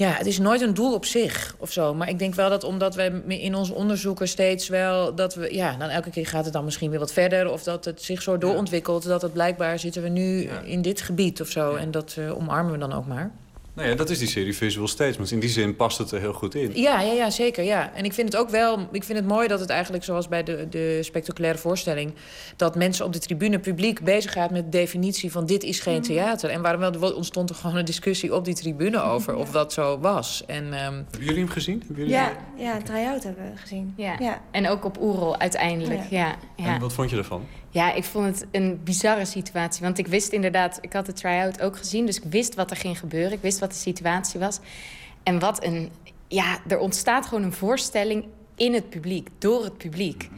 Ja, het is nooit een doel op zich of zo. Maar ik denk wel dat omdat we in onze onderzoeken steeds wel... dat we, ja, dan elke keer gaat het dan misschien weer wat verder... of dat het zich zo doorontwikkelt... dat het blijkbaar zitten we nu in dit gebied of zo. En dat eh, omarmen we dan ook maar. Nou ja, dat is die serie Visual Statements. In die zin past het er heel goed in. Ja, ja, ja, zeker. Ja. En ik vind het ook wel. Ik vind het mooi dat het eigenlijk, zoals bij de, de spectaculaire voorstelling, dat mensen op de tribune publiek bezig gaat met de definitie van dit is geen theater. En waarom wel er ontstond er gewoon een discussie op die tribune over of dat zo was. En, ehm, Hebben jullie hem gezien? Hebben jullie Ja, ja, een try-out hebben we gezien. Ja. Ja. En ook op Oerol uiteindelijk. Ja. Ja, En wat vond je ervan? Ja, ik vond het een bizarre situatie. Want ik wist inderdaad, ik had de try-out ook gezien. Dus ik wist wat er ging gebeuren. Ik wist wat de situatie was. En wat een. Ja, er ontstaat gewoon een voorstelling in het publiek, door het publiek.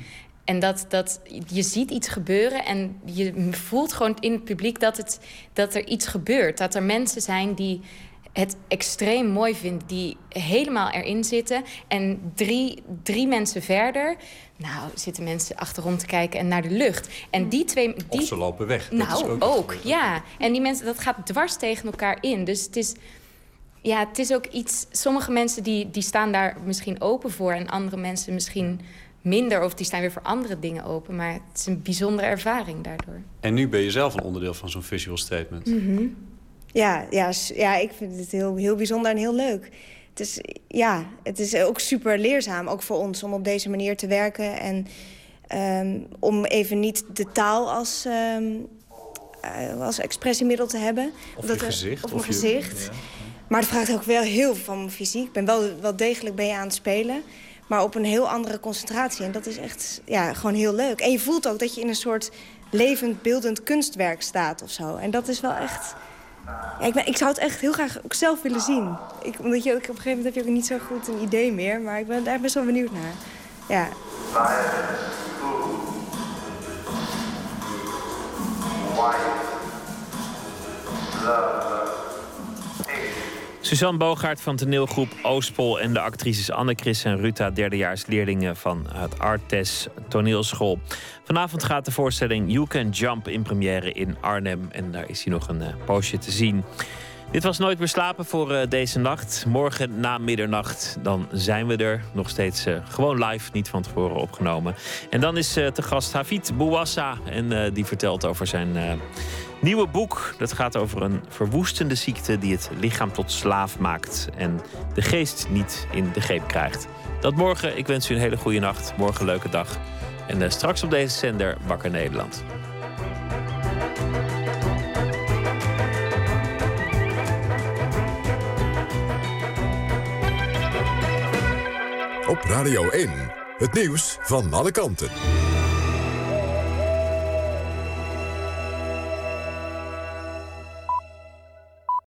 En dat, dat je ziet iets gebeuren en je voelt gewoon in het publiek dat, het, dat er iets gebeurt. Dat er mensen zijn die het extreem mooi vinden, die helemaal erin zitten. En drie, drie mensen verder, nou, zitten mensen achterom te kijken en naar de lucht. En die twee. Die, Of ze lopen weg. Dat is nou, ook ook, ja. En die mensen, dat gaat dwars tegen elkaar in. Dus het is, ja, het is ook iets... Sommige mensen die, die staan daar misschien open voor... en andere mensen misschien minder of die staan weer voor andere dingen open. Maar het is een bijzondere ervaring daardoor. En nu ben je zelf een onderdeel van zo'n visual statement. Mhm. Ja, ja, ja, ik vind het heel, heel bijzonder en heel leuk. Het is, ja, het is ook super leerzaam, ook voor ons, om op deze manier te werken. En ehm, om even niet de taal als, ehm, eh, als expressiemiddel te hebben. Of er- gezicht. Of je- gezicht. Ja. Maar het vraagt ook wel heel veel van mijn fysiek. Ik ben wel, wel degelijk ben je aan het spelen. Maar op een heel andere concentratie. En dat is echt ja, gewoon heel leuk. En je voelt ook dat je in een soort levend, beeldend kunstwerk staat of zo. En dat is wel echt... Ik, ik zou het echt heel graag ook zelf willen zien. Ik, omdat je op een gegeven moment heb je ook niet zo goed een idee meer. Maar ik ben daar best wel benieuwd naar. Ja. Suzanne Bogaert van toneelgroep Oostpol en de actrices Anne Chris en Ruta, derdejaarsleerlingen van het Artes toneelschool. Vanavond gaat de voorstelling You Can Jump in première in Arnhem en daar is hij nog een eh, poosje te zien. Dit was Nooit meer slapen voor eh, deze nacht. Morgen na middernacht, dan zijn we er. Nog steeds eh, gewoon live, niet van tevoren opgenomen. En dan is eh, te gast Hafid Bouwassa. En die vertelt over zijn nieuwe boek. Dat gaat over een verwoestende ziekte die het lichaam tot slaaf maakt. En de geest niet in de greep krijgt. Dat morgen. Ik wens u een hele goede nacht. Morgen een leuke dag. En eh, straks op deze zender Wakker Nederland. Op Radio 1. Het nieuws van alle kanten.